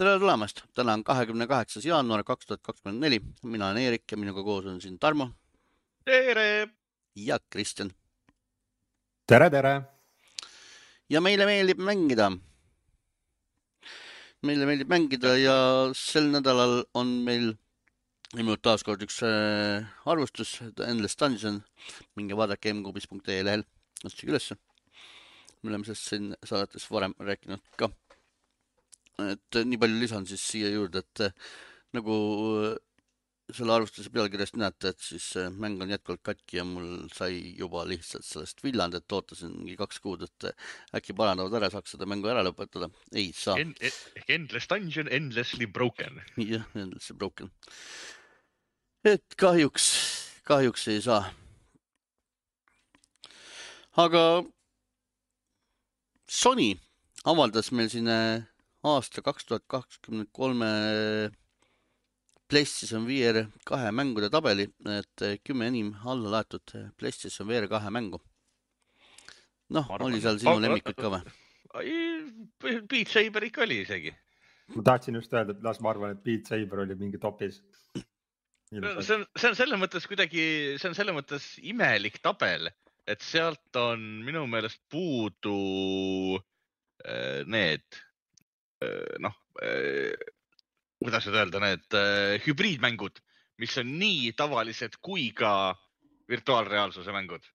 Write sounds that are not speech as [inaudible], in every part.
tere tulemast, täna on kahekümne kaheksas jaanuar kaks tuhat kakskümmend neli. mina olen Eerik ja minuga koos on siin Tarmo. tere! ja Kristjan. tere, tere! ja meile meeldib mängida. meile meeldib mängida ja sel nädalal on meil ilmunud taas kord üks äh, arvustus, Endless Dungeon. minge vaadake mkubis.ee lehel, otsige ülesse. me oleme sellest siin saadetes varem rääkinud ka et nii palju lisan siis siia juurde, et äh, nagu äh, selle arvustuse pealkirjast näete, et siis äh, mäng on jätkuvalt katki ja mul sai juba lihtsalt sellest villand, et ootasin mingi kaks kuud, et äkki parandavad ära, saaks seda mängu ära lõpetada. ei saa en,. ehk Endless Dungeon, Endlessly Broken. jah, Endlessly Broken. et kahjuks, kahjuks ei saa. aga Sony avaldas meil siin aasta kaks tuhat kakskümmend kolme PlayStation VR kahe mängude tabeli, et kümme enim alla laetud PlayStation VR kahe mängu. noh, oli seal sinu lemmikud ka või? Beat Saber ikka oli isegi. ma tahtsin just öelda, et las ma arvan, et Beat Saber oli mingi topis. see on, see on selles mõttes kuidagi, see on selles mõttes imelik tabel, et sealt on minu meelest puudu äh, need noh, äh, kuidas nüüd öelda, need äh, hübriidmängud, mis on nii tavalised kui ka virtuaalreaalsuse mängud.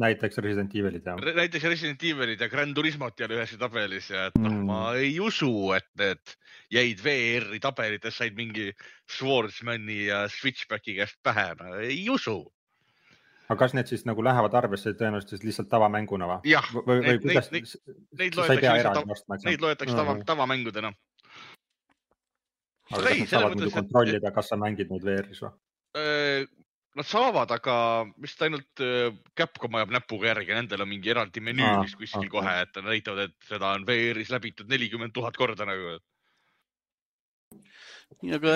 näiteks Resident Evilid ja. näiteks Resident Evilid ja Gran Turismot ei ole ühes tabelis ja et noh mm., ma ei usu, et need jäid VR-i tabelites, said mingi Swordsmani ja Switchbacki käest pähe no,, ei usu aga kas need siis nagu lähevad arvesse tõenäoliselt lihtsalt tavamänguna või? jah, neid, neid, neid, neid loetakse neid loetakse tava, tavamängudena. aga kas nad saavad muidu kontrollida, kas sa mängid neid VR-is või? Nad saavad, aga vist ainult Capcom ajab näpuga järgi, nendel on mingi eraldi menüü vist kuskil okay. kohe, et nad näitavad, et seda on VR-is läbitud nelikümmend tuhat korda nagu. nii, aga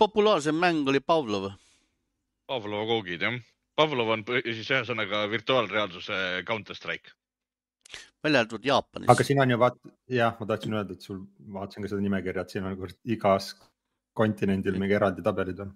populaarsem mäng oli Pavlov. Pavlova koogid, jah Pavlov on siis ühesõnaga virtuaalreaalsuse Counter Strike. välja arvatud Jaapanis. aga siin on ju vaat, jah, ma tahtsin öelda, et sul, vaatasin ka seda nimekirja, et siin on igas kontinendil mingi eraldi tabelid on.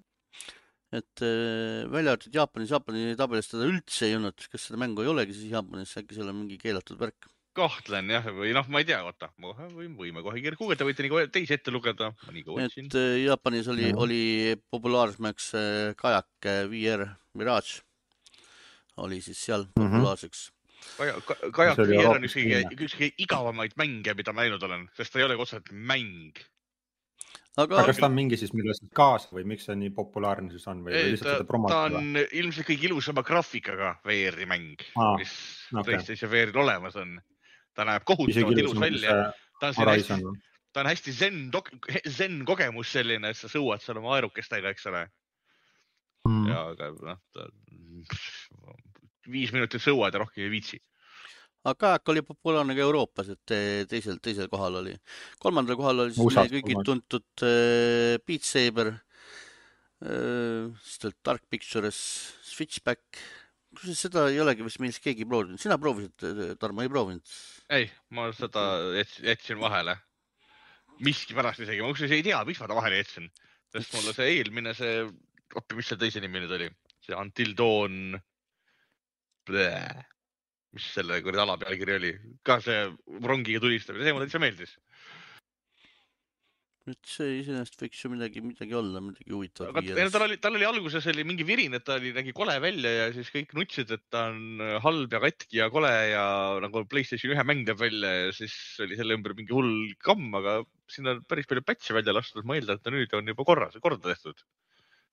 et äh, välja arvatud Jaapanis, Jaapani tabelis teda üldse ei olnud, kas seda mängu ei olegi siis Jaapanis, äkki seal on mingi keelatud värk? kahtlen jah, või noh, ma ei tea, oota, võime kohe kiirelt guugeldada, võite nii teisi ette lugeda. et äh, Jaapanis oli no., oli populaarseks äh, kajak VR Mirage oli siis seal mm -hmm. populaarseks. Kajak VR on üks kõige, üks kõige igavamaid mänge, mida ma näinud olen, sest ta ei ole otseselt mäng. aga, kas ta on mingi siis millestki kaasa või miks see nii populaarne siis on või, või lihtsalt seda promotada? ta on ilmselt kõige ilusama graafikaga VR-i mäng ah,, mis okay. PlayStation VR-il olemas on. ta näeb kohutavalt ilus välja. ta on hästi, ta on hästi zen, zen kogemus selline, et sa sõuad seal oma aerukestega, eks ole mm.. ja, aga noh, ta viis minutit sõuad ja rohkem ei viitsi. aga kajak oli populaarne ka Euroopas, et teisel, teisel kohal oli. kolmandal kohal oli siis meie kõigi tuntud äh, Beat Saber äh,, siis tuli Dark Pictures, Switchback. kusjuures seda ei olegi vist meist keegi proovinud, sina proovisid, Tarmo, ei proovinud? ei, ma seda jätsin vahele. miskipärast isegi, ma kusjuures ei tea, miks ma ta vahele jätsin, sest mulle see eelmine, see, appi, mis see teise nimi nüüd oli, see Until Dawn mis selle kuradi ala pealkiri oli, ka see rongiga tulistamine, see mulle täitsa meeldis. et see iseenesest võiks ju midagi, midagi olla, midagi huvitavat. aga tal oli, tal oli alguses oli mingi virin, et ta oli, nägi kole välja ja siis kõik nutsid, et ta on halb ja katki ja kole ja nagu Playstation ühe mäng teeb välja ja siis oli selle ümber mingi hull kamm, aga siin on päris palju patch'e välja lastud, ma eeldan, et ta nüüd on juba korras, korda tehtud.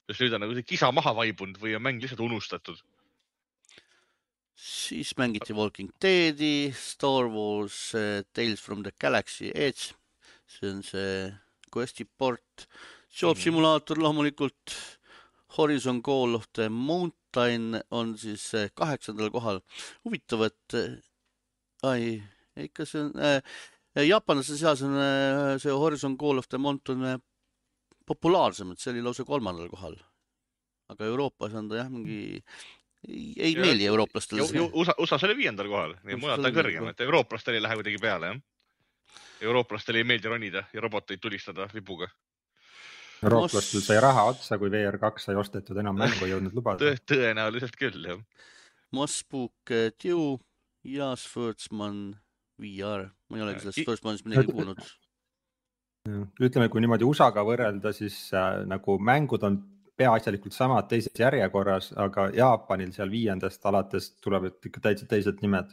Sest nüüd on nagu see kisa maha vaibunud või on mäng lihtsalt unustatud siis mängiti Walking Deadi, Star Wars uh, Tales from the Galaxy Edge, see on see quest'i port, Job -hmm. Simulator loomulikult, Horizon Call of the Mountain on siis uh, kaheksandal kohal. huvitav, et äh, ai, ikka see on äh,, jaapanlaste seas on äh, see Horizon Call of the Mountain populaarsem, et see oli lausa kolmandal kohal. aga Euroopas on ta jah, mingi ei, ei meeldi eurooplastele. USA, USA-s oli viiendal kohal, nii mujal ta on kõrgem, et eurooplastele ei lähe kuidagi peale, jah. eurooplastele ei meeldi ronida ja roboteid tulistada vipuga. eurooplastel sai raha otsa, kui VR2 sai ostetud, enam mängu ei jõudnud lubada Tõ. tõenäoliselt küll, jah. Mossbook Dew, Jas Võrtsmann VR, ma ei olegi sellest Võrtsmannist midagi kuulnud. Ütleme, kui niimoodi USA-ga võrrelda, siis äh, nagu mängud on peaasjalikult samad teises järjekorras, aga Jaapanil seal viiendast alates tulevad ikka täitsa teised nimed.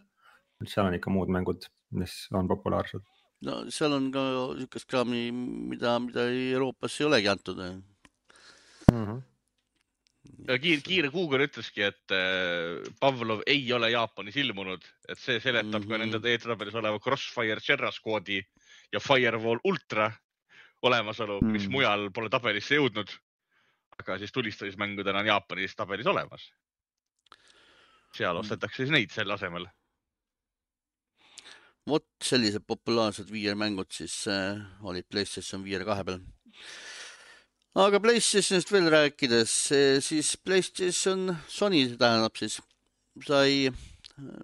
seal on ikka muud mängud, mis on populaarsed. no seal on ka niisugust kraami, mida, mida Euroopas ei olegi antud mm. -hmm. kiire, kiire Google ütleski, et äh, Pavlov ei ole Jaapanis ilmunud, et see seletab mm -hmm. ka nende eetritabelis oleva Crossfire Cherra Squadi ja Firewall Ultra olemasolu mm, -hmm. mis mujal pole tabelisse jõudnud aga siis tulistamismängudena on Jaapanis tabelis olemas. seal mm. ostetakse siis neid selle asemel. vot sellised populaarsed VR-mängud siis äh, olid PlayStation VR kahe peal. aga PlayStationist veel rääkides, siis PlayStation, Sony tähendab siis, sai äh,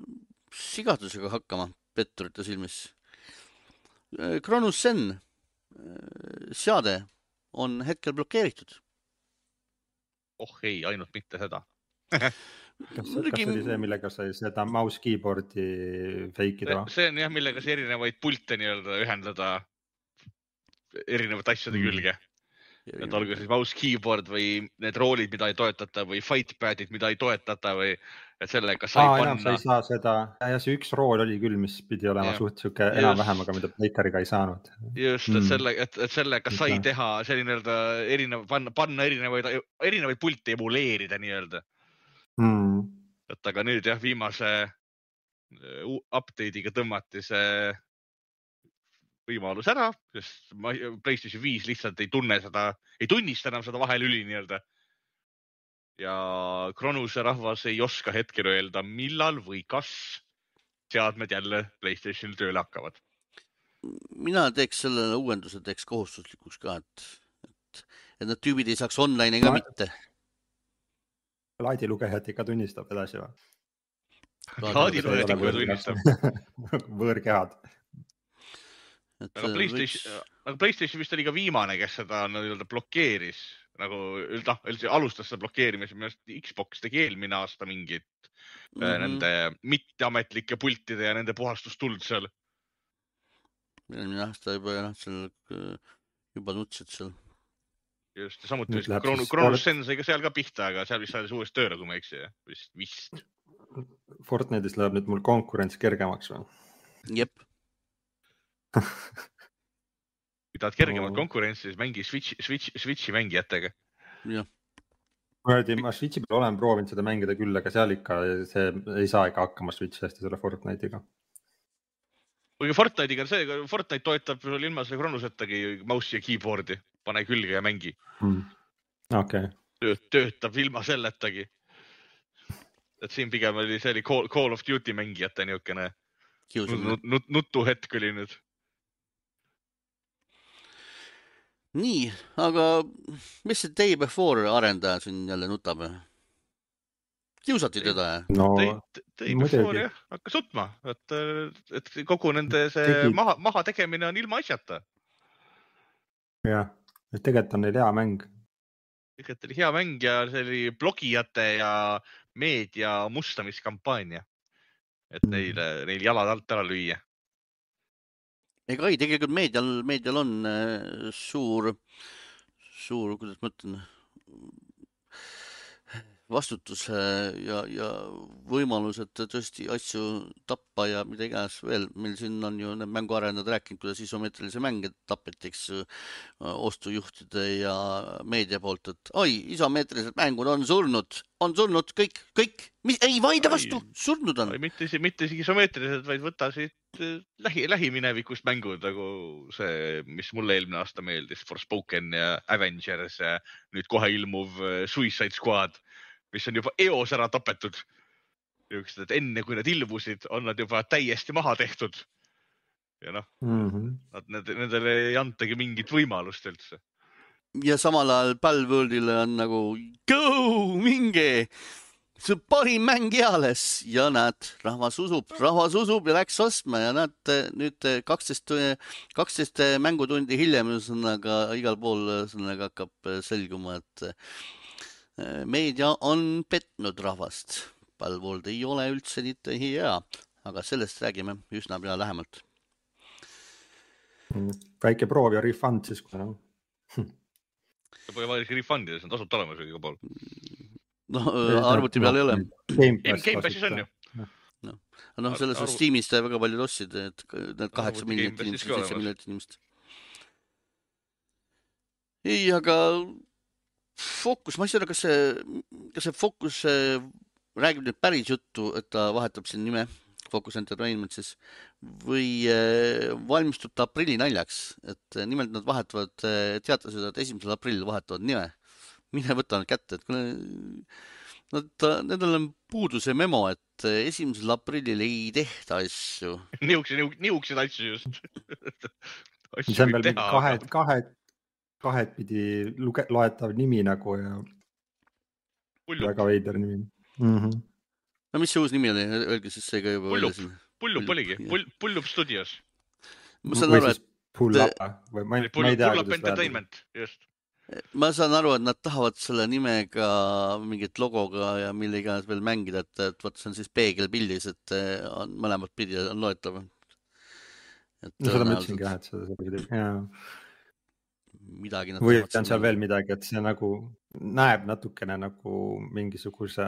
sigadusega hakkama petturite silmis. Cronus äh, Zen äh, seade on hetkel blokeeritud oh ei, ainult mitte seda [laughs] kas, kas see oli see, millega sai seda mouse keyboard'i fake ida? see on jah, millega sai erinevaid pilte nii-öelda ühendada erinevate asjade mm. külge et olgu siis mouse keyboard või need roolid, mida ei toetata või fightpad'id, mida ei toetata või et sellega sai Aa, panna. sa ei saa seda, ja see üks rool oli küll, mis pidi olema ja. suht sihuke enam-vähem, aga mida Playcariga ei saanud. just, et mm. selle, et, et sellega sai ja. teha selline nii-öelda erinev, panna, panna erinevaid, erinevaid pilte emuleerida nii-öelda mm.. et aga nüüd jah, viimase uh, update'iga tõmmati see võimalus ära, sest PlayStation viis lihtsalt ei tunne seda, ei tunnista enam seda vahelüli nii-öelda. Ja Kronuse rahvas ei oska hetkel öelda, millal või kas seadmed jälle PlayStationil tööle hakkavad. mina teeks sellele uuenduse teeks kohustuslikuks ka, et, et, et need tüübid ei saaks online'i ka mitte. laadilugejat ikka tunnistab edasi või? laadilugejat ikka tunnistab [laughs] võõrkehad aga Playstation võiks..., aga Playstation vist oli ka viimane, kes seda nii-öelda blokeeris nagu noh, alustas seda blokeerimist, minu arust Xbox tegi eelmine aasta mingit mm -hmm. nende mitteametlike pultide ja nende puhastustuld seal. eelmine aasta juba jah, seal juba nutsid seal. just, samuti vist Kroonus, Kroonus Sen sai ka seal ka pihta, aga seal vist sai uuesti tööle, kui ma ei eksi, vist, vist. Fortnite'is läheb nüüd mul konkurents kergemaks või? jep [laughs] kui tahad kergemat no. konkurentsi, siis mängi Switch, Switch, Switchi mängijatega. jah. kuradi, ma Switchi peal olen proovinud seda mängida küll, aga seal ikka see ei saa ikka hakkama Switch hästi selle Fortnite'iga. kuigi Fortnite'iga on see, Fortnite toetab sul ilma selle Kronusetagi mouse'i ja keyboard'i, pane külge ja mängi mm.. okei okay.. töötab ilma selletagi. et siin pigem oli, see oli Call, Call of Duty mängijate niisugune nut, nut, nutuhetk oli nüüd nii, aga mis see Day Before arendaja siin jälle nutab? kiusati teda? no Day Before jah, hakkas nutma, et, et kogu nende see Tegi... maha, maha tegemine on ilma asjata. jah, et tegelikult on neil hea mäng. tegelikult oli hea mäng ja see oli blogijate ja meedia mustamiskampaania, et mm. neile, neil jalad alt ära lüüa ega ei, tegelikult meedial, meedial on äh, suur, suur, kuidas ma ütlen, vastutus ja, ja võimalused tõesti asju tappa ja mida iganes veel. meil siin on ju need mänguarendajad rääkinud, kuidas isomeetrilisi mänge tapeti, eks ostujuhtide ja meedia poolt, et oi, isomeetrilised mängud on surnud, on surnud kõik, kõik, ei vaidle vastu, surnud on. mitte, mitte isegi isomeetrilised, vaid võta siit äh, lähi, lähiminevikust mängud nagu see, mis mulle eelmine aasta meeldis, Forspoken ja Avengers ja nüüd kohe ilmuv äh, Suicide Squad mis on juba eos ära tapetud. niisugused, et enne kui nad ilmusid, on nad juba täiesti maha tehtud. ja noh mm -hmm., nad, need, nendele ei antagi mingit võimalust üldse. ja samal ajal Palworldile on nagu go, minge, see on parim mäng eales ja näed, rahvas usub, rahvas usub ja läks ostma ja näed nüüd kaksteist, kaksteist mängutundi hiljem ühesõnaga igal pool ühesõnaga hakkab selguma, et eh, meedia on petnud rahvast. Palvold ei ole üldse mitte hea, aga sellest räägime üsna pea lähemalt. väike proov ja refund siis kohe noh Pole vaja isegi refund ida, see on tasuta olemas igal pool. [laughs] no arvuti peal ei ole. Gamepassis on ju. noh, noh, selles suhtes Steamis väga paljud ostsid, et need kaheksa miljonit inimest, seitse miljonit inimest. ei, aga Focus, ma ei tea, kas see, kas see Focus räägib nüüd päris juttu, et ta vahetab siin nime Focus Entertainment siis või äh, valmistub ta aprilli naljaks, et äh, nimelt nad vahetavad, äh, teatasid, et esimesel aprillil vahetavad nime. mine võta nad kätte, et kuna nad, nendel on puudu see memo, et esimesel aprillil ei tehta asju. nihukese, nihukesed asju just [laughs] see on veel mingi kahe, kahe, kahetpidi luge-, loetav nimi nagu ja. väga veider nimi mm. -hmm no mis see uus nimi oli, öelge siis see ka juba siin. Pullup oligi, Pullup stuudios. ma saan aru, et. Pull-up või ma ei, ma ei tea. Pull-up Entertainment, just. ma saan aru, et nad tahavad selle nimega, mingit logoga ja mille iganes veel mängida, et, et vot see on siis peegelpildis, et eh, on mõlemat pidi on loetav. no seda ma ütlesingi jah, et seda, seda pidi, jaa midagi. või on seal veel midagi, et see nagu näeb natukene nagu mingisuguse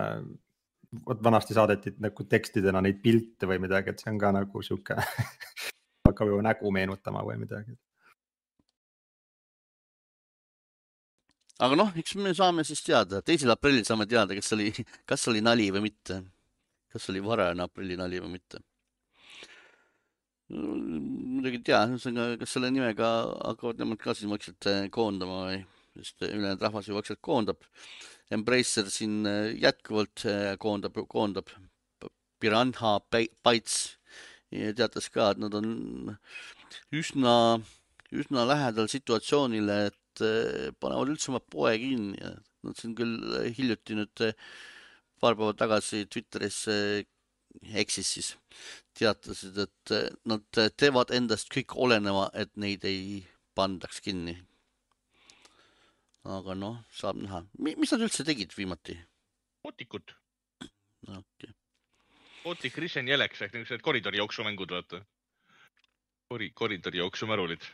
vot vanasti saadeti nagu tekstidena neid pilte või midagi, et see on ka nagu sihuke [laughs] hakkab juba nägu meenutama või midagi. aga noh, eks me saame siis teada, teisel aprillil saame teada, kas oli, kas oli nali või mitte. kas oli varajane aprilli nali või mitte. Muidugi ei tea, ühesõnaga, kas selle nimega hakkavad nemad ka siis vaikselt koondama või, sest ülejäänud rahvas ju vaikselt koondab. Embracer siin äh, jätkuvalt äh, koondab, koondab Piranha Bytes. Teatas ka, et nad on üsna, üsna lähedal situatsioonile, et panevad üldse oma poe kinni. Ja nad siin küll hiljuti nüüd paar päeva tagasi Twitteris eksis siis teatasid, et nad teevad endast kõik oleneva, et neid ei pandaks kinni aga noh, saab näha. mis nad üldse tegid viimati? Otikut. okei okay.. Otik, Risen, Jeleks ehk niisugused koridori jooksumängud, vaata. Kori-, koridori jooksumärurid.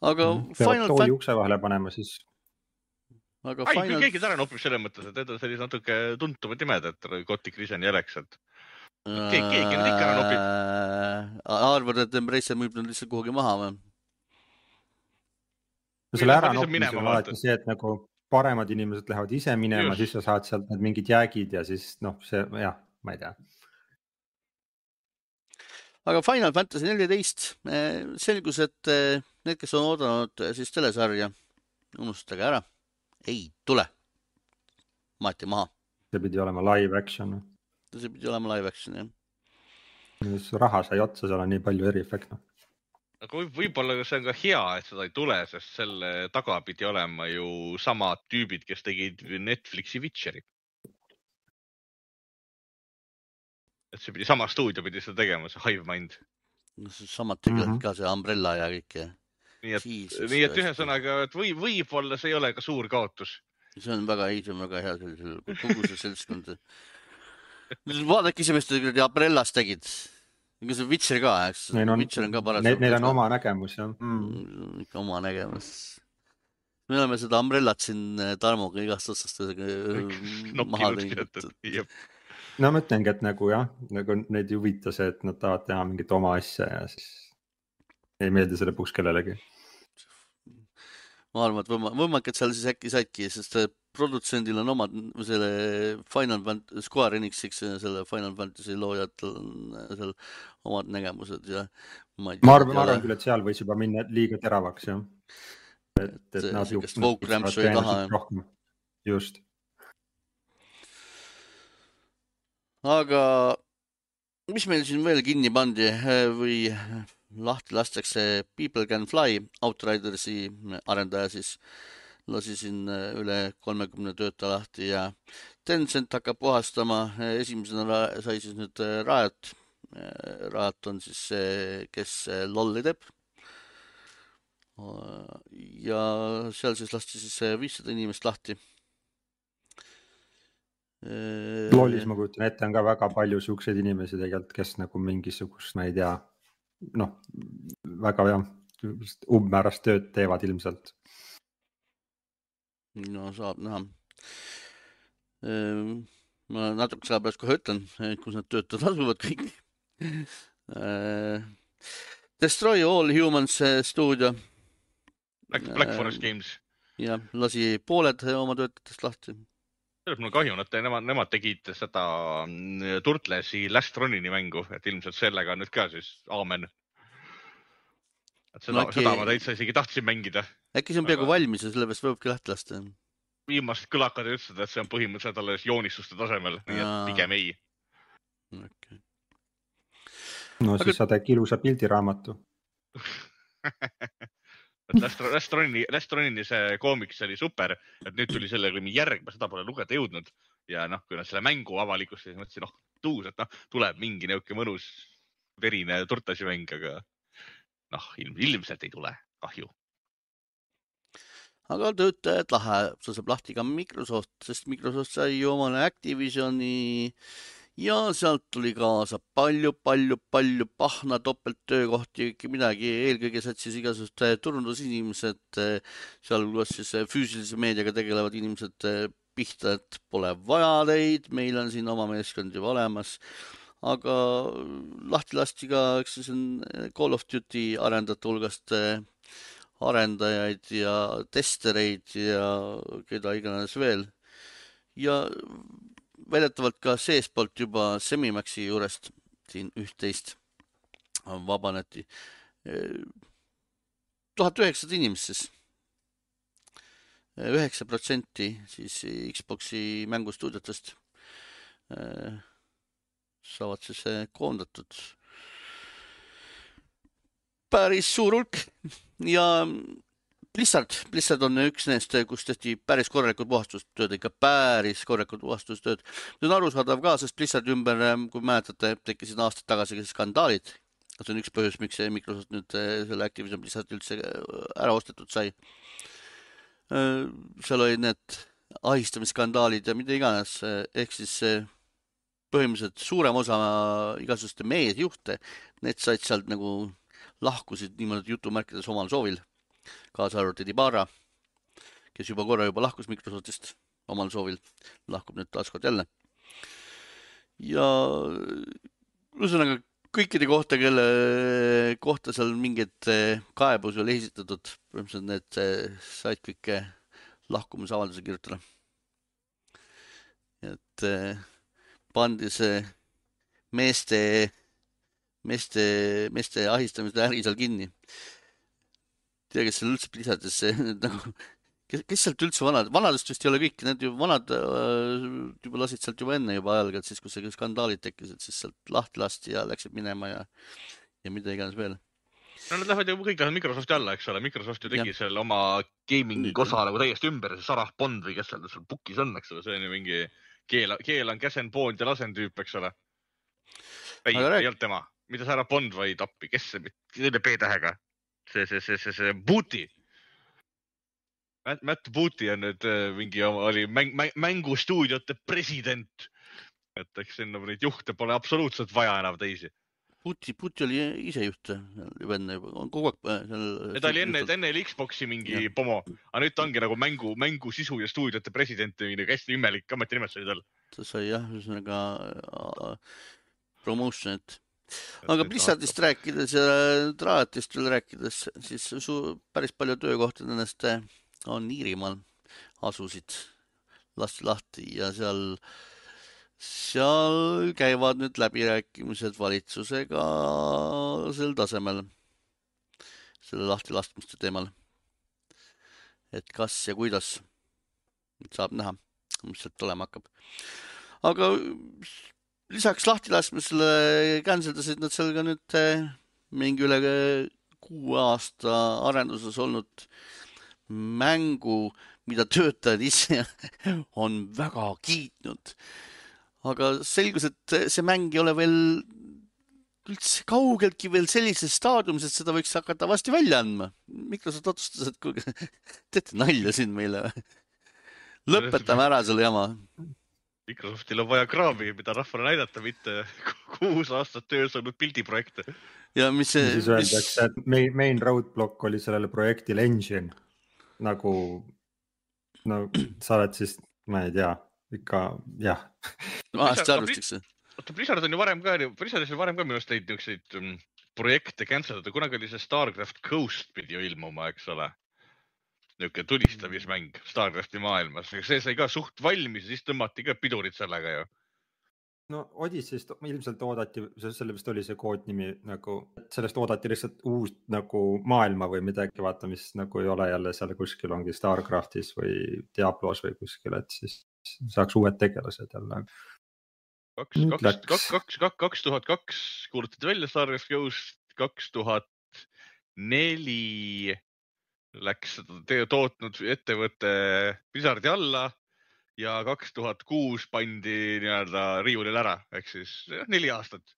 aga mm, Final Fantasy. ukse vahele panema siis. Aga Ai, Final. keegi ära nopib selles mõttes, et need on sellised natuke tuntumad nimed, et Kotik, Risen, Jeleks, et keegi, keegi nüüd ikka ära nopib. Arvad, et Embracer müüb nad lihtsalt kuhugi maha või? no selle äranoppimisel on alati see, et nagu paremad inimesed lähevad ise minema, siis sa saad sealt need mingid jäägid ja siis noh, see jah, ma ei tea. aga Final Fantasy neliteist eh, selgus, et eh, need, kes on oodanud eh, siis telesarja, unustage ära, ei tule. maeti maha. see pidi olema live action. see pidi olema live action jah. raha sai otsa, seal on nii palju eriefekte aga võib-olla see on ka hea, et seda ei tule, sest selle taga pidi olema ju samad tüübid, kes tegid Netflixi Witcheri. et see pidi, sama stuudio pidi seda tegema, see Hivemind. samad tegelevad mm -hmm. ka see Umbrella ja kõik. Nii et, nii et ühesõnaga, et või, võib-olla see ei ole ka suur kaotus. see on väga, ei, see on väga hea sellisel, kogu see seltskond vaadake ise, mis te kuradi Umbrellas tegid ega see Witcher ka, eks. Witcher on ka parasjagu. Neil on oma nägemus jah mm. ikka oma nägemus. me oleme seda Umbrellat siin eh, Tarmoga igast otsast [laughs] maha teinud. no ma ütlengi, et nagu jah, nagu neid ei huvita see, et nad tahavad teha mingit oma asja ja siis ei meeldi see lõpuks kellelegi. ma arvan, et võimakad seal siis äkki saidki, sest produtsendil on omad, selle Final Fantasy, Square Enixiks selle Final Fantasy loojatel on äh, seal omad nägemused ja. ma arvan, ma arvan küll, et seal võis juba minna liiga teravaks jah. et, et nad ju. just. aga mis meil siin veel kinni pandi äh, või lahti lastakse People Can Fly, Outridersi arendaja siis lasi siin üle kolmekümne töötaja lahti ja Tencent hakkab puhastama, esimesena sai siis nüüd Riot. Riot on siis see, kes lolli teeb. ja seal siis lasti siis viissada inimest lahti loolis ma kujutan ette, on ka väga palju siukseid inimesi tegelikult, kes nagu mingisugust, ma ei tea, noh, väga jah, umbmäärast tööd teevad ilmselt. no saab näha. Ehm, ma natuke selle pärast kohe ütlen, kus need töötajad asuvad kõik. Ehm, Destroy All Humans eh, stuudio. Black, Black Forest Games. jah, lasi pooled oma töötajatest lahti sellest mul kahju, nad, nemad, nemad tegid seda mm, Turtlesi Last Runini mängu, et ilmselt sellega nüüd ka siis aamen. et seda no,, äkki... seda ma täitsa isegi tahtsin mängida. äkki see on peaaegu aga... valmis ja sellepärast võibki lahti lasta? viimased kõlakad ütlesid, et see on põhimõtteliselt alles joonistuste tasemel, nii et pigem ei okay.. no aga... siis sa teed ilusa pildiraamatu [laughs] Last, Last Run'i, Last Run'i see koomiks oli super, et nüüd tuli sellega järg, ma seda pole lugeda jõudnud ja noh, kui nad selle mängu avalikustasid, mõtlesin, noh, tuus, et noh, tuleb mingi niisugune mõnus verine turtasimäng, aga noh, ilm, ilmselt ei tule, kahju. aga töötajad lahe, see saab lahti ka Microsoft, sest Microsoft sai ju omale Activisioni äh, ja sealt tuli kaasa palju, palju, palju pahna topelttöökohti, midagi, eelkõige satsis igasugused eh, turundusinimesed, eh, sealhulgas siis eh, füüsilise meediaga tegelevad inimesed pihta, et pole vaja teid, meil on siin oma meeskond juba olemas. aga lahti lasti ka, eks see on Call of Duty arendajate hulgast arendajaid ja testereid ja keda iganes veel. ja väidetavalt ka seestpoolt juba Semimaxi juurest siin üht-teist vabaneti. tuhat üheksasada inimest siis. üheksa protsenti siis Xbox'i mängustuudiotest saavad siis koondatud. päris suur hulk ja Blizzard, Blizzard on üks nendest, kus tehti päris korralikult puhastustööd, ikka päris korralikult puhastustööd. see on arusaadav ka, sest Blizzardi ümber, kui mäletate, tekkisid aastaid tagasi skandaalid. see on üks põhjus, miks Microsoft nüüd eh, selle Activision Blizzard üldse eh, ära ostetud sai. Eh, seal olid need ahistamisskandaalid ja mida iganes, ehk siis põhimõtteliselt suurem osa igasuguste meediajuhte, need said sealt nagu lahkusid niimoodi jutumärkides omal soovil kaasa arvatud Ibarra, kes juba korra juba lahkus Microsoftist omal soovil, lahkub nüüd taaskord jälle. ja ühesõnaga kõikide kohta, kelle kohta seal mingeid kaebusi oli esitatud, põhimõtteliselt need said kõik lahkumisavalduse kirjutada. et pandi see meeste, meeste, meeste ahistamise äri seal kinni tea, kes seal üldse Blizzardis [laughs] nagu, kes, kes sealt üldse vanad, vanadest vist ei ole kõik, need ju vanad äh, juba lasid sealt juba enne juba ajalgad, siis kui see skandaalid tekkisid, siis sealt lahti lasti ja läksid minema ja, ja mida iganes veel. No nad lähevad ju kõik lähevad Microsofti alla, eks ole, Microsoft ju tegi ja. seal oma gaming'i osa nagu täiesti ümber, see Sarah Bond või kes seal seal book'is on, eks ole, see on ju mingi keela, keelan, käsen, poond ja lasen tüüp, eks ole. ei, ei olnud tema, mitte Sarah Bond, vaid appi, kes see, selle B-tähega see, see, see, see, see Booty. Matt, Matt Booty on nüüd äh, mingi, oli mäng, mäng, mängustuudiote president. et eks sinna neid juhte pole absoluutselt vaja enam teisi. Booty, Booty oli ise juht juba enne, on kogu aeg äh, seal. ta oli enne, enne oli Xbox'i mingi ja. pomo, aga nüüd ta ongi nagu mängu, mängu sisu ja stuudiote president hästi imelik ametinimetus oli tal. ta sai jah, ühesõnaga äh, promotion'it aga Blizzardist rääkides ja Traatist veel rääkides, siis su päris palju töökohti nendest eh, on Iirimaal, asusid, lasti lahti ja seal, seal käivad nüüd läbirääkimised valitsusega sel tasemel, selle lahtilaskmiste teemal. et kas ja kuidas, saab näha, mis sealt tulema hakkab. aga lisaks lahtilaskmisele cancel dasid nad seal ka nüüd eh, mingi üle kuue aasta arenduses olnud mängu, mida töötajad ise [laughs] on väga kiitnud. aga selgus, et see mäng ei ole veel üldse kaugeltki veel sellises staadiumis, et seda võiks hakata varsti välja andma. Microsoft otsustas, et kuulge, [laughs] teete nalja siin meile või? lõpetame ära selle jama. Microsoftil on vaja kraami, mida rahvale näidata, mitte [laughs] kuus aastat töös olnud pildiprojekte. ja mis see. siis öeldakse, et main, main roadblock oli sellele projektile engine nagu, no sa oled siis, ma ei tea, ikka jah. vahest arvestakse oota, Blizzard on ju varem ka, Blizzardis on varem ka minu arust neid niisuguseid um, projekte cancel dada, kunagi oli see Starcraft Coast pidi ju ilmuma, eks ole. Niisugune tulistamismäng Starcrafti maailmas, see sai ka suht valmis ja siis tõmmati ka pidurit sellega ju. No Odyssey'st ilmselt oodati, selle vist oli see koodnimi nagu, sellest oodati lihtsalt uut nagu maailma või midagi, vaata, mis nagu ei ole jälle seal kuskil ongi Starcraftis või Diablos või kuskil, et siis saaks uued tegelased jälle. Kaks, kaks, kaks, kaks, kaks, kaks tuhat kaks kuulutati välja Starcraft Ghost, kaks tuhat neli läks tootnud ettevõte Blizzardi alla ja kaks tuhat kuus pandi nii-öelda riiulile ära, ehk siis neli aastat,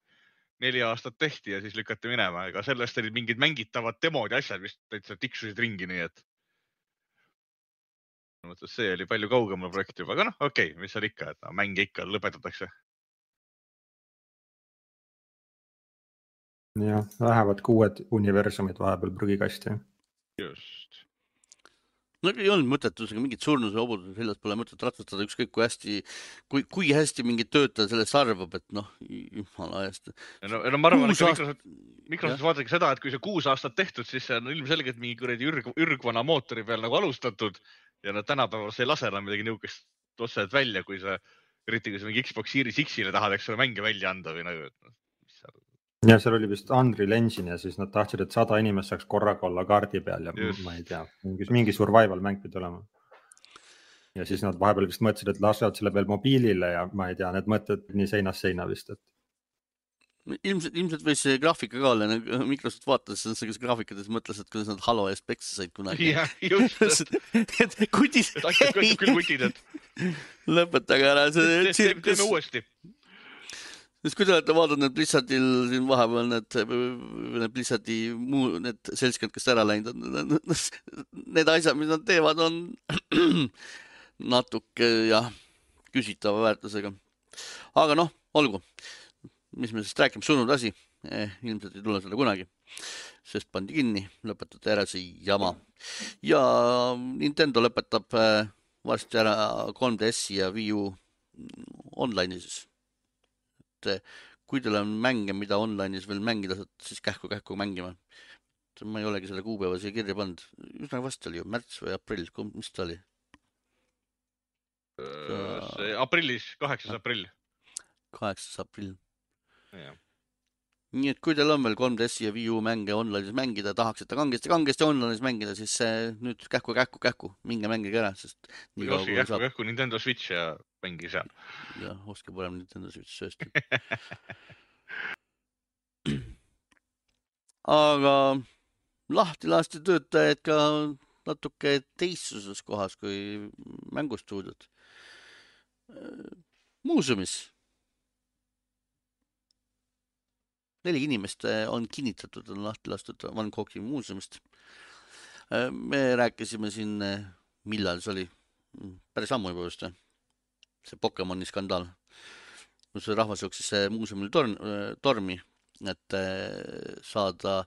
neli aastat tehti ja siis lükati minema, ega sellest olid mingid mängitavad demod ja asjad, mis täitsa tiksusid ringi, nii et. mõttes see oli palju kaugemal projekt juba, aga noh, okei okay,, mis seal ikka, et no, mänge ikka lõpetatakse jah, lähevadki uued universumid vahepeal prügikasti. Just. no ei olnud mõtet, ühesõnaga mingit surnuse hobused seljas pole mõtet ratsutada, ükskõik kui hästi, kui, kui hästi mingi töötaja sellest arvab, et noh, jumala eest. no, no ma arvan, et Microsoft, Microsoft vaadake seda, et kui see kuus aastat tehtud, siis see on ilmselgelt mingi kuradi ürg, ürgvana mootori peal nagu alustatud ja nad tänapäeval ei lase enam midagi niisugust otseselt välja, kui sa, eriti kui sa mingi Xbox Series X-ile tahad, eks ole, mänge välja anda või nagu, ja seal oli vist Unreal Engine ja siis nad tahtsid, et sada inimest saaks korraga olla kaardi peal ja Just. ma ei tea, mingi, mingi survival mäng pidi olema. ja siis nad vahepeal vist mõtlesid, et lasevad selle veel mobiilile ja ma ei tea, need mõtted nii seinast seina vist, et. ilmselt, ilmselt võis see graafika ka olla, nagu Microsoft vaatas selles graafikates, mõtles, et kuidas nad Halo eest peksa said kunagi. jah, just [laughs] et aitab küll kutid, et. [laughs] lõpetage ära see tsirkus. teeme uuesti sest kui te olete vaadanud Blizzardil siin vahepeal need, need Blizzardi muu, need seltskond, kes ära läinud on, need asjad, mis nad teevad, on [clears throat] natuke jah, küsitava väärtusega. aga noh, olgu, mis me sellest räägime, surnud asi. Eh,, ilmselt ei tule seda kunagi, sest pandi kinni, lõpetati ära see jama. Ja Nintendo lõpetab eh, varsti ära 3DS-i ja Wii U online'i siis et eh, kui teil on mänge, mida online'is veel mängida saad, siis kähku-kähku mängima. ma ei olegi selle kuupäeva siia kirja pannud, üsna vast oli ju märts või aprill, mis ta oli? see aprillis, kaheksas aprill. kaheksas aprill. nii et kui teil on veel 3DS-i ja Wii U mänge online'is mängida, tahaksite kangesti, kangesti online'is mängida, siis nüüd kähku, kähku, kähku, minge mängige ära, sest. või ostke kähku, kähku Nintendo Switch ja mängige seal. jah, ostke parem Nintendo Switch tõesti [clears throat] aga lahti lasti töötajaid ka natuke teistsuses kohas kui mängustuudiod. muuseumis neli inimest on kinnitatud, on lahti lastud Van Goghi muuseumist. Me rääkisime siin, millal see oli, päris ammu juba vist, see Pokemoni skandaal, kus rahvas jooksis muuseumil torm, tormi, et saada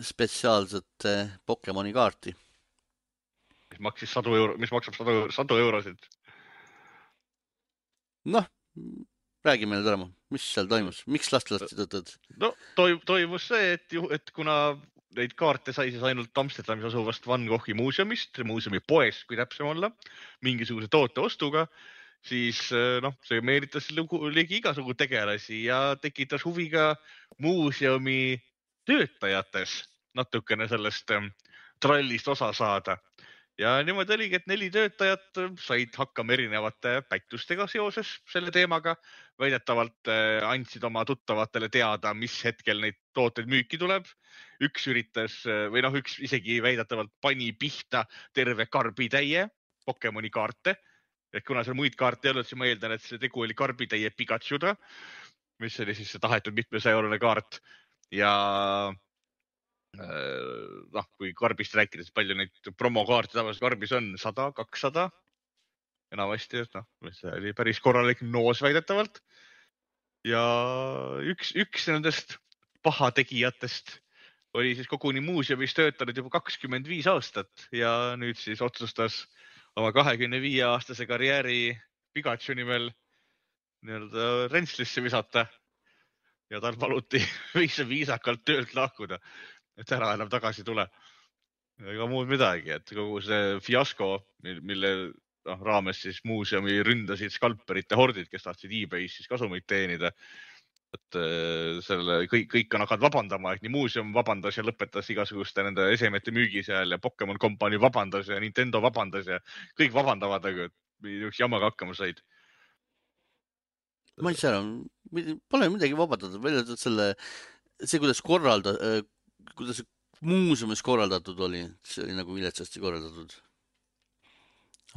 spetsiaalset Pokemoni kaarti. mis maksis sadu euro, mis maksab sadu, sadu eurosid? noh räägi meile, Tarmo, mis seal toimus, miks last lasti tõtted? no toimus see, et, et kuna neid kaarte sai siis ainult Amsterdamis asuvast Van Goghi muuseumist, muuseumi poest, kui täpsem olla, mingisuguse toote ostuga, siis noh, see meelitas ligi igasugu tegelasi ja tekitas huvi ka muuseumi töötajates natukene sellest ähm, trallist osa saada ja niimoodi oligi, et neli töötajat said hakkama erinevate pättustega seoses selle teemaga. väidetavalt äh, andsid oma tuttavatele teada, mis hetkel neid tooteid müüki tuleb. üks üritas äh, või noh, üks isegi väidetavalt pani pihta terve karbitäie Pokemoni kaarte. Et kuna seal muid kaarte ei olnud, siis ma eeldan, et see tegu oli karbitäie Pikachu'da, mis oli siis see tahetud mitmesaja eurone kaart. Ja äh, noh, kui karbist rääkides, palju neid promokaarte tavaliselt karbis on, sada, kakssada? Enamasti, et noh, see oli päris korralik noos väidetavalt. ja üks, üks nendest pahategijatest oli siis koguni muuseumis töötanud juba kakskümmend viis aastat ja nüüd siis otsustas oma kahekümne viie aastase karjääri Pikachu nimel nii-öelda rentslisse visata. ja tal paluti [laughs] viisakalt töölt lahkuda, et ära enam tagasi tule. ega muud midagi, et kogu see fiasko, mille noh, raames siis muuseumi ründasid skalperite hordid, kes tahtsid e-Bay's siis kasumit teenida. Et äh, selle kõik, kõik on hakanud vabandama, et nii muuseum vabandas ja lõpetas igasuguste nende esemete müügi seal ja Pokemon Company vabandas ja Nintendo vabandas ja kõik vabandavad, aga niisuguse jamaga hakkama said. ma ei saa pole midagi vabandada, välja arvatud selle, see, kuidas korralda-, äh, kuidas muuseumis korraldatud oli, see oli nagu viletsasti korraldatud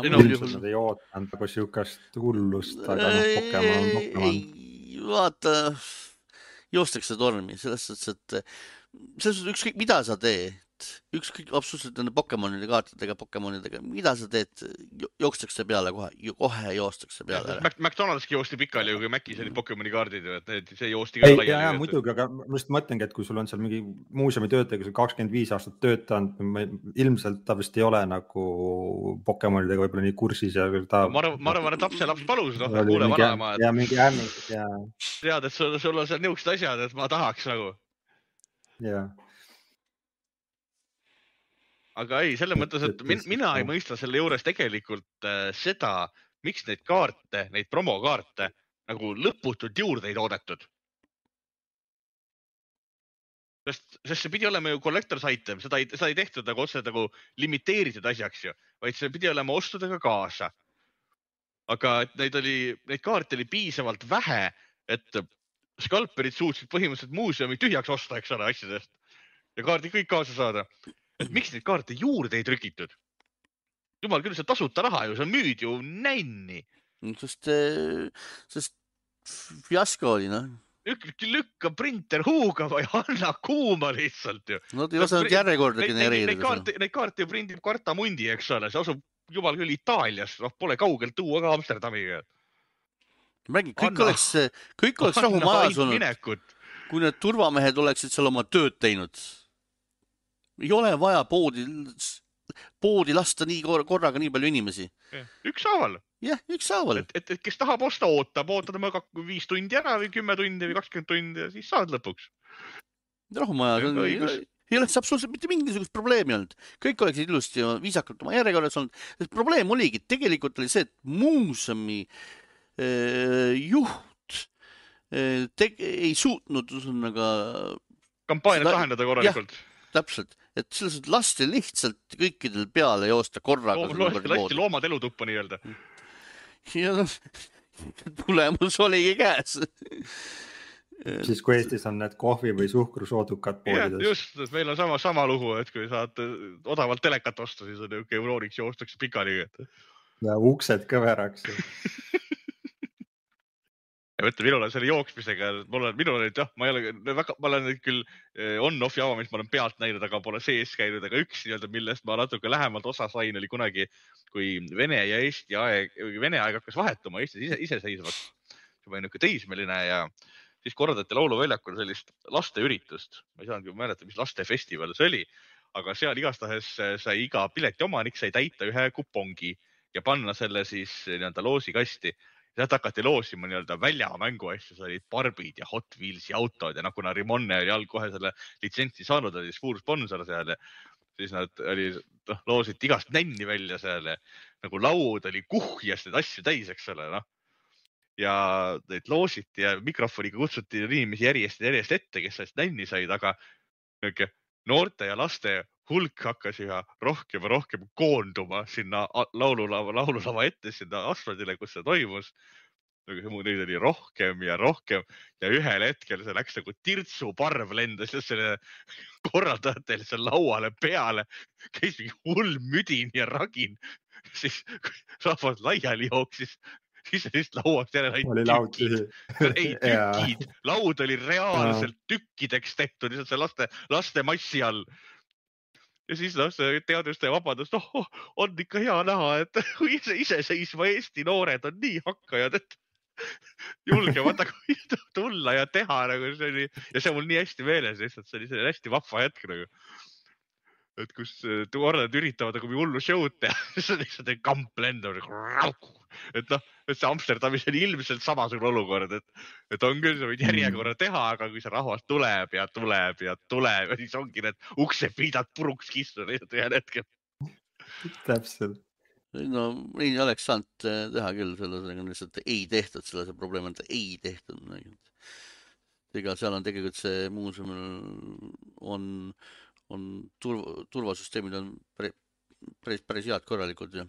ilmselt nad ei ootanud nagu siukest hullust, aga noh, Pokemon on Pokemon. Vaata, joostakse tormi selles suhtes, et selles suhtes ükskõik, mida sa teed, ükskõik absoluutselt nende Pokemonide kaartidega, Pokemonidega, mida sa teed, jookstakse peale kohe, kohe joostakse peale. McDonaldski joosti pikali, kui Macis olid Pokemoni kaardid ju, et need, see joosti ka laiali. ja, ja muidugi, aga ma just mõtlengi, et kui sul on seal mingi muuseumi töötaja, kes on kakskümmend viis aastat töötanud, ilmselt ta vist ei ole nagu Pokemonidega võib-olla nii kursis ja ta. ma arvan, ma arvan, et lapselaps palus, noh, kuule vanaema. ja mingi hämming ja. tead, et sul, sul on seal niisugused asjad, et ma tahaks nagu. jah aga ei, selles mõttes, et min, mina ei mõista selle juures tegelikult äh, seda, miks neid kaarte, neid promokaarte nagu lõputult juurde ei toodetud. sest, sest see pidi olema ju collector's item, seda ei, seda ei tehtud nagu otse nagu limiteeritud asjaks ju, vaid see pidi olema ostudega kaasa. aga et neid oli, neid kaarte oli piisavalt vähe, et skalperid suutsid põhimõtteliselt muuseumi tühjaks osta, eks ole, asjadest ja kaardid kõik kaasa saada et miks neid kaarte juurde ei trükitud? jumal küll, see tasuta raha ju, sa müüd ju nänni. sest, eh, sest fiasko oli noh lükka printer huugama [laughs] ja anna kuuma lihtsalt ju. Nad ei osanud järjekorda genereerida. Neid kaarte, neid kaarte prindib Kartamundi, eks ole, see asub jumal küll Itaalias, noh, pole kaugelt tuua ka Amsterdamiga. ma räägin, kõik anna, oleks, kõik oleks [laughs] rahu majas olnud, kui need turvamehed oleksid seal oma tööd teinud ei ole vaja poodi, poodi lasta nii korraga nii palju inimesi. ükshaaval. jah, ükshaaval. et, et, et kes tahab osta, ootab, ootad oma viis tundi ära või kümme tundi või kakskümmend tundi ja siis saad lõpuks. rahumaja, ei oleks absoluutselt mitte mingisugust probleemi olnud, kõik oleksid ilusti ja viisakalt oma järjekorras olnud. probleem oligi, tegelikult oli see, et muuseumi äh, juht äh, ei suutnud ühesõnaga. kampaaniat lahendada korralikult. täpselt, et selles suhtes lasti lihtsalt kõikidel peale joosta korraga Loom,. lasti loomad elutuppa nii-öelda. ja noh, tulemus oligi käes siis kui Eestis on need kohvi või suhkrusoodukad poodides. just, meil on sama, sama lugu, et kui saad odavalt telekat osta, siis on niisugune eurooniks joostakse pikali. ja uksed kõveraks [laughs] ja mõtle, minul on selle jooksmisega, mul on, minul on nüüd jah, ma ei ole väga, ma olen küll eh, on-off javamist, ma olen pealt näinud, aga pole sees käinud, aga üks nii-öelda, millest ma natuke lähemalt osa sain, oli kunagi, kui Vene ja Eesti aeg, Vene aeg hakkas vahetuma Eestis ise, iseseisvaks. juba niisugune teismeline ja siis korraldati Lauluväljakul sellist lasteüritust, ma ei saanudki mäletada, mis lastefestival see oli, aga seal igastahes sai iga piletiomanik sai täita ühe kupongi ja panna selle siis nii-öelda loosikasti sealt hakati loosima nii-öelda väljamängu asju, seal olid Barbid ja Hot Wheelsi autod ja noh, kuna Rimonne oli all kohe selle litsentsi saanud, oli suur sponsor seal ja siis nad oli, noh, loositi igast nänni välja seal ja nagu laud oli kuhjast neid asju täis, eks ole, noh. ja neid loositi ja mikrofoniga kutsuti inimesi järjest ja järjest ette, kes sellest nänni said, aga niisugune noorte ja laste hulk hakkas üha rohkem ja rohkem koonduma sinna laululava, laululava ette, sinna asfaldile, kus see toimus. Neid oli rohkem ja rohkem. Ja ühel hetkel see läks nagu tirtsuparv lendas selle korraldajatel seal lauale peale, käis mingi hull müdin ja ragin. Siis [laughs] rahvas laiali jooksis, [laughs] siis lihtsalt lauast järele oli laud tühi. ei, [laughs] tükid, laud oli reaalselt tükkideks tehtud, lihtsalt see laste, laste massi all. Ja siis noh, see teadlaste vabandus, noh oh, on ikka hea näha, et [laughs] iseseisva Eesti noored on nii hakkajad, et julgevad nagu tulla ja teha nagu see oli. Ja see on mul nii hästi meeles lihtsalt, see oli selline hästi vahva hetk nagu. Et kus tuareed üritavad nagu hullu show'd teha, [laughs] siis on lihtsalt kamp lendab et noh, et see Amsterdamis oli ilmselt samasugune olukord, et, et on küll, sa võid järjekorra teha, aga kui see rahvas tuleb ja tuleb ja tuleb ja [laughs] siis ongi need uksepiidad puruks kistud lihtsalt ühel hetkel. täpselt no ei oleks saanud äh, teha küll, sellega lihtsalt ei tehtud, selle see probleem on, et ei tehtud. ega seal on tegelikult see muuseumil on, on turv, turvasüsteemid on päris, päris, päris head, korralikud ja.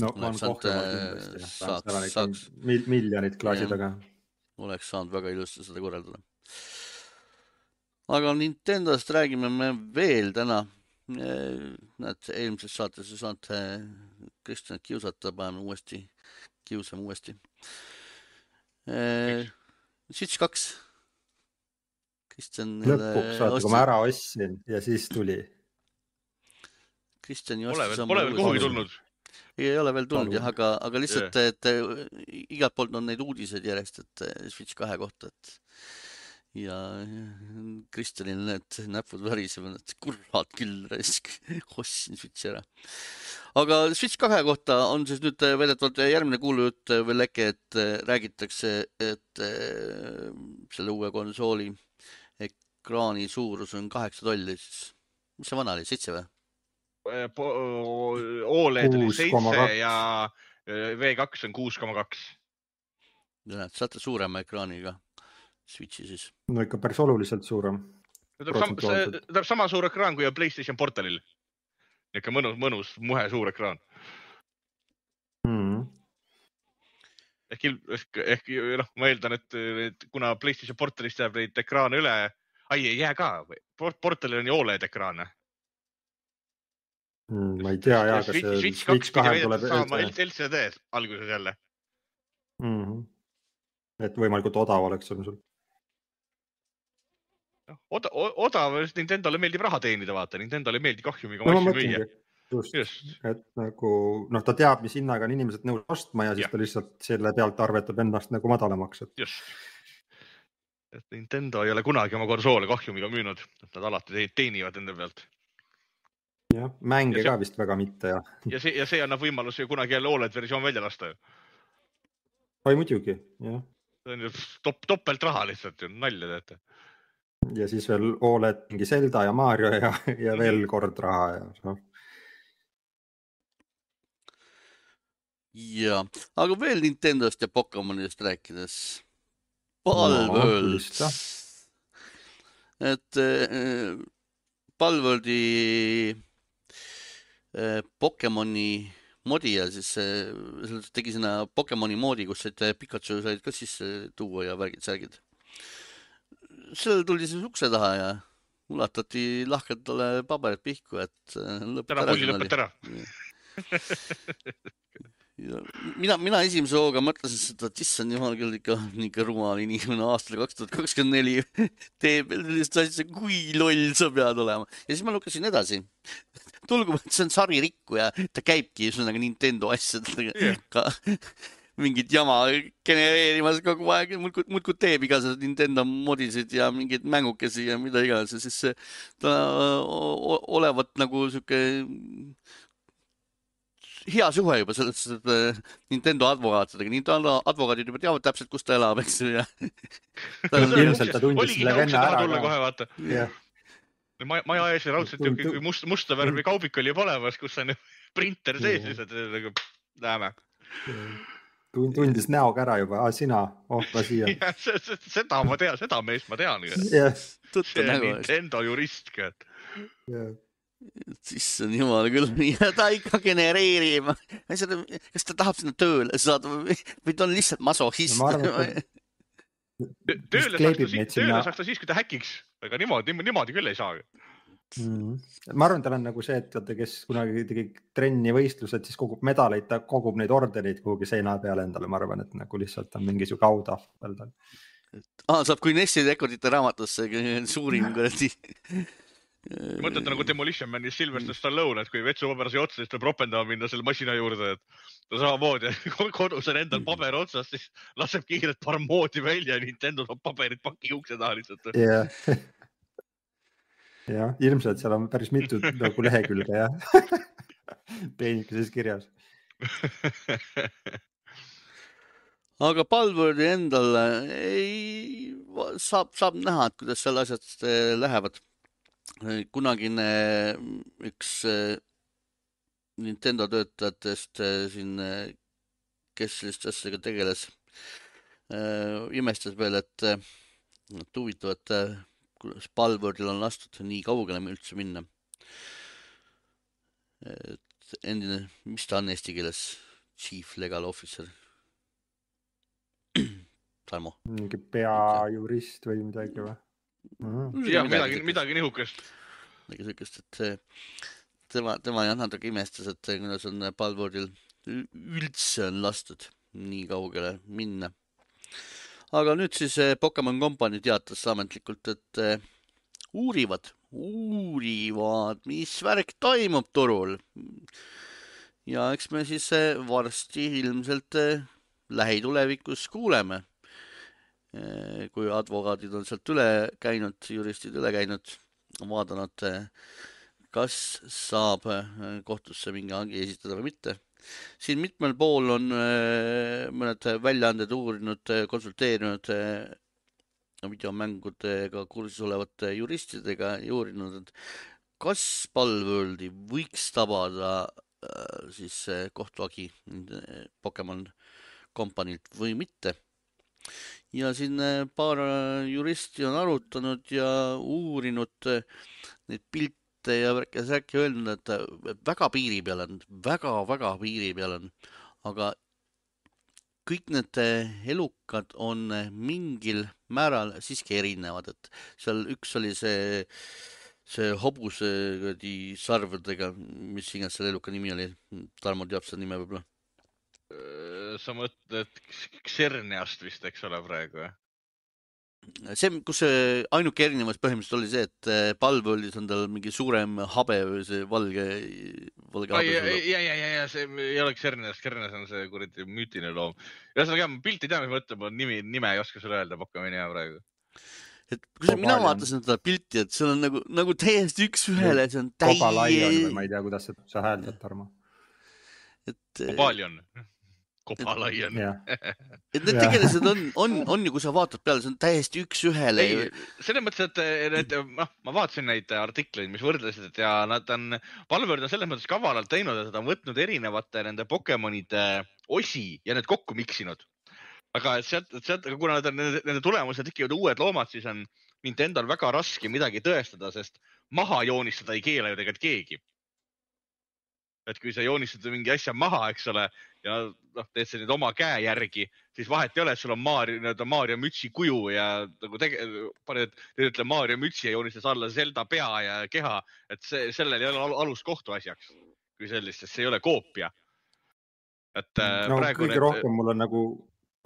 no on Kohvermaal kindlasti, saaks, saaks, mil, miljonid klaasi taga. oleks saanud väga ilusti seda korraldada. aga Nintendost räägime me veel täna näed, eelmises saates ei saanud Kristjanit kiusata, paneme uuesti, kiusame uuesti. Switch kaks. Kristjan. lõpuks vaata, kui ma ära ostsin ja siis tuli. Kristjan ju ostis oma. Pole veel kuhugi tulnud. ei ole veel tulnud jah, aga, aga lihtsalt, et igalt poolt on neid uudiseid järjest, et Switch kahe kohta, et ja Kristjanil need näpud värisevad, et kurat küll raisk, ostsin Switchi ära. aga Switch kahe kohta on siis nüüd väidetavalt järgmine kuulujutt veel leke, et räägitakse, et selle uue konsooli ekraani suurus on kaheksa tolli, siis mis see vana oli, seitse või? Oled oli seitse ja V2 on kuus koma kaks. näed, saate suurema ekraaniga Switchi siis. no ikka päris oluliselt suurem. ta tuleb sama suur ekraan kui on Playstation portalil. niisugune mõnus, mõnus muhe suur ekraan mm.. ehk, ehk, ehk noh, ma eeldan, et, et kuna Playstation portalist jääb neid ekraane üle, ai ei jää ka, portalil on ju Oled ekraane mm,. ma ei tea ja, kas see Switch kaks pidi saama LCD alguses jälle mm. -hmm. et võimalikult odav oleks on sul oda, odav, Nintendo'le meeldib raha teenida, vaata, Nintendo'le ei meeldi kahjumiga no, asju müüa. just, just., et nagu noh, ta teab, mis hinnaga on inimesed nõus ostma ja siis ja. ta lihtsalt selle pealt arvetab ennast nagu madalamaks et.... just, et Nintendo ei ole kunagi oma konsoole kahjumiga müünud, nad alati teenivad ende pealt. jah, mänge ja see... ka vist väga mitte ja. ja see, ja see annab võimaluse ju kunagi jälle Oled versioon välja lasta ju. oi muidugi, jah. see on ju top, topeltraha lihtsalt ju, nalja teete ja siis veel Oled mingi Zelda ja Mario ja, ja veel mhm. kord raha ja noh. ja, aga veel Nintendost ja Pokemonidest rääkides. Palworld no,. et äh, Palworldi äh, Pokemoni modi ja siis äh, tegi sinna Pokemoni moodi, kus said Pikachu said ka sisse tuua ja värgid-särgid seal tuli siis ukse taha ja ulatati lahkelt talle paberid pihku, et lõpeta ära. lõpeta ära. [laughs] mina, mina esimese hooga mõtlesin seda, et issand jumal küll ikka niisugune rumal inimene aastal kaks tuhat kakskümmend neli teeb sellist asja, kui loll sa pead olema. ja siis ma lugesin edasi. tulgu, see on saririkkuja, ta käibki ühesõnaga Nintendo asjadega yeah. mingit jama genereerimas kogu aeg, muudkui, muudkui teeb igasuguseid Nintendo modisid ja mingeid mängukesi ja mida iganes ja siis ta olevat nagu sihuke hea suhe juba selles suhtes, et äh, Nintendo advokaatidega, Nintendo advokaadid juba teavad täpselt, kus ta elab, eks ju ja [laughs] ilmselt ta tundis selle venna ära ka. maja ees raudselt ju must, musta värvi kaubik oli juba olemas, kus on [laughs] printer sees lihtsalt, nagu näeme. Tundis näoga ära juba, sina, oh ma siia. [laughs] Seda ma tean, seda meest ma tean yeah.. see on Nintendo jurist ka yeah.. Issand jumal küll, ja [laughs] ta ikka genereerib. kas ta tahab sinna tööle saada või, või ta on lihtsalt masohhist no,? [laughs] tööle saaks ta siis, tööle saaks ta siis, kui ta häkiks, aga niimoodi, niimoodi küll ei saa mm.. ma arvan, tal on nagu see, et vaata, kes kunagi tegi trenni võistlused, siis kogub medaleid, ta kogub neid ordeneid kuhugi seina peale endale, ma arvan, et nagu lihtsalt on mingi sihuke autahvel tal. aa, saab Guinessi rekordite raamatusse suurim [laughs] kuradi mõtled nagu Demolition Manis Sylvester Stallone, et kui vetsupaber sai otsa, siis tuleb ropendama minna selle masina juurde, et ta samamoodi [laughs] kodus on endal paber otsas, siis laseb kiirelt paar moodi välja ja Nintendo toob paberit paki ukse taha lihtsalt. jah, [laughs] jah, ilmselt seal on päris mitu nagu lehekülge jah. [laughs] Peenikeses kirjas. Aga Palveri endal ei, saab, saab näha, et kuidas seal asjad eh, lähevad kunagine üks äh, Nintendo töötajatest äh, siin, kes selliste asjadega tegeles, imestas veel, et, et huvitav, et kuidas Palvordil on lastud nii kaugele üldse minna. et endine, mis ta on eesti keeles, chief legal officer? [clears throat] Tarmo. mingi peajurist või midagi või? Jah, midagi, midagi nihukest. midagi siukest, et see, tema, tema jah natuke imestas, et kuidas on Palvordil üldse on lastud nii kaugele minna. aga nüüd siis eh, Pokemon Company teatas ametlikult, et eh, uurivad, uurivad, mis värk toimub turul. ja eks me siis varsti ilmselt lähitulevikus kuuleme kui advokaadid on sealt üle käinud, juristid üle käinud, vaadanud, kas saab eh, kohtusse mingi hagi esitada või mitte. siin mitmel pool on eh, mõned väljaanded uurinud, konsulteerinud videomängudega kursis olevate juristidega ja uurinud, et kas Palworldi võiks tabada siis kohtuagi Pokemon kompaniilt või mitte ja siin äh, paar äh, juristi on arutanud ja uurinud äh, neid pilte ja värki-särki öelnud, et väga piiri peal on väga,, väga-väga piiri peal on, aga kõik need elukad on mingil määral siiski erinevad, et seal üks oli see, see hobuse kuradi sarvedega, mis iganes selle eluka nimi oli, Tarmo teab seda nime võib-olla sa mõtled Xerneast vist, eks ole, praegu? see, kus see ainuke erinevus põhimõtteliselt oli see, et äh, palveõllis on tal mingi suurem habe või see valge, valge habe. ja, ja, ja, ja see ei ole Xernes, Xernes on see kuradi müütiline loom. ühesõnaga, ma pilti ei tea, mis ma ütlen, ma nimi, nime ei oska sulle öelda, Pokemoni nime praegu. et kui mina vaatasin seda pilti, et seal on nagu, nagu täiesti üks-ühele, see on täiesti. ma ei tea, kuidas sa hääldad, Tarmo. et. Kobalion kopalaian [laughs] et need tegelased on, on, on ju, kui sa vaatad peale, see on täiesti üks-ühele. selles mõttes, et need, noh, ma vaatasin neid artikleid, mis võrdlesid ja nad on, Valverd on selles mõttes kavalalt teinud, et ta on võtnud erinevate nende Pokemonide osi ja need kokku miksinud. aga sealt, sealt, kuna need on, nende tulemusel tekivad uued loomad, siis on Nintendo'l väga raske midagi tõestada, sest maha joonistada ei keela ju tegelikult keegi et kui sa joonistad mingi asja maha, eks ole, ja noh, teed sa nüüd oma käe järgi, siis vahet ei ole, sul on Maarja, nii-öelda Maarja mütsi kuju ja nagu tege-, paned, ütle Maarja mütsi ja joonistad alla Zelda pea ja keha, et see, sellel ei ole alust kohtuasjaks kui sellist, sest see ei ole koopia. et äh, no, praegu. kõige need... rohkem mul on nagu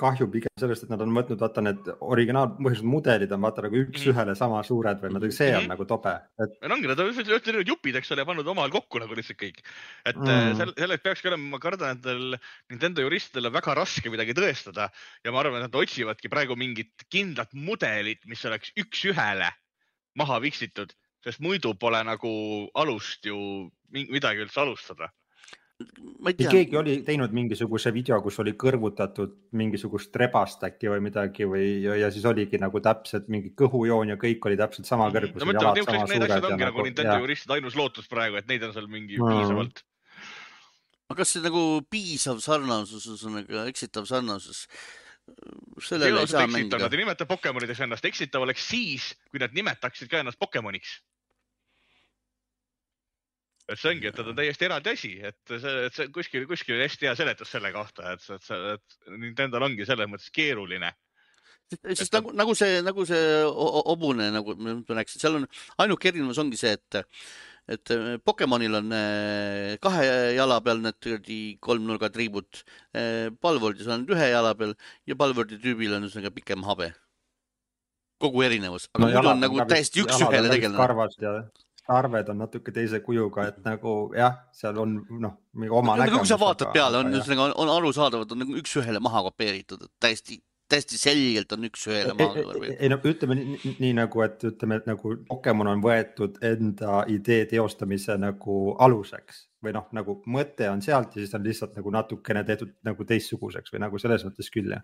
kahju pigem sellest, et nad on võtnud, vaata need originaal, põhiliselt mudelid on vaata nagu üks-ühele mhm. sama suured või nagu see on mm -hmm. nagu tobe et.... no ongi, nad on ütelnud jupid, eks ole, ja pannud omavahel kokku nagu lihtsalt kõik. et mm. sel, selleks peakski olema, ma kardan, et Nintendo juristidel on väga raske midagi tõestada ja ma arvan, et nad otsivadki praegu mingit kindlat mudelit, mis oleks üks-ühele maha viksitud, sest muidu pole nagu alust ju midagi üldse alustada keegi oli teinud mingisuguse video, kus oli kõrvutatud mingisugust rebast äkki või midagi või, ja siis oligi nagu täpselt mingi kõhujoon ja kõik oli täpselt sama mhm. kõrgusel no,. Need asjad ongi nagu Nintendo juristide ainus lootus praegu, et neid on seal mingi mm. piisavalt. aga kas see nagu piisav sarnasus, ühesõnaga eksitav sarnasus? see ei ole eksitav, nad ei nimeta Pokemonideks ennast, eksitav oleks siis, kui nad nimetaksid ka ennast Pokemoniks et see ongi, et nad on täiesti eraldi asi, et see, et see kuskil, kuskil on hästi hea seletus selle kohta, et, et, et Nintendo'l ongi selles mõttes keeruline sest nagu, nagu see, nagu see hobune, nagu ma rääkisin, seal on ainuke erinevus ongi see, et et äh, Pokemonil on äh, kahe jala peal need kuradi kolmnurga triibud. Äh, Palwardis on ühe jala peal ja Palwardi tüübil on ühesõnaga pikem habe. kogu erinevus, aga no, muidu on nagu täiesti üks-ühele tegelane. karvad ja arved on natuke teise kujuga, et nagu jah, seal on noh, mingi oma no, nägemus. kui sa vaatad peale, on ühesõnaga on, on arusaadav, et on nagu üks-ühele maha kopeeritud, et täiesti täiesti selgelt on üks-ühele maha kõrval. ei no ütleme nii, nii, nii nagu, et ütleme, et nagu Pokemon on võetud enda idee teostamise nagu aluseks või noh, nagu mõte on sealt ja siis on lihtsalt nagu natukene tehtud nagu teistsuguseks või nagu selles mõttes küll jah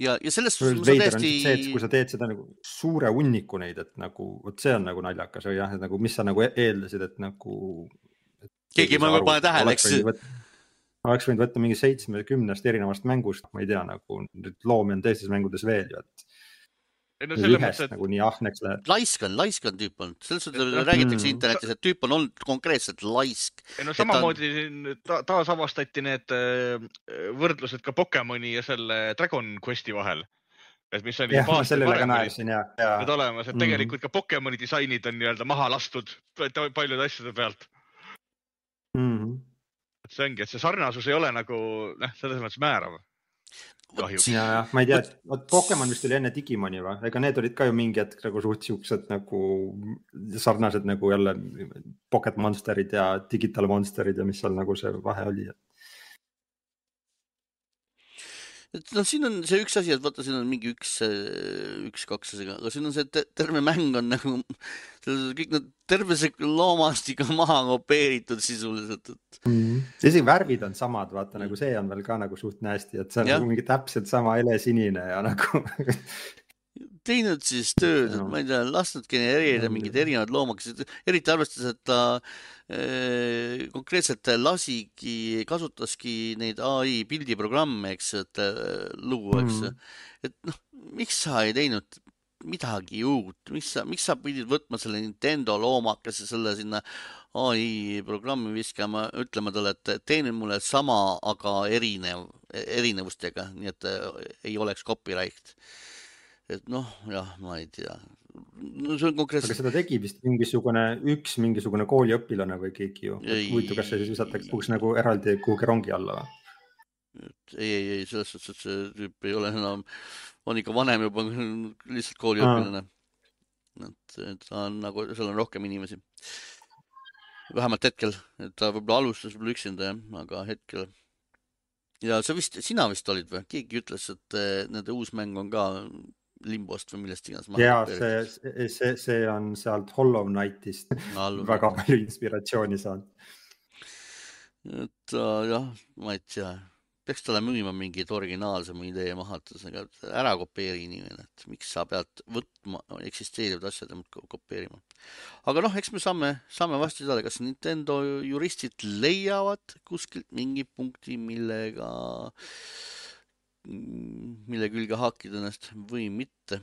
ja, ja selles suhtes ma täiesti. see, et kui sa teed seda nagu suure hunniku neid, et nagu vot see on nagu naljakas või jah, et nagu mis sa nagu e-, eeldasid, et nagu. keegi ei pane tähele, eks oleks võinud võtta mingi seitsmekümnest erinevast mängust, ma ei tea, nagu nüüd loomi on teistes mängudes veel ju, et. No, ühest et... nagu nii ahneks läheb. laisk on, laisk on tüüp olnud, selles suhtes räägitakse mm. internetis, et tüüp on olnud konkreetselt laisk. ei no samamoodi on... siin ta, taasavastati need äh, võrdlused ka Pokemoni ja selle Dragon Questi vahel et mis on. jah, ma sellele ka naersin ja, ja. Need olemas, et tegelikult mm. ka Pokemoni disainid on nii-öelda maha lastud paljude asjade pealt mm. -hmm see ongi, et see sarnasus ei ole nagu noh, selles mõttes määrav. Kahjuks. ja, jah, ma ei tea, vot Pokemon vist oli enne Digimoni või, ega need olid ka ju mingi hetk nagu suht siuksed nagu sarnased nagu jälle Pocket Monsterid ja Digital Monsterid ja mis seal nagu see vahe oli. et noh, siin on see üks asi, et vaata, siin on mingi üks, üks-kaks asja, aga siin on see terve mäng on nagu, [laughs] kõik need, terve see loomastik on [laughs] maha kopeeritud sisuliselt, et mm. -hmm. isegi värvid on samad, vaata nagu see on veel ka nagu suht hästi, et see on ja. nagu mingi täpselt sama helesinine ja nagu [laughs] teinud siis tööd, et ma ei tea, lasknud genereerida mingeid erinevaid loomakesi, eriti arvestades, et ta äh, konkreetselt lasigi, kasutaski neid ai pildiprogramme, eks, et äh, luua, eks. Mm. et noh, miks sa ei teinud midagi uut, miks sa, miks sa pidid võtma selle Nintendo loomakese, selle sinna ai programmi viskama, ütlema talle, et tee nüüd mulle sama, aga erinev, erinevustega, nii et äh, ei oleks copyright et noh, jah, ma ei tea. no see on konkreetselt. aga seda tegi vist mingisugune üks mingisugune kooliõpilane või keegi ju. huvitav, kas see siis visatakse kuhugi nagu eraldi kuhugi rongi alla või? ei, ei, ei selles suhtes, et see tüüp ei ole enam, on ikka vanem juba, lihtsalt kooliõpilane. et, ta on nagu, seal on rohkem inimesi. vähemalt hetkel, et ta võib-olla alustas võib-olla üksinda jah, aga hetkel. ja sa vist, sina vist olid või, keegi ütles, et eh, nende uus mäng on ka limbost või millest iganes. ja see, see, see on sealt Hollow Knightist [laughs] [laughs] väga palju inspiratsiooni saanud. et uh, jah, ma ei tea, peaks talle müüma mingit originaalsema idee maha, et ära kopeeri inimene, et miks sa pead võtma eksisteerivad asjad ja muudkui kopeerima. aga noh, eks me saame, saame varsti teada, kas Nintendo juristid leiavad kuskilt mingi punkti, millega äh, mille külge haakida ennast või mitte.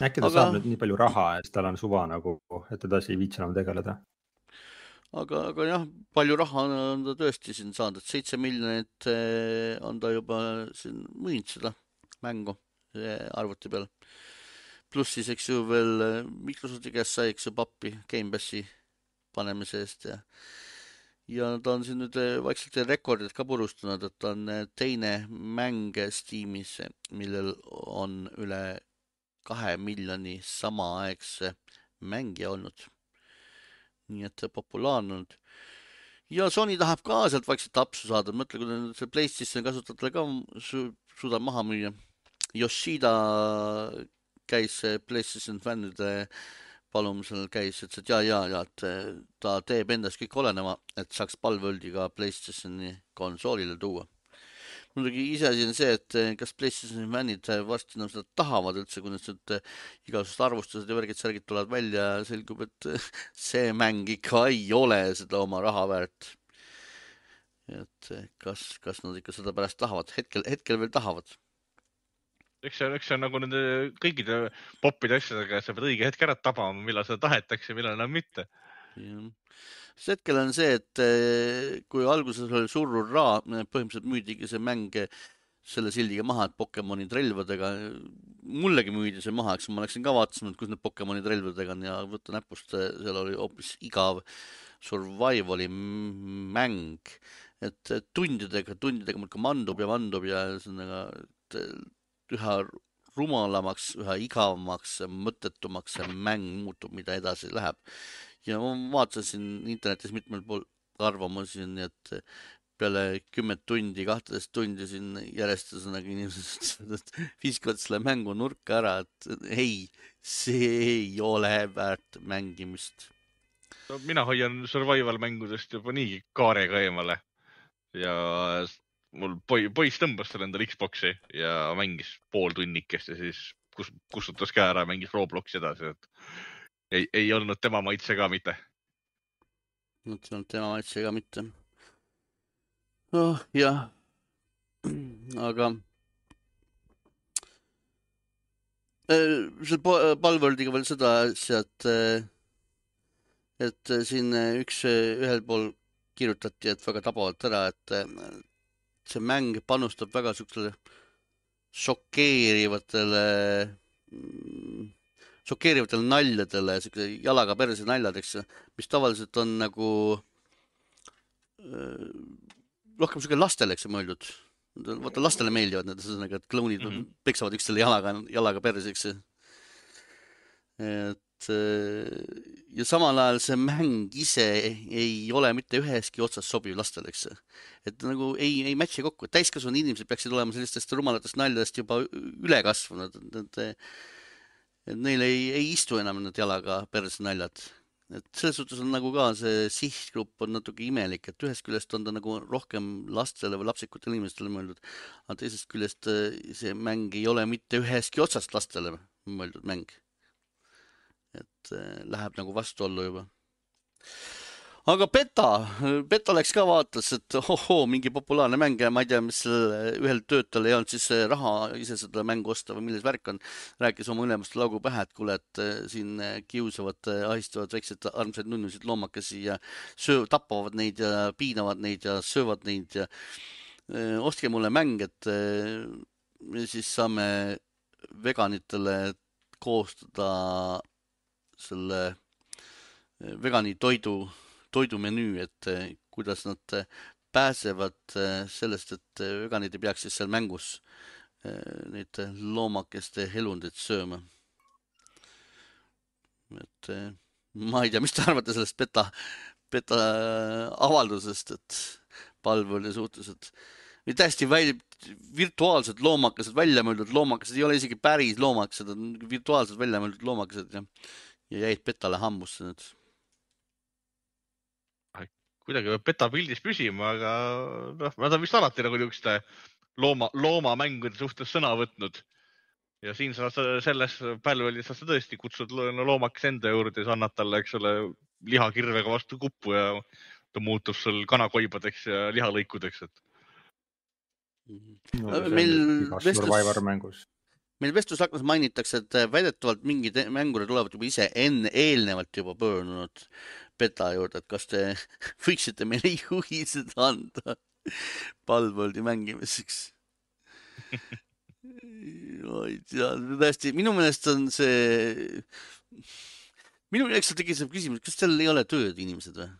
äkki ta aga... saab nüüd nii palju raha, et tal on suva nagu, et edasi ei viitsi enam tegeleda. aga, aga jah, palju raha on ta tõesti siin saanud, et seitse miljonit eh, on ta juba siin müünud seda mängu arvuti peal. pluss siis, eks ju veel eh, Microsofti käest sai, eks ju, pappi Gamepassi panemise eest ja ja ta on siin nüüd eh, vaikselt rekordid ka purustanud, et ta on eh, teine mäng Steamis, millel on üle kahe miljoni samaaegse mängija olnud. nii et populaarne olnud. ja Sony tahab ka sealt vaikselt apsu saada, mõtle, kui ta see PlayStation kasutajatele ka su suudab maha müüa. Yoshida käis PlayStation fännide äh, palumisel käis, ütles, et ja, ja, ja, et eh, ta teeb endast kõik olenema, et saaks Palworldi ka Playstationi konsoolile tuua. muidugi iseasi on see, et eh, kas Playstationi fännid varsti enam seda tahavad üldse, kui nüüd eh, igasugused arvustused ja värgid-särgid tulevad välja ja selgub, et see mäng ikka ei ole seda oma raha väärt. et kas, kas nad ikka seda pärast tahavad, hetkel, hetkel veel tahavad eks see on, eks see on nagu nende kõikide popide asjadega, sa pead õige hetk ära tabama, millal seda tahetakse, millal enam mitte. sest hetkel on see, et eh, kui alguses oli suur hurraa, põhimõtteliselt müüdigi see mäng selle sildiga maha, et Pokemonid relvadega, mullegi müüdi see maha, eks ma läksin ka vaatasin, et kus need Pokemonid relvadega on ja võtta näpust, seal oli hoopis igav survival'i mäng, et tundidega, tundidega muudkui mandub ja mandub ja ühesõnaga, et üha rumalamaks, üha igavamaks, mõttetumaks see mäng muutub, mida edasi läheb ja ma vaatasin internetis mitmel pool arvamusi, nii et peale kümmet tundi, kahteteist tundi siin järjest ühesõnaga inimesed [laughs] viskavad selle mängu nurka ära, et ei, see ei ole väärt mängimist. no mina hoian survival mängudest juba niigi kaarega eemale ja mul poi-, poiss tõmbas selle endale Xbox'i ja mängis pool tunnikest ja siis kus, kustutas ka ära, mängis Robloksi edasi, et ei, ei olnud tema maitse ka mitte. ei olnud tema maitse ka mitte. noh, jah. aga äh, seal Palwordiga veel seda asja, et, äh, et siin üks ühel pool kirjutati, et väga tabavalt ära, et see mäng panustab väga siuksele šokeerivatele mm, šokeerivatele naljadele, siukse jalaga perse naljadeks, mis tavaliselt on nagu äh, rohkem siuke lastele, eks ju, mõeldud. vaata, lastele meeldivad need, ühesõnaga, et klounid mm -hmm. peksavad üksteisele jalaga, jalaga perse, eks ju. et ja samal ajal see mäng ise ei ole mitte üheski otsas sobiv lastele, eks et nagu ei, ei match'i kokku, täiskasvanud inimesed peaksid olema sellistest rumalatest naljadest juba üle kasvanud, et et neil ei, ei istu enam need jalaga perse naljad. et selles suhtes on nagu ka see sihtgrupp on natuke imelik, et ühest küljest on ta nagu rohkem lastele või lapsikutele inimestele mõeldud, aga teisest küljest äh, see mäng ei ole mitte ühestki otsast lastele mõeldud mäng. Et äh, läheb nagu vastuollu juba aga Beta, Beta läks ka vaatas, et ohoo, mingi populaarne mäng ja ma ei tea, mis ühel töötajal ei olnud siis raha ise seda mängu osta või milles värk on. rääkis oma ülemustele laugu pähe, et kuule, et eh, siin kiusavad, eh, ahistavad väikseid armsaid nunnusid loomakesi ja söö-, tapavad neid ja piinavad neid ja söövad neid ja eh, ostke mulle mäng, et öö, siis saame veganitele koostada selle vegani toidu toidumenüü, et eh, kuidas nad eh, pääsevad eh, sellest, et veganid ei peaks siis seal mängus neid loomakeste elundeid sööma. et ma ei tea, mis te arvate sellest beta, beta avaldusest, et palveli suhtes, et või täiesti välja, virtuaalsed loomakesed, välja mõeldud loomakesed, ei ole isegi päris loomakesed, on virtuaalsed välja mõeldud loomakesed ja, ja jäid petale hambusse nüüd kuidagi peab petapildis püsima, aga noh, nad on vist alati nagu niisuguste looma, loomamängude suhtes sõna võtnud. ja siin sa selles pälvelis sa tõesti kutsud loomakese enda juurde ja sa annad talle, eks ole, lihakirvega vastu kuppu ja ta muutub sul kanakoibadeks ja lihalõikudeks, et no,. meil vestlus, meil vestlusaknas mainitakse, et väidetavalt mingid mängurid olevat juba ise enne, eelnevalt juba pöördunud beta juurde, et kas te [laughs] võiksite meile juhised anda Palworldi mängimiseks [laughs] ma ei tea, tõesti, minu meelest on see, minu jaoks see küsimus, kas teil ei ole tööd, inimesed või?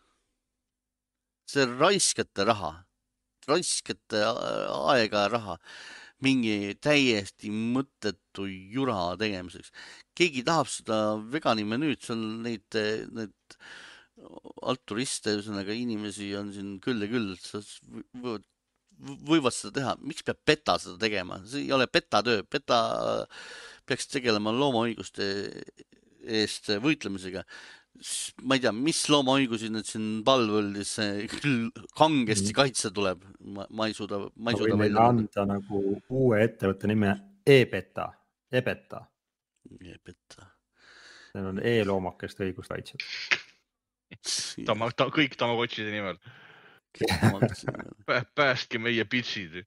see raiskate raha, raiskate aega ja raha mingi täiesti mõttetu jura tegemiseks. keegi tahab seda vegani menüüd, seal neid, need altruiste, ühesõnaga inimesi on siin küll ja küll, võivad, võivad seda teha, miks peab PETA seda tegema, see ei ole PETA töö, PETA peaks tegelema loomaõiguste eest võitlemisega. Ma ei tea, mis loomaõigusi nüüd siin Palvõldis [laughs] küll kangesti mhm. kaitse tuleb, ma, ma ei suuda, ma ei suuda välja anda nagu uue ettevõtte nime e-PETA, e-PETA. e-PETA. Need on e-loomakeste õiguskaitsjad Tama, ta, kõik Tamagotšide nimel päästke meie pitsid.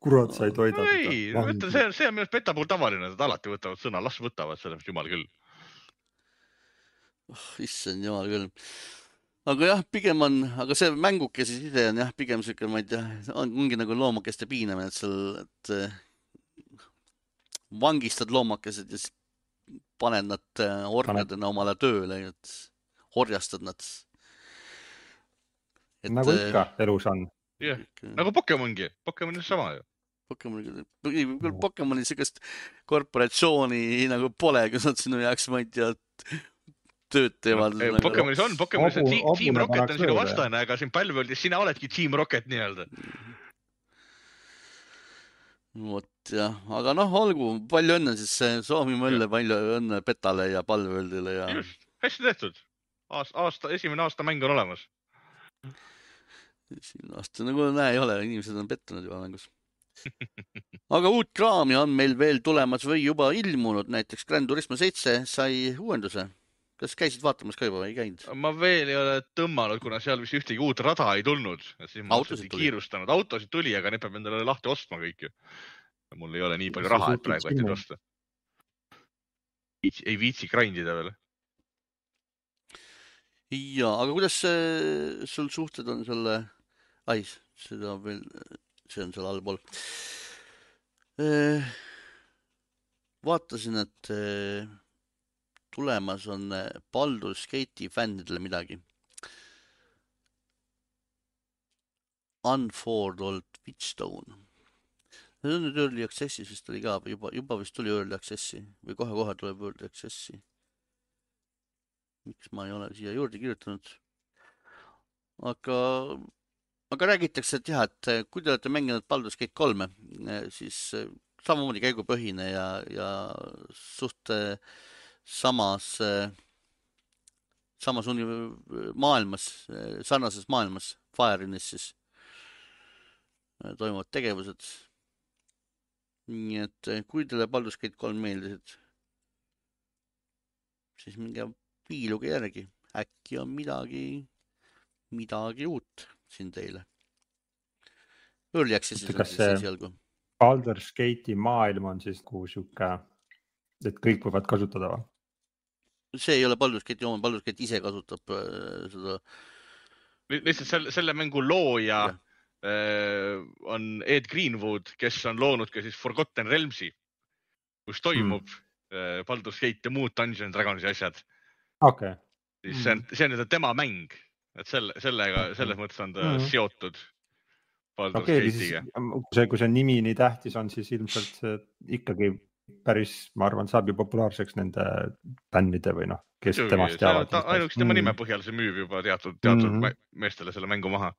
kurat, sa ei toida. ei, ma ütlen, see on, see on minu arust beta puhul tavaline, nad alati võtavad sõna, las võtavad sellest, jumal küll. Oh, issand jumal küll. aga jah, pigem on, aga see mängukese ise on jah, pigem siuke, ma ei tea, ongi nagu loomakeste piinamine, et seal, et eh, vangistad loomakesed ja siis paned nad eh, orjadena omale tööle, et orjastad nad. nagu eh, ikka elus on. jah, nagu Pokemongi, Pokemon on sama ju Pokemoni, küll Pokemoni siukest korporatsiooni nagu pole, kus nad sinu jaoks, ma ei tea, tööd teevad no,. Nagu Pokemonis on, Pokemonis on Team, Team Rocket on sinu vastane, aga siin Palworldis sina oledki Team Rocket nii-öelda. vot jah, aga noh, olgu, palju õnne siis soovime õlle, palju õnne Petale ja Palworldile ja. hästi tehtud. aasta, aasta, esimene aasta mäng on olemas. esimene aasta nagu näe ei ole, inimesed on pettunud juba mängus [laughs] aga uut kraami on meil veel tulemas või juba ilmunud, näiteks Grand Turismo seitse sai uuenduse. Kas käisid vaatamas ka juba või ei käinud? ma veel ei ole tõmmanud, kuna seal vist ühtegi uut rada ei tulnud, siis ma autosid kiirustanud. autosid tuli, aga need peab endale lahti ostma kõik ju. mul ei ole nii palju raha, et praegu, et neid osta. ei viitsi grind ida veel. ja, aga kuidas sul suhted on selle, ai, seda veel see on seal allpool. Äh, vaatasin, et äh, tulemas on äh, Baldur's Gate'i fännidele midagi. Unforled Witchstone. see on nüüd Early Access'is vist oli ka või juba, juba vist tuli Early Access'i või kohe-kohe tuleb Early Access'i. miks ma ei ole siia juurde kirjutanud? aga aga räägitakse, et jah, et eh, kui te olete mänginud Baldur's Gate kolme, eh, siis samamoodi käigupõhine ja, ja suht samas, samas uni-, maailmas, sarnases maailmas, Fire'inis siis toimuvad tegevused. nii et kui teile Baldur's Gate kolm meeldisid, siis minge piiluge järgi, äkki on midagi, midagi uut siin teile. Early Access'is on siis esialgu. Baldur's Gate'i maailm on siis kuhu sihuke, et kõik võivad kasutada või? see ei ole Baldur's Gate'i oma, Baldur's Gate ise kasutab äh, seda. lihtsalt selle, selle mängu looja ja. äh, on Ed Greenwood, kes on loonud ka siis Forgotten Realms'i, kus toimub hmm. äh, Baldur's Gate ja muud Dungeons Dragonsi asjad. okei okay.. siis see on, see on nii-öelda tema mäng et selle, sellega, selles mõttes on ta mm -hmm. seotud. okei okay,, siis see, kui see nimi nii tähtis on, siis ilmselt see ikkagi päris, ma arvan, saab ju populaarseks nende bändide või noh, kes Jugi, temast teavad. ainuüksi tema mm. nime põhjal see müüb juba teatud, teatud mm -hmm. meestele selle mängu maha.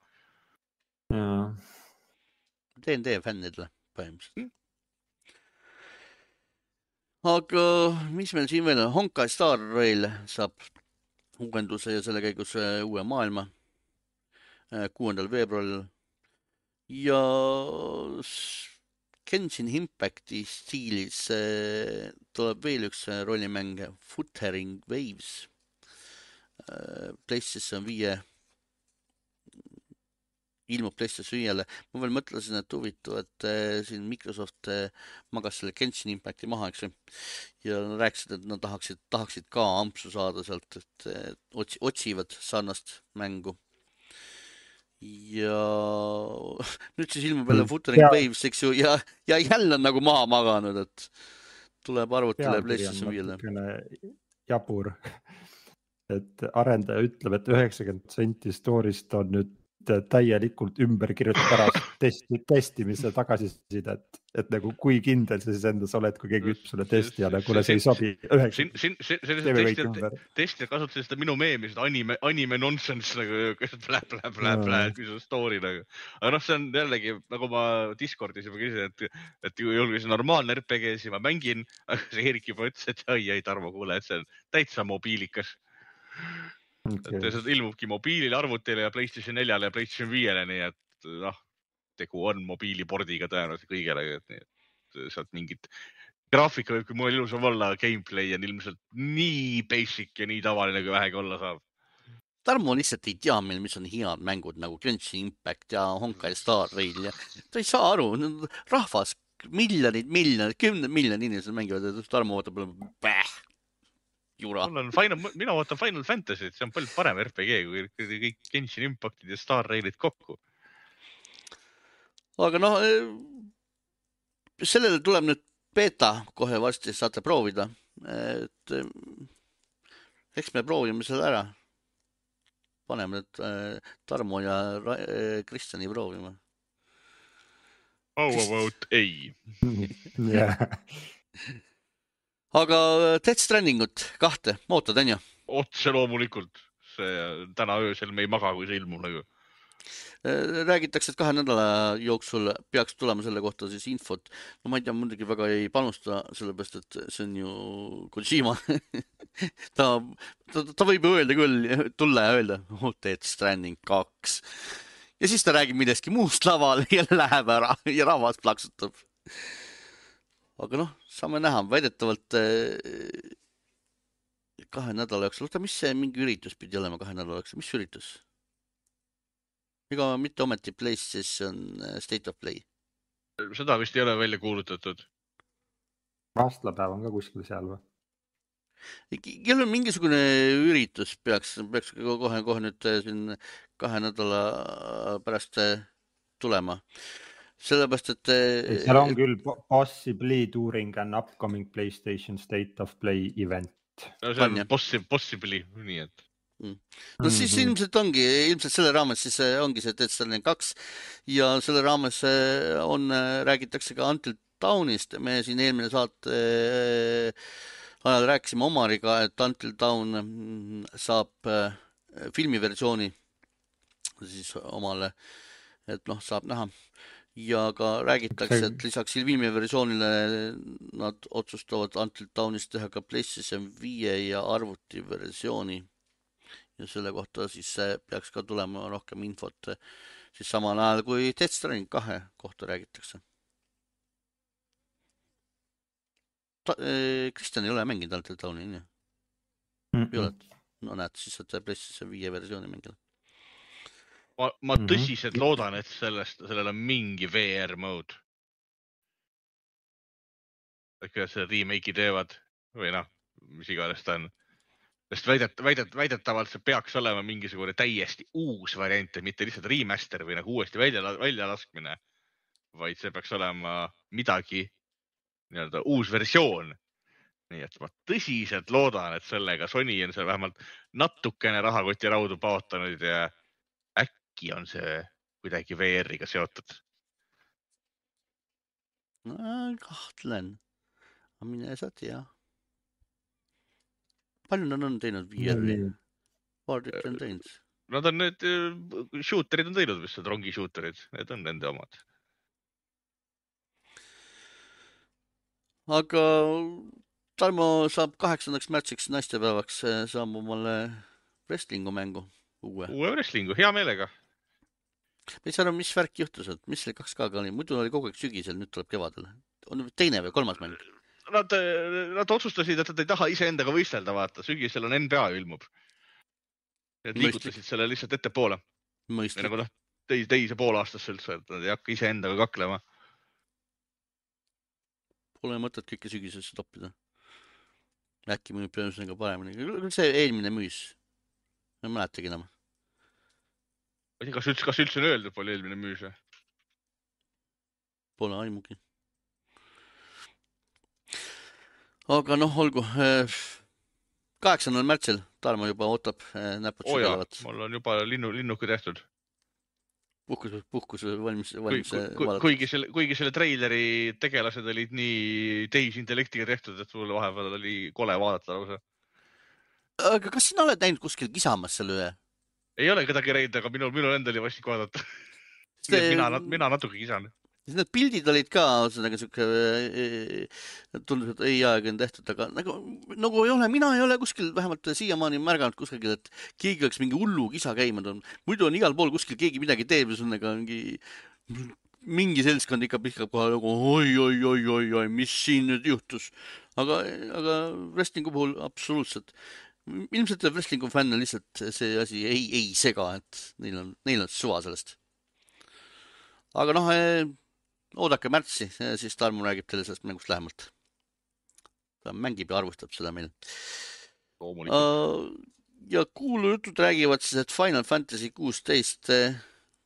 DnD fännidele põhimõtteliselt mm aga mis meil siin veel on, Honkai Star Rail saab uuenduse ja selle käigus äh, uue maailma äh, kuuendal veebruaril ja Genshin Impacti stiilis äh, tuleb veel üks rollimäng Footering Waves PlayStation viie ilmub PlayStation viiele. ma veel mõtlesin, et huvitav, et siin Microsoft magas selle Genshin Impacti maha, eks ju. ja rääkisid, et nad tahaksid, tahaksid ka ampsu saada sealt, et otsi-, otsivad sarnast mängu. Ja [laughs] nüüd siis ilmub jälle mm. Footering Waves, eks ju, ja, ja jälle on nagu maha maganud, et tuleb arvutile PlayStation viiele. jabur, [laughs] et arendaja ütleb, et üheksakümmend protsenti story'st on nüüd täielikult ümber kirjutada ära [laughs] testi, testimise tagasisidet, et nagu kui kindel sa siis endas oled, kui keegi ütleb sulle testijale, kuule, see ei sobi. siin, siin, siin, testijad kasutasid seda minu meemi, seda anime, anime nonsense nagu blä, blä, blä, blä, on story nagu. aga noh, see on jällegi nagu ma Discordis juba küsisin, et, et see normaalne RPG, siis ma mängin, aga see Eerik juba ütles, et ai, ai Tarmo, kuule, et see on täitsa mobiilikas okay.. et see ilmubki mobiilile, arvutile ja Playstation neljale ja Playstation viiele, nii et noh, tegu on mobiilipordiga tõenäoliselt kõigele, et sealt mingit graafika võib küll mul ilusam olla, gameplay on ilmselt nii basic ja nii tavaline, kui vähegi olla saab. Tarmo lihtsalt ei tea meil, mis on head mängud nagu Genshin Impact ja Honkai Star Rail ja ta ei saa aru, rahvas, miljonid, miljonid, kümned miljonid inimesed mängivad ja Tarmo vaatab, jura. mul on Final, mina ootan Final Fantasy't, see on palju parem RPG kui kõik Genshin Impactid ja Star Railid kokku. aga noh, sellele tuleb nüüd beeta kohe varsti, saate proovida. et eh, eks me proovime selle ära. paneme nüüd eh, Tarmo ja eh, Kristjani proovima. How about ei? [laughs] jah, [laughs] aga Death Strandingut kahte ootad, onju? otse loomulikult, see täna öösel me ei maga, kui see ilmub nagu. Eh, räägitakse, et kahe nädala jooksul peaks tulema selle kohta siis infot. no ma ei tea, muidugi väga ei panusta, sellepärast et see on ju Kojima. [laughs] ta, ta, ta võib ju öelda küll, tulla ja öelda oh, Death Stranding kaks ja siis ta räägib millestki muust laval [laughs] ja läheb ära ja rahvas plaksutab. Aga noh, saame näha, väidetavalt eh, kahe nädala jooksul, oota, mis see mingi üritus pidi olema kahe nädala jooksul, mis üritus? ega mitte ometi PlayStation eh, State of Play. seda vist ei ole välja kuulutatud. vastlapäev on ka kuskil seal või? kellel on mingisugune üritus peaks, peaks kohe, kohe nüüd eh, siin kahe nädala pärast tulema. sellepärast, et eh, seal on küll po- possibly during an upcoming Playstation State of Play event. no see On, on possibly, nii et. No siis Mhm. ilmselt ongi, ilmselt selle raames siis eh, ongi see Death Stranding kaks ja selle raames eh, on, räägitakse ka Until Dawnist, me siin eelmine saate ajal rääkisime Omariga, et Until Dawn mm, saab filmiversiooni siis omale, et noh, saab näha ja ka räägitakse, et lisaks filmiversioonile nad otsustavad Until Dawnist teha ka PlayStation viie ja arvutiversiooni ja selle kohta siis peaks ka tulema rohkem infot siis samal ajal kui Death Stranding kahe kohta räägitakse. Kristjan ei ole mänginud Until Dawni, onju? ei ole? no näed, siis saad PlayStation viie versiooni mängida. ma, ma Mhm. tõsiselt loodan, et sellest, sellel on mingi VR mode. et kuidas selle remake'i teevad või noh, mis iganes ta on. sest väidet-, väidet-, väidetavalt see peaks olema mingisugune täiesti uus variant ja mitte lihtsalt remaster või nagu uuesti välja, väljalaskmine. vaid see peaks olema midagi nii-öelda uus versioon. nii et ma tõsiselt loodan, et sellega Sony on seal vähemalt natukene rahakoti raudu paotanud ja äkki on see kuidagi VR-iga seotud. kahtlen, aga mine sa tea. palju nad on teinud VR-i, paar tükki on teinud. Nad on need äh, shooter'id on teinud vist, need rongi shooter'id, need on nende omad. aga Tarmo saab kaheksandaks märtsiks naistepäevaks, saab omale wrestling'u mängu uue. uue wrestling'u, hea meelega. Ma ei saa aru, mis värk juhtus, et mis selle 2K-ga oli, muidu oli kogu aeg sügisel, nüüd tuleb kevadel. on teine või kolmas mäng? Nad, nad otsustasid, et nad ei taha iseendaga võistelda, vaata, sügisel on NBA ilmub. Mõistlik. liigutasid selle lihtsalt ettepoole nagu. noh, teise, teise poolaastasse üldse, et nad ei hakka iseendaga kaklema. Pole mõtet kõike sügisesse toppida. äkki müüb ühesõnaga paremini, see eelmine müüs. ma ei mäletagi enam. Ma ei tea, kas üldse, kas üldse on öeldud, palju eelmine müüs või? Pole aimugi. aga noh, olgu. kaheksandal märtsil Tarmo juba ootab, näpud oo jaa sügelevad,, mul on juba linnu, linnuke tehtud. puhkus, puhkus valmis, valmis kui, kui, kuigi selle, kuigi selle treileri tegelased olid nii tehisintellektiga tehtud, et mul vahepeal oli kole vaadata lausa. aga kas sina oled näinud kuskil kisamas selle üle? Ei ole kedagi näinud, aga minul, minul endal oli vastik vaadata. See- mina, mina natuke kisan. siis need pildid olid ka ühesõnaga siuke, tundus, et ai-aega on tehtud, aga nagu, nagu ei ole, mina ei ole kuskil vähemalt siiamaani märganud kuskil, et keegi oleks mingi hullu kisa käima toonud. muidu on igal pool kuskil keegi midagi teeb ja ühesõnaga mingi, mingi seltskond ikka pihkab kohe nagu oi-oi-oi-oi-oi, mis siin nüüd juhtus. aga, aga wrestling'u puhul absoluutselt. Ilmselt wrestling'u fänne lihtsalt see asi ei, ei sega, et neil on, neil on suva sellest. aga noh, oodake märtsi, siis Tarmo räägib teile sellest mängust lähemalt. ta mängib ja arvustab seda meil. uh, ja kuulujutud räägivad siis, et Final Fantasy kuusteist eh,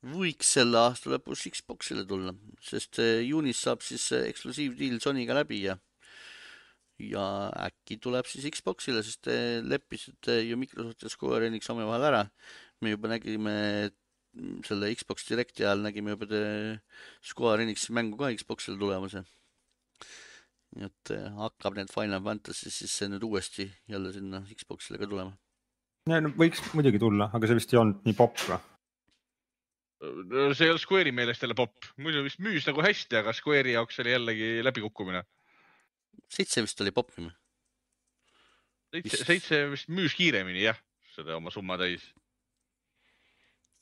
võiks selle aasta lõpus Xbox'ile tulla, sest eh, juunis saab siis eh, eksklusiivdiil Sonyga läbi ja ja äkki tuleb siis Xbox'ile, sest te leppisite ju Microsoft ja Square Enix omavahel ära. me juba nägime selle Xbox Directi ajal nägime juba Square Enixi mängu ka Xbox'ile tulemas ja nii et hakkab need Final Fantasy siis nüüd uuesti jälle sinna Xbox'ile ka tulema no võiks muidugi tulla, aga see vist ei olnud nii popp või? see ei olnud Square'i meelest jälle popp, muidu vist müüs nagu hästi, aga Square'i jaoks oli jällegi läbikukkumine. Seitse vist oli poppim. seitse, seitse vist müüs kiiremini jah, seda oma summa täis.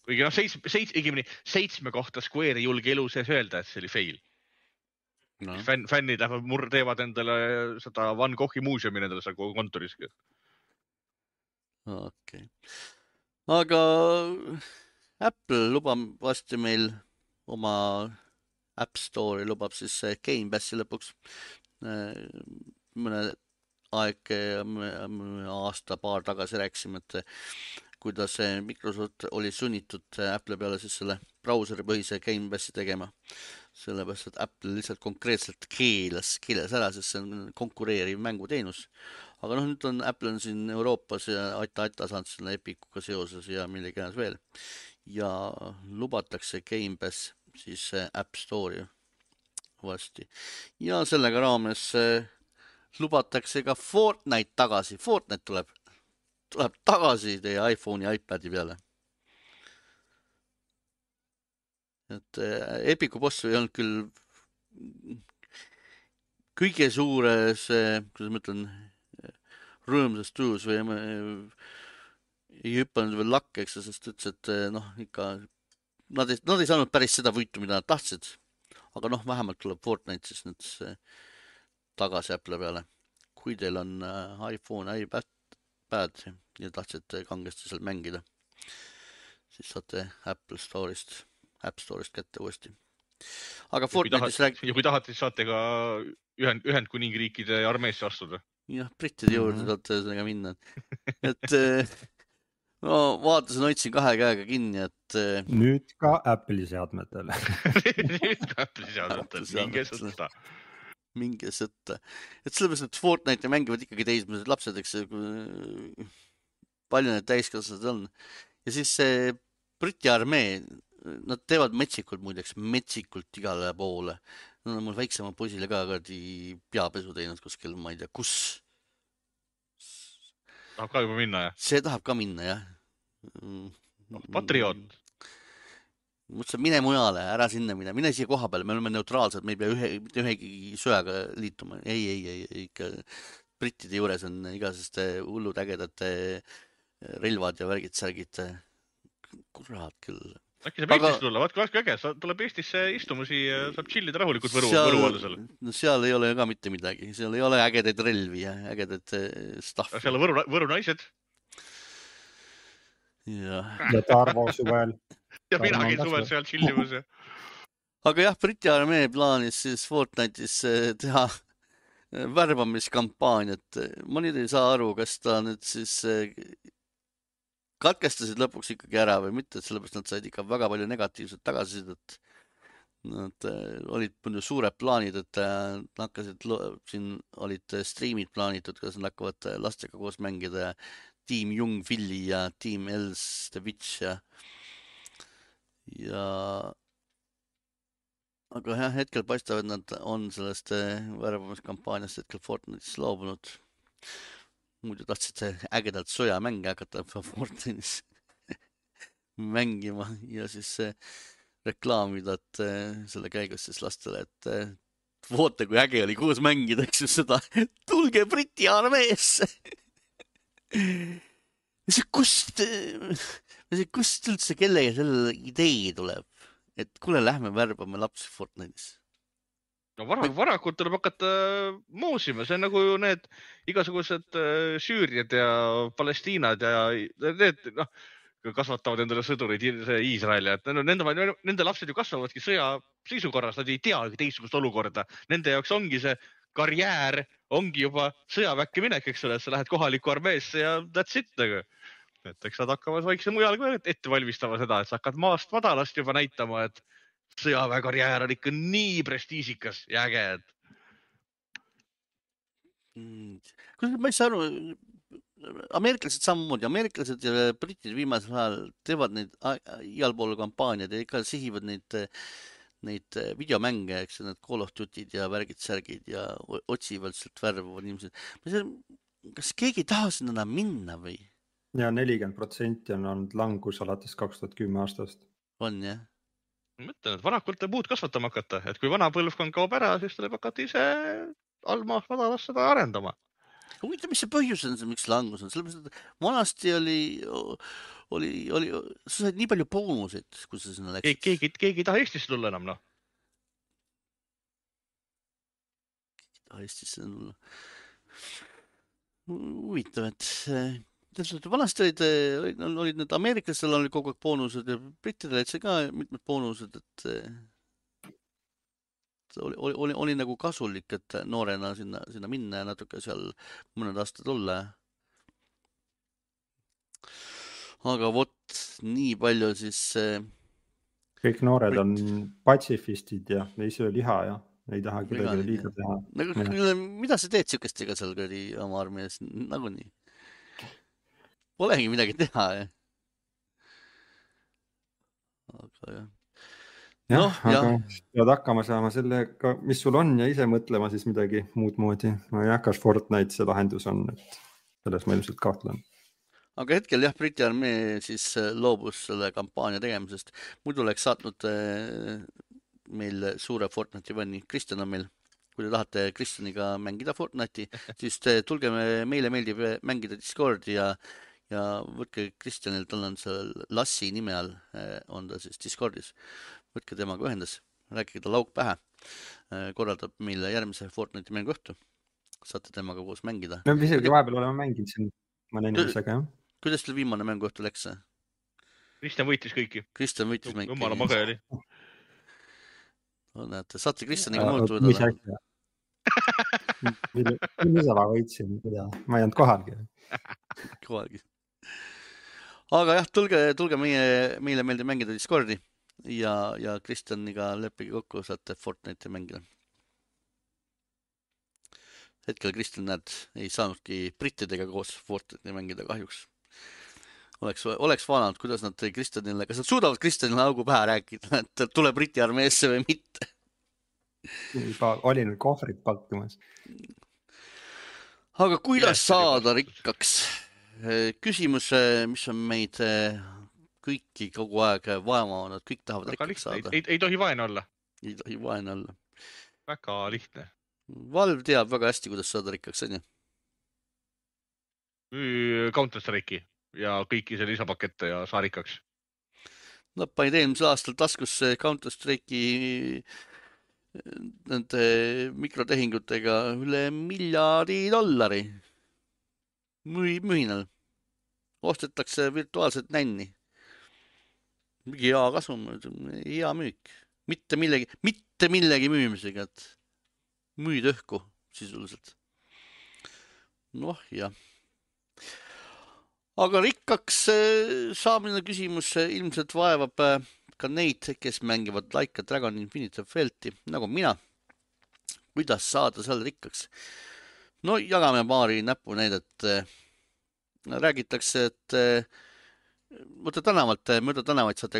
kuigi noh, seitsme, seitsme, õigemini seitsme kohta Square ei julge elu sees öelda, et see oli fail no.. fänn, fännid lähevad mur-, teevad endale seda Van Goghi muuseumi endale seal kontoris okei okay., aga Apple lubab varsti meil oma App Store'i lubab siis Gamepassi lõpuks. Mõne aeg, aasta-paar tagasi rääkisime, et kuidas Microsoft oli sunnitud Apple'i peale siis selle brauseripõhise Gamepassi tegema. sellepärast, et Apple lihtsalt konkreetselt keelas, keelas ära, sest see on konkureeriv mänguteenus aga noh, nüüd on Apple on siin Euroopas ja aita-aita saanud selle Epicuga seoses ja millegi iganes veel. ja lubatakse Gamepass siis App Store'i varsti ja sellega raames äh, lubatakse ka Fortnite tagasi, Fortnite tuleb, tuleb tagasi teie iPhone'i ja iPad'i peale. et äh, Epicu boss ei olnud küll kõige suures, kuidas ma ütlen, rõõmsas tujus või ei hüpanud veel lakke, eks ju, sest ütles, et eh, noh, ikka nad ei, nad ei saanud päris seda võitu, mida nad tahtsid. Aga noh, vähemalt tuleb Fortnite siis nüüd tagasi Apple'i peale. kui teil on eh, iPhone, iPad ja tahtsite kangesti seal mängida, siis saate Apple Store'ist, App Store'ist kätte uuesti. aga Fortnite'ist rääk-. ja kui tahate, siis saate ka Ühend, Ühendkuningriikide armeesse astuda jah, brittide juurde mm -hmm. saate ühesõnaga minna. et [laughs] ma vaatasin, hoidsin kahe käega kinni, et. Eh, nüüd ka Apple'i seadmetel [laughs] nüüd ka Apple'i seadmetel, minge sõtta. minge sõtta, et sellepärast, et Fortnite'i mängivad ikkagi teismelised lapsed, eks palju neid täiskasvanud on ja siis see Briti armee, nad teevad metsikult muideks, metsikult igale poole Nad on mul väiksema poisile ka kuradi peapesu teinud kuskil, ma ei tea, kus. tahab ka juba minna, jah? see tahab ka minna, jah no,. patrioot. mõtlesin, mine mujale, ära sinna mine, mine siia koha peale, me oleme neutraalsed, me ei pea ühe, mitte ühegi sõjaga liituma. ei, ei, ei, ikka brittide juures on igasuguste hullud ägedad relvad ja värgid-särgid. kurat küll äkki saab aga... Eestisse tulla, vaat kui äge, tuleb Eestisse istuma siia, saab tšillida rahulikult Võru, Võru vallusel. no seal ei ole ka mitte midagi, seal ei ole ägedaid relvi ja ägedat stuff'i. seal on Võru, Võru naised. Ja, [laughs] ja Tarvo suvel. ja mina käin suvel seal tšillimas ja. aga jah, Briti armee plaanis siis Fortnite'is eh, teha eh, värbamiskampaaniat. ma nüüd ei saa aru, kas ta nüüd siis eh, katkestasid lõpuks ikkagi ära või mitte, et sellepärast nad said ikka väga palju negatiivset tagasisidet. Nad olid suured plaanid, et hakkasid, siin olid striimid plaanitud, kuidas nad hakkavad lastega koos mängida ja tiim Young Philly ja tiim Els The Witch ja, ja aga jah, hetkel paistab, et nad on sellest värbamiskampaaniast hetkel Fortnite'is loobunud. Muidu tahtsid ägedalt sõjamänge hakata [laughs] Fortnite'is mängima ja siis reklaamida, et eh, selle käigus siis lastele, et eh, voote, kui äge oli koos mängida, eks ju seda, tulge Briti armeesse [laughs] see kust, kust üldse kellegi selle idee tuleb, et kuule, lähme värbame lapsi Fortnite'is no vara, varakult tuleb hakata moosima, see on nagu ju need igasugused äh, Süüriad ja Palestiinad ja need noh, kasvatavad endale sõdureid Iisraeli, et nende, nende lapsed ju kasvavadki sõja seisukorras, nad ei teagi teistsugust olukorda. Nende jaoks ongi see karjäär ongi juba sõjaväkke minek, eks ole, sa lähed kohalikku armeesse ja that's it nagu. et eks nad hakkavad vaikselt mujal ka ette valmistama seda, et sa hakkad maast madalast juba näitama, et sõjaväekarjäär on ikka nii prestiižikas ja äge, et mm.. kuule, ma ei saa aru, ameeriklased samamoodi, ameeriklased ja britid viimasel ajal teevad neid igal pool kampaaniaid ja ikka sihivad neid, neid videomänge, eks need Call of Duty'd ja värgid-särgid ja otsivad sealt värvavad inimesed. ma ei tea, kas keegi ei taha sinna enam minna või? ja nelikümmend protsenti on olnud langus alates kaks tuhat kümme aastast. on jah? ma mõtlen, et varakult tuleb uut kasvatama hakata, et kui vana põlvkond kaob ära, siis tuleb hakata ise allmaast madalast seda arendama. huvitav, mis see põhjus on, miks langus on, sellepärast et vanasti oli, oli, oli, sa said nii palju boonuseid, kui sa sinna läksid. keegi, keegi ei taha Eestisse tulla enam, noh. keegi ei taha Eestisse tulla. huvitav, et täpselt, vanasti olid, olid, olid need ameeriklastel olid kogu aeg boonused ja brittidel olid see ka mitmed boonused, et oli, oli, oli, oli nagu kasulik, et noorena sinna, sinna minna ja natuke seal mõned aastad olla. Aga vot nii palju siis. kõik noored on patsifistid ja ei söö liha ja ei taha kellelegi liiga teha. nagu, mida sa teed siukestega seal kuradi oma armees nagunii? Polegi midagi teha ju. aga jah jah no,, aga ja. pead hakkama saama sellega, mis sul on ja ise mõtlema siis midagi muud moodi. ma ei tea, kas Fortnite see lahendus on, et selles ma ilmselt kahtlen. Aga hetkel jah, Briti armee siis äh, loobus selle kampaania tegemisest, muidu oleks saatnud äh, meil suure Fortnite'i fänni, Kristjan on meil kui te tahate Kristjaniga mängida Fortnite'i, [laughs] siis tulge, meile meeldib mängida Discordi ja, ja võtke Kristjanil, tal on seal Lassi nime all, äh, on ta siis Discordis võtke temaga ühendus, rääkige talle auk pähe. Äh, korraldab meile järgmise Fortnite'i mänguõhtu. saate temaga koos mängida. me isegi vahepeal oleme mänginud siin mõne inimesega, jah. Kuidas teil viimane mänguõhtu läks? Kristjan võitis kõiki. Kristjan võitis mängi. jumala mage oli. no näete, saate Kristjaniga mõõtu võtta. mis asja? ise ma võitsin, ma ei olnud kohalgi. kohalgi. aga jah, tulge, tulge meie, meile meeldib mängida Discordi ja, ja Kristjaniga leppige kokku, saate Fortnite'i mängida. hetkel Kristjan, näed, ei saanudki brittidega koos Fortnite'i mängida kahjuks. Oleks, oleks vaadanud, kuidas nad Kristjanile, kas nad suudavad Kristjanile augu pähe rääkida, et tuleb Briti armeesse või mitte. juba oli nüüd kohvrid pakkumas. aga kuidas saada rikkaks? küsimus, mis on meid kõiki kogu aeg vaevavad, kõik tahavad rikkaks saada. ei, ei tohi vaene olla. ei tohi vaene olla. väga lihtne. Valve teab väga hästi, kuidas saada rikkaks, onju. Counter Strike'i ja kõiki selle lisapakette ja saa rikkaks. Nad panid eelmisel aastal taskusse Counter Strike'i nende mikrotehingutega üle miljardi dollari. müü-, mühinal ostetakse virtuaalset nänni mingi hea kasum, hea müük, mitte millegi, mitte millegi müümisega, et müüd õhku sisuliselt. noh, jah. Aga rikkaks eh, saamine küsimus ilmselt vaevab eh, ka neid, kes mängivad Like a Dragon Infinite Felti nagu mina. kuidas saada seal rikkaks? no jagame paari näpunäidet. räägitakse, et vaata tänavalt, mööda tänavaid saate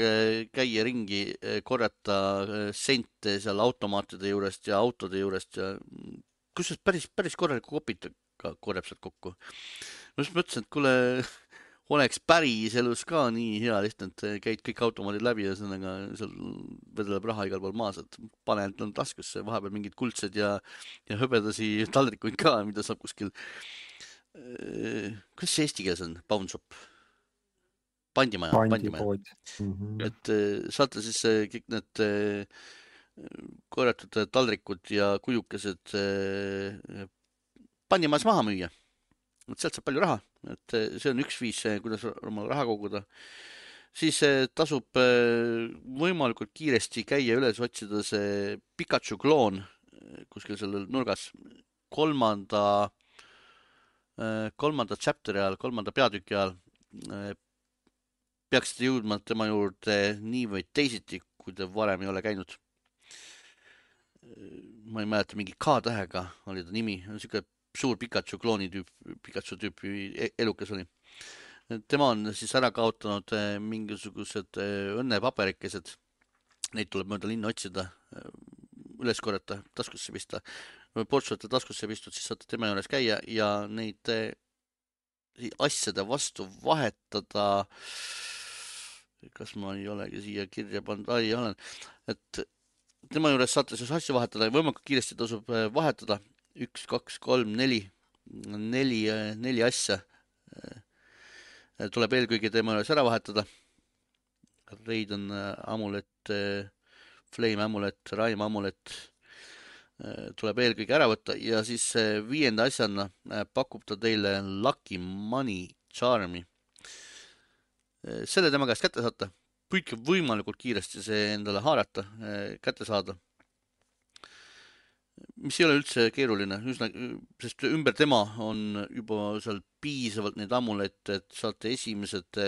käia ringi, korjata sente seal automaatide juurest ja autode juurest ja kusjuures päris, päris korraliku kopika korjab sealt kokku. ma just mõtlesin, et kuule, [laughs] oleks päriselus ka nii hea lihtne, et käid kõik automaadid läbi ja ühesõnaga seal vedeleb raha igal pool maas, et pane endale taskusse vahepeal mingid kuldsed ja, ja hõbedasi taldrikuid ka, mida saab kuskil. Eh, kuidas see eesti keeles on, pawn shop? pandimaja, pandimaja. Mm -hmm. et äh, saate siis äh, kõik need äh, korjatud taldrikud ja kujukesed pandimajas maha müüa. Et sealt saab palju raha, et see on üks viis, kuidas omale raha koguda. siis tasub võimalikult kiiresti käia üles otsida see Pikachu kloon kuskil seal nurgas kolmanda, kolmanda chapter'i ajal, kolmanda peatüki ajal peaksite jõudma tema juurde nii või teisiti, kui te varem ei ole käinud. ma ei mäleta, mingi K-tähega oli ta nimi, niisugune suur Pikachu kloonitüüp, Pikachu tüüpi e-, elukas oli. tema on siis ära kaotanud eh, mingisugused eh, õnnepaberikesed. Neid tuleb mööda linna otsida, eh, üles korjata, taskusse pista. ports võtta taskusse pistud, siis saate tema juures käia ja neid asjade vastu vahetada kas ma ei olegi siia kirja pannud, ai olen, et tema juures saate siis asju vahetada ja võimalikult kiiresti tasub vahetada üks, kaks, kolm, neli, neli, äh, neli asja. Äh, tuleb eelkõige tema juures ära vahetada. Raiden amulet, Flame amulet, Raim amulet tuleb eelkõige ära võtta. Ja siis viienda asjana pakub ta teile Lucky Money Charmi. Selle tema käest kätte saate, püüdke võimalikult kiiresti see endale haarata, kätte saada. Mis ei ole üldse keeruline, üsna, sest ümber tema on juba seal piisavalt neid amulette, et saate esimesed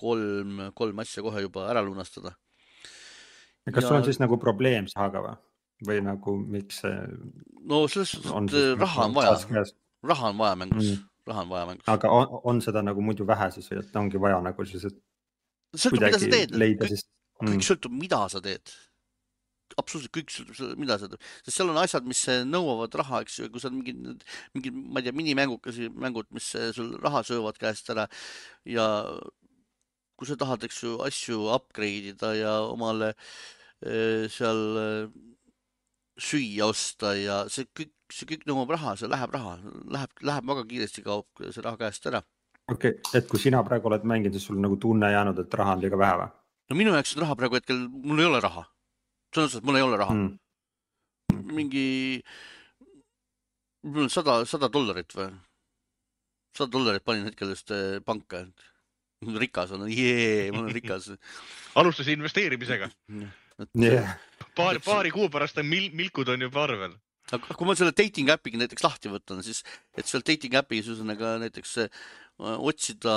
kolm, kolm asja kohe juba ära lunastada. kas ja... on siis nagu probleem sahaga või? või nagu miks see? no selles suhtes, et raha on vaja, raha on vaja mängus mm raha on vaja mängus. aga on, on seda nagu muidu vähe siis või et ongi vaja nagu siis, et. sõltub, mida sa teed, kõik, siis... kõik mm. sõltub, mida sa teed. Absoluutselt kõik mida sa teed, sest seal on asjad, mis nõuavad raha, eks ju, kui sa mingid, mingid, ma ei tea, minimängukesi, mängud, mis sul raha söövad käest ära ja kui sa tahad, eks ju, asju upgrade ida ja omale eh, seal eh, süüa osta ja see kõik see kõik nõuab raha, see läheb raha, läheb, läheb väga kiiresti kaob see raha käest ära. okei okay., et kui sina praegu oled mänginud, siis sul nagu tunne jäänud, et raha on liiga vähe või? no minu jaoks on raha praegu hetkel, mul ei ole raha. Selles mõttes, et mul ei ole raha. Mm.. mingi, mul on sada, sada dollarit või? sada dollarit panin hetkel just panka, et rikas olen, jee, ma olen rikas. [laughs] Alustas investeerimisega. Yeah. paari, paari kuu pärast on mil-, milkud on juba arvel. Aga kui ma selle dating äpiga näiteks lahti võtan, siis, et seal dating äpis ühesõnaga näiteks äh, otsida,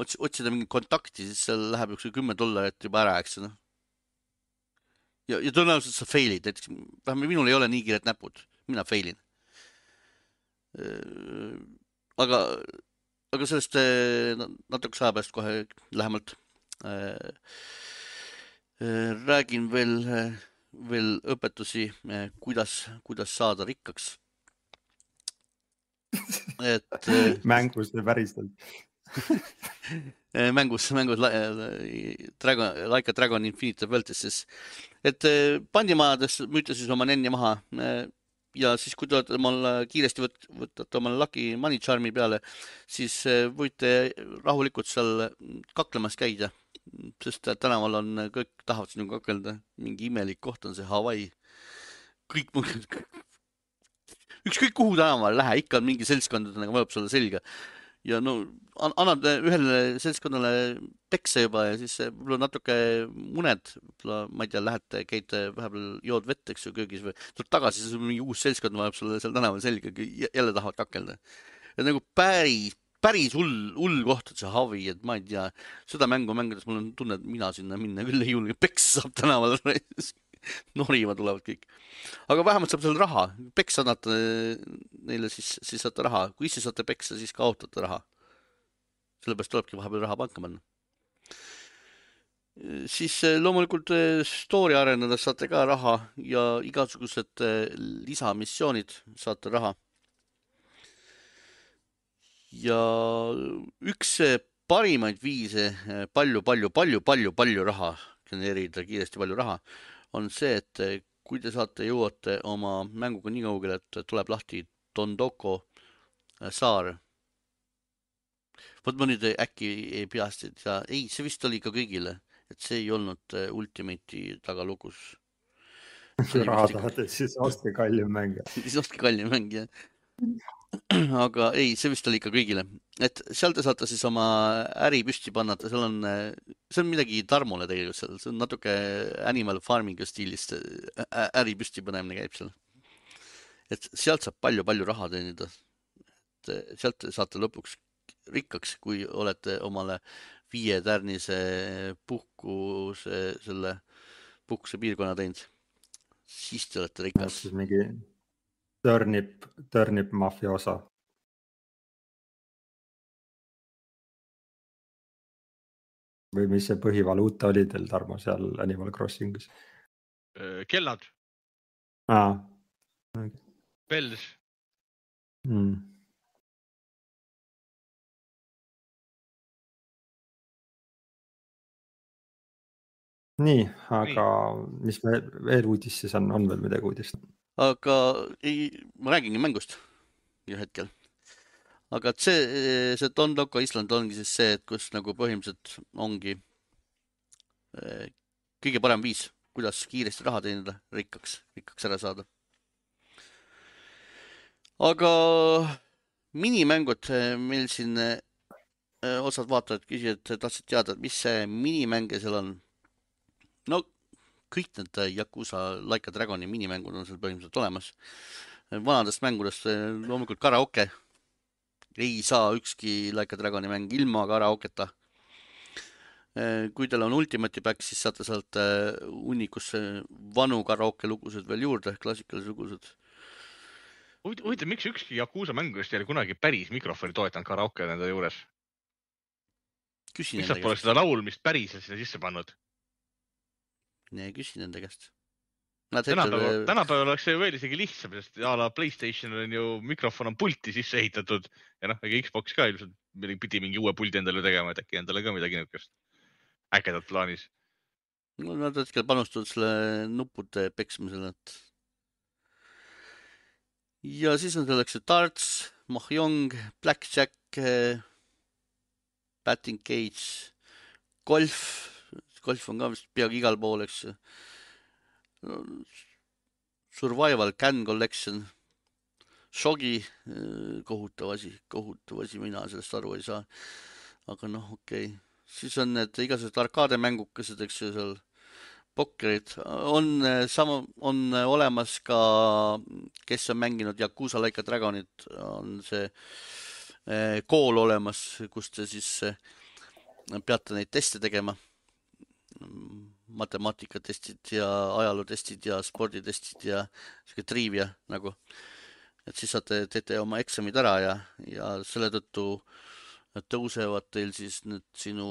ots-, otsida mingit kontakti, siis seal läheb üks kümme dollarit juba ära, eks ju noh. Ja, ja tõenäoliselt sa fail'id, näiteks vähemalt minul ei ole nii kiired näpud, mina fail in. Äh, aga, aga sellest äh, natukese aja pärast kohe lähemalt räägin veel veel õpetusi, kuidas, kuidas saada rikkaks. et [laughs] mängus või päriselt [laughs] mängus, mängus Dragon, Like a Dragon Infinite Weltes siis, et pandimajades müüte siis oma nenni maha ja siis, kui te olete omal kiiresti võt-, võtate omale Lucky Money Charmi peale, siis võite rahulikult seal kaklemas käia sest tänaval on, kõik tahavad sinuga kakelda, mingi imelik koht on see Hawaii. kõik, [laughs] ükskõik kuhu tänavale lähe, ikka on mingi seltskondadega vajub sulle selga. Ja no annad ühele seltskonnale peksa juba ja siis võib-olla natuke muned, võib-olla ma ei tea, lähed, käid vahepeal jood vett, eks ju, köögis või tuled tagasi, siis mingi uus seltskond vajab sulle seal tänaval selga, jälle tahavad kakelda. ja nagu päris päris hull, hull koht, see Havi, et ma ei tea, seda mängu mängides mul on tunne, et mina sinna minna küll ei julge, peksa saab tänaval [laughs] [laughs] norima tulevad kõik. aga vähemalt saab seal raha, peksa annate neile, siis, siis saate raha, kui ise saate peksa, siis kaotate raha. sellepärast tulebki vahepeal raha panka panna. siis eh, loomulikult eh, story arendades saate ka raha ja igasugused eh, lisamissioonid saate raha ja üks parimaid viise palju, palju, palju, palju, palju raha genereerida kiiresti palju raha on see, et kui te saate, jõuate oma mänguga nii kaugele, et tuleb lahti Tondoko saar. vot ma nüüd äkki ei peast ei tea, ei, see vist oli ka kõigile, et see ei olnud Ultimate'i tagalugus. raha tahate, siis ostke kallim mäng. [laughs] siis ostke kallim mäng jah [laughs] [clears throat] aga ei, see vist oli ikka kõigile, et seal te saate siis oma äri püsti panna, seal on, see on midagi Tarmole tegelikult seal, see on natuke animal farming'u stiilis äri püsti panemine käib seal. et sealt saab palju-palju raha teenida. et eh, sealt saate lõpuks rikkaks, kui olete omale viietärnise puhkuse, selle puhkuse piirkonna teinud. siis te olete rikas. mingi turnip, turnip mafiosa. või mis see põhivaluuta oli teil, Tarmo, seal Animal Crossing'is? kellad. aa. Bells mm.. nii, aga nii. mis me veel uudis siis on, on veel midagi uudist? Aga ei, ma räägingi mängust ühel hetkel. aga see, see Don Loco Island ongi siis see, et kus nagu põhimõtteliselt ongi eh, kõige parem viis, kuidas kiiresti raha teenida, rikkaks, rikkaks ära saada. aga minimängud eh, meil siin eh, osad vaatajad küsijad tahtsid teada, et mis see minimänge seal on no kõik need Yakuusa Like a Dragoni minimängud on seal põhimõtteliselt olemas. vanadest mängudest loomulikult karaoke. ei saa ükski Like a Dragoni mäng ilma karaoketa. kui teil on Ultimate'i back, siis saate sealt äh, hunnikusse vanu karaoke lugusid veel juurde, klassikalisi lugusid. huvitav, miks ükski Yakuusa mängudest ei ole kunagi päris mikrofoni toetanud karaoke nende juures? miks nad pole seda laulmist päriselt sinna sisse pannud? Küsi nende käest. tänapäeval, tänapäeval oleks see veel isegi lihtsam, sest a la Playstationil on ju mikrofon on pulti sisse ehitatud ja noh, ega Xbox ka ilmselt pidi mingi uue puldi endale tegema, et äkki endale ka midagi niisugust ägedat plaanis. no nad hetkel panustavad selle nuppude peksmisele, et. ja siis on selleks darts, mahjong, blackjack, batting cage, golf golf on ka vist peaaegu igal pool, eks ju. Survival Can Collection, Shogi, äh, kohutav asi, kohutav asi, mina sellest aru ei saa. aga noh, okei okay., siis on need igasugused arkaademängukused, eks ju, seal pokkerid on äh, sama, on olemas ka, kes on mänginud Yakuusa Like a Dragonit, on see kool olemas, kus te siis peate neid teste tegema matemaatikatestid ja ajalootestid ja sporditestid ja sihuke trivia nagu. et siis saate, teete oma eksamid ära ja, ja selle tõttu tõusevad teil siis need sinu,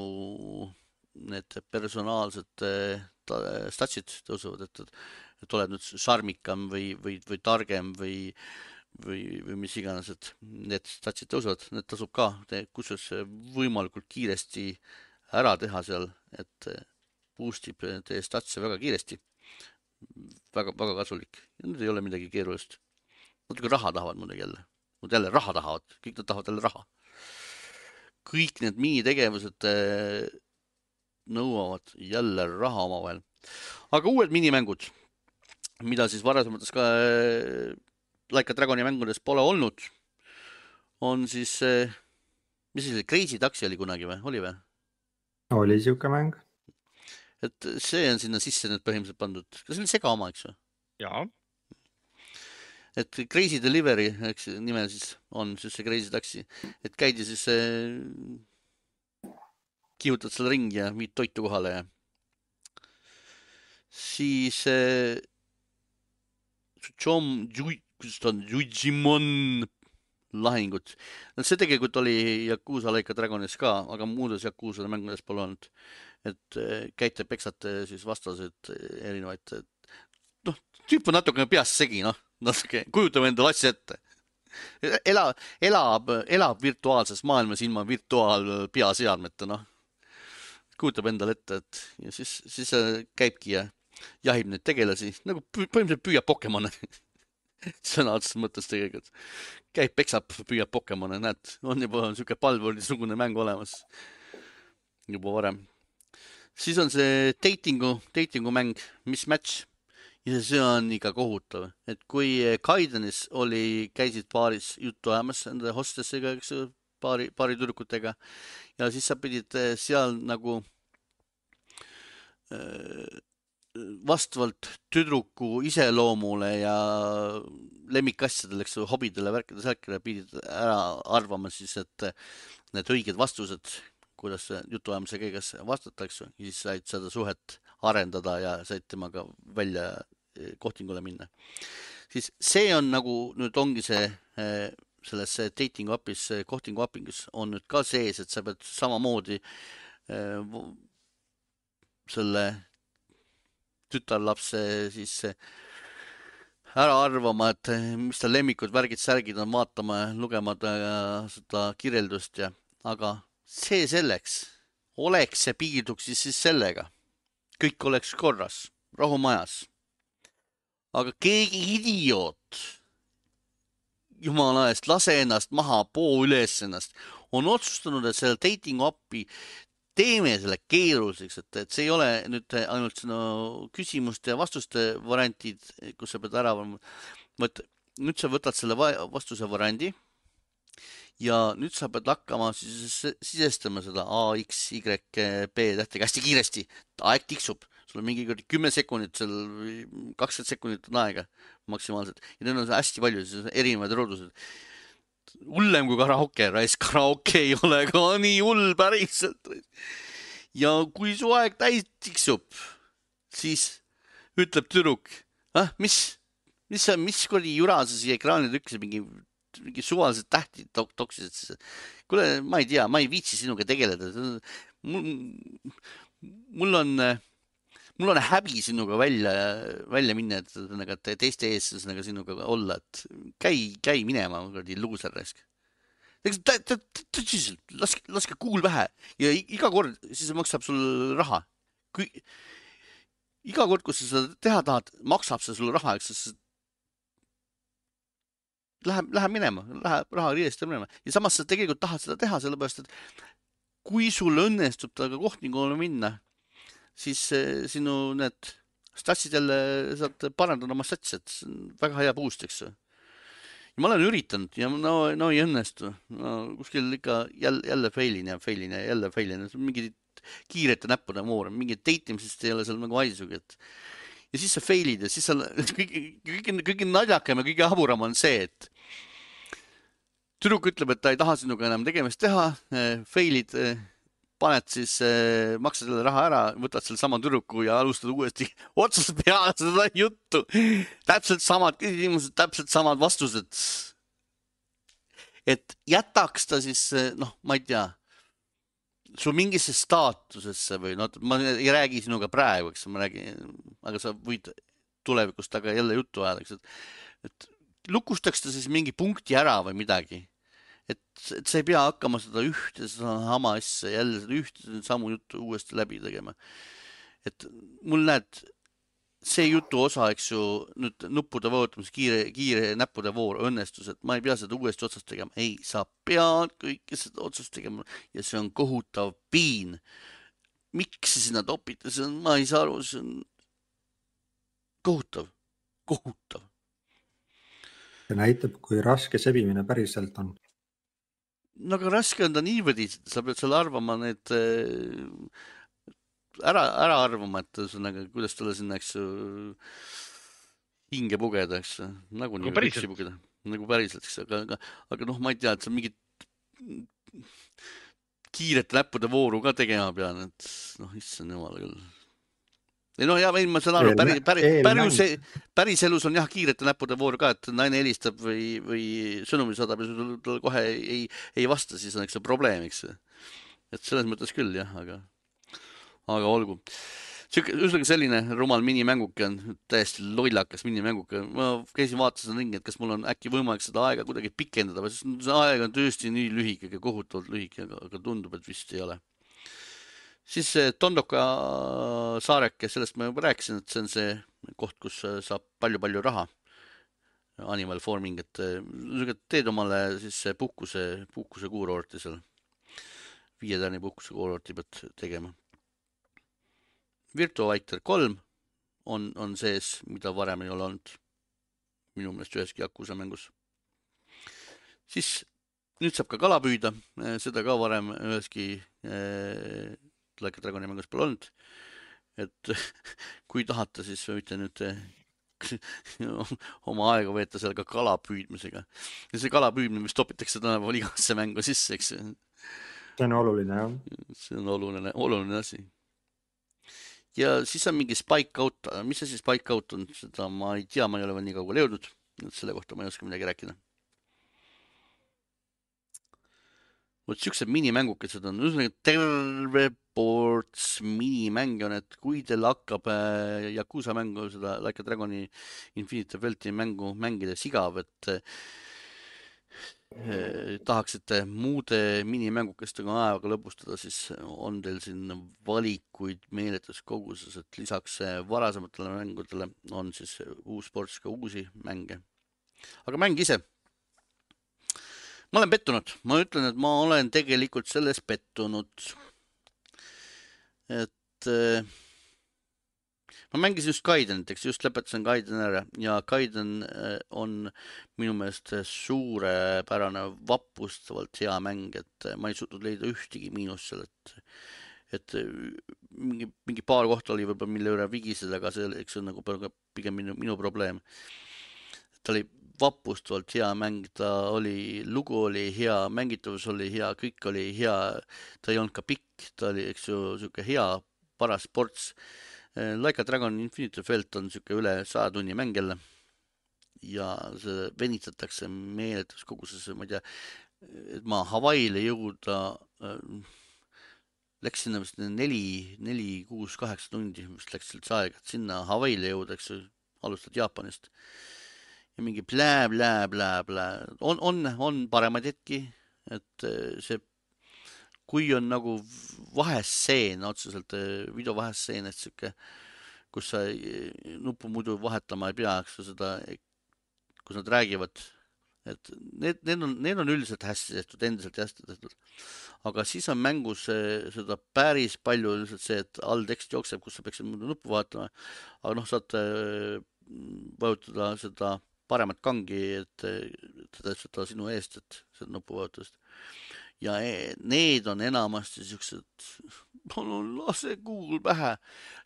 need personaalsed statsid tõusevad, et, et oled nüüd šarmikam või, või, või targem või, või, või mis iganes, et need statsid tõusevad, need tasub ka kusjuures võimalikult kiiresti ära teha seal, et boost ib teie statse väga kiiresti. väga, väga kasulik nüüd ei ole midagi keerulist. natuke raha tahavad muidugi jälle, nad jälle raha tahavad, kõik nad tahavad jälle raha. kõik need minitegevused eh, nõuavad jälle raha omavahel. aga uued minimängud, mida siis varasemates ka äh, Like a Dragoni mängudes pole olnud, on siis mis see oli, Crazy Taxi oli kunagi või, oli või? oli siuke mäng et see on sinna sisse nüüd põhimõtteliselt pandud, kas see oli sega oma, eks ju? jaa. et Crazy Delivery, eks nime siis on siis see Crazy Taxi, et käidi siis äh,, kihutad selle ringi ja viid toitu kohale ja siis äh, John, kuidas ta on, Jujimon lahingut. no see tegelikult oli Yakuusa Like a Dragonis ka, aga muudes Yakuusa mängudes pole olnud et eh, käite, peksate siis vastaseid eh, erinevaid, noh, tüüp on natukene peast segi, noh, natuke, kujutame endale asja ette. ela, elab, elab virtuaalses maailmas ilma virtuaalpeaseadmeta, noh. kujutab endale ette, et ja siis, siis eh, käibki ja jahib neid tegelasi, nagu põhimõtteliselt püüab Pokemone [laughs] sõna otseses mõttes tegelikult. käib, peksab, püüab Pokemone, näed, on juba sihuke Palvori-sugune mäng olemas juba varem siis on see dating'u, dating'u mäng, Mismatch. Ja see on ikka kohutav, et kui Kaidenis oli, käisid baaris juttu ajamas nende hostessega, eks ju, paari, paari tüdrukutega ja siis sa pidid eh, seal nagu äh, vastavalt tüdruku iseloomule ja lemmikasjadele, eks ju, hobidele, värkidele, särkidele pidid ära arvama siis, et need õiged vastused, kuidas jutuajamise käigus vastatakse ja siis said seda suhet arendada ja said temaga välja eh, kohtingule minna. siis see on nagu nüüd ongi see eh, selles dating app'is, kohtingu app'is on nüüd ka sees, et sa pead samamoodi eh, selle tütarlapse siis ära arvama, et mis tal lemmikud, värgid, särgid on, vaatama lugema ta, seda kirjeldust ja, aga see selleks, oleks see piirduks siis, siis sellega, kõik oleks korras, rahumajas. aga keegi idioot, jumala eest, lase ennast maha, poo üles ennast, on otsustanud, et selle dating app'i teeme selle keeruliseks, et, et see ei ole nüüd ainult sinu küsimuste ja vastuste variantid, kus sa pead ära, vot nüüd sa võtad selle vastuse variandi ja nüüd sa pead hakkama siis sisestama seda A, X, Y, B tähtedega hästi kiiresti. aeg tiksub, sul on mingi kümme sekundit seal, kakskümmend sekundit on aega maksimaalselt. Ja neid on hästi palju, siis erinevaid roodused hullem kui karaoke, raisk, karaoke ei ole ka nii hull päriselt. ja kui su aeg täis tiksub, siis ütleb tüdruk, ah, mis, mis sa, mis kuradi jura sa siia ekraanile trükkisid, mingi, mingi suvalised tähti tok-, toksisid kuule, ma ei tea, ma ei viitsi sinuga tegeleda. mul, mul on mul on häbi sinuga välja, välja minna, et ühesõnaga teiste ees ühesõnaga sinuga olla, et käi, käi minema, kuradi luuser raisk. tõsiselt, laske, laske kuul pähe ja iga kord siis maksab sul raha. kui iga kord, kui sa seda teha tahad, maksab see sulle raha, eks siis läheb, läheb minema, läheb raha riiest minema ja samas sa tegelikult tahad seda teha, sellepärast et kui sul õnnestub temaga kohtingule minna siis eh, sinu need statsid jälle, saad parandada oma statsi, et see on väga hea boost, eks ju. ja ma olen üritanud ja no, no ei õnnestu. no kuskil ikka jälle, jälle fail'in ja fail'in ja jälle fail'in, mingid kiirete näppude voor, mingit date imisest ei ole seal nagu haisugi, et ja siis sa fail'id ja siis sa kõige, kõige, kõige naljakam ja kõige haburam on see, et tüdruk ütleb, et ta ei taha sinuga enam tegemist teha, eh, fail'id eh, paned siis äh,, maksad selle raha ära, võtad sellesama tüdruku ja alustad uuesti [laughs] otsast peale seda juttu. täpselt samad küsimused, täpselt samad vastused. et jätaks ta siis noh, ma ei tea, su mingisse staatusesse või noh, ma ei räägi sinuga praegu, eks ma räägin, aga sa võid tulevikus temaga jälle juttu ajada, eks, et, et lukustaks ta siis mingi punkti ära või midagi et, et sa ei pea hakkama seda ühte sama asja jälle seda ühte samu juttu uuesti läbi tegema. et mul näed, see jutu osa, eks ju, nüüd nuppude vajutamise kiire, kiire näppude voor õnnestus, et ma ei pea seda uuesti otsast tegema, ei, sa pead kõike seda otsast tegema ja see on kohutav piin. miks see sinna topiti, see on, ma ei saa aru, see on kohutav, kohutav. see näitab, kui raske sebimine päriselt on no aga raske on ta niimoodi, sa pead seal arvama need äh, ära, ära arvama, et ühesõnaga, kuidas talle sinna, eks ju, hinge pugeda, eks ju, nagunii nagu üksi pugeda, nagu päriselt, eks, aga, aga, aga noh, ma ei tea, et sa mingit kiirete näppude vooru ka tegema pean, et noh, issand jumal küll. Ei no ja, ei ma saan aru, päris, päris, päris, päriselus on jah kiirete näppude voor ka, et naine helistab või, või sõnumi saadab ja talle kohe ei, ei vasta, siis on eks see probleem, eks. et selles mõttes küll jah, aga, aga olgu. sihuke, ühesõnaga selline rumal minimänguke on, täiesti lollakas minimänguke. ma käisin, vaatasin ringi, et kas mul on äkki võimalik seda aega kuidagi pikendada, see aeg on tõesti nii lühike, kohutavalt lühike, aga tundub, et vist ei ole siis Tondoka saareke, sellest ma juba rääkisin, et see on see koht, kus saab palju-palju raha. Animal farming, et teed omale siis puhkuse, puhkusekuurorti seal. viie tärni puhkusekuurorti pead tegema. Virtua Fighter kolm on, on sees, mida varem ei ole olnud minu meelest üheski Yakuusa mängus. siis nüüd saab ka kala püüda, seda ka varem üheski äh, Like a Dragoni mängus pole olnud. et [laughs] kui tahate, siis võite nüüd [laughs] oma aega veeta seal ka kala püüdmisega. ja see kala püüdmine, mis topitakse tänapäeval igasse mängu sisse, eks. see on oluline jah. see on oluline, oluline asi. Ja siis on mingi Spike Out, mis siis Spike Out on, seda ma ei tea, ma ei ole veel nii kaugele jõudnud, et selle kohta ma ei oska midagi rääkida. Vot siuksed minimängukesed on, ühesõnaga terve ports minimänge on, et kui teil hakkab äh, Yakuusa mängu, seda Like a Dragoni Infinite Welti mängu mängides igav, et äh, tahaksite muude minimängukestega aega lõbustada, siis on teil siin valikuid meeletus koguses, et lisaks äh, varasematele mängudele on siis uus ports ka uusi mänge. aga mäng ise ma olen pettunud, ma ütlen, et ma olen tegelikult selles pettunud. et äh, ma mängisin just Gaidenit, eks just lõpetasin Gaideni ära ja Gaiden äh, on minu meelest suurepärane, vapustavalt hea mäng, et äh, ma ei suutnud leida ühtegi miinust seal, et et mingi, mingi paar kohta oli võib-olla, mille üle vigiseda, aga see, eks see on nagu pigem minu, minu probleem. ta oli vapustavalt hea mäng, ta oli, lugu oli hea, mängitavus oli hea, kõik oli hea. ta ei olnud ka pikk, ta oli, eks ju, sihuke hea, paras ports. Like a Dragon Infinite Felt on sihuke üle saja tunni mäng jälle. ja see venitatakse meeletus koguses, ma ei tea, et ma Hawaii'le jõuda äh, läks sinna vist neli, neli, kuus, kaheksa tundi vist läks üldse aega, et sinna Hawaii'le jõuda, eks ju, alustad Jaapanist ja mingi plää, plää, plää, plää, on, on, on paremaid hetki, et eh, see, kui on nagu vahestseen otseselt, eh, video vahestseen, et sihuke, kus sa eh, nuppu muidu vahetama ei pea, eks ju, seda, kus nad räägivad, et need, need on, need on üldiselt hästi tehtud, endiselt hästi tehtud. aga siis on mängus seda päris palju lihtsalt see, et all tekst jookseb, kus sa peaksid muidu nuppu vaatama, aga noh, saad vajutada seda paremat kangi, et teda ütleda sinu eest, et seda nupuvajutust. Ja e, need on enamasti siuksed, palun lase kuul pähe.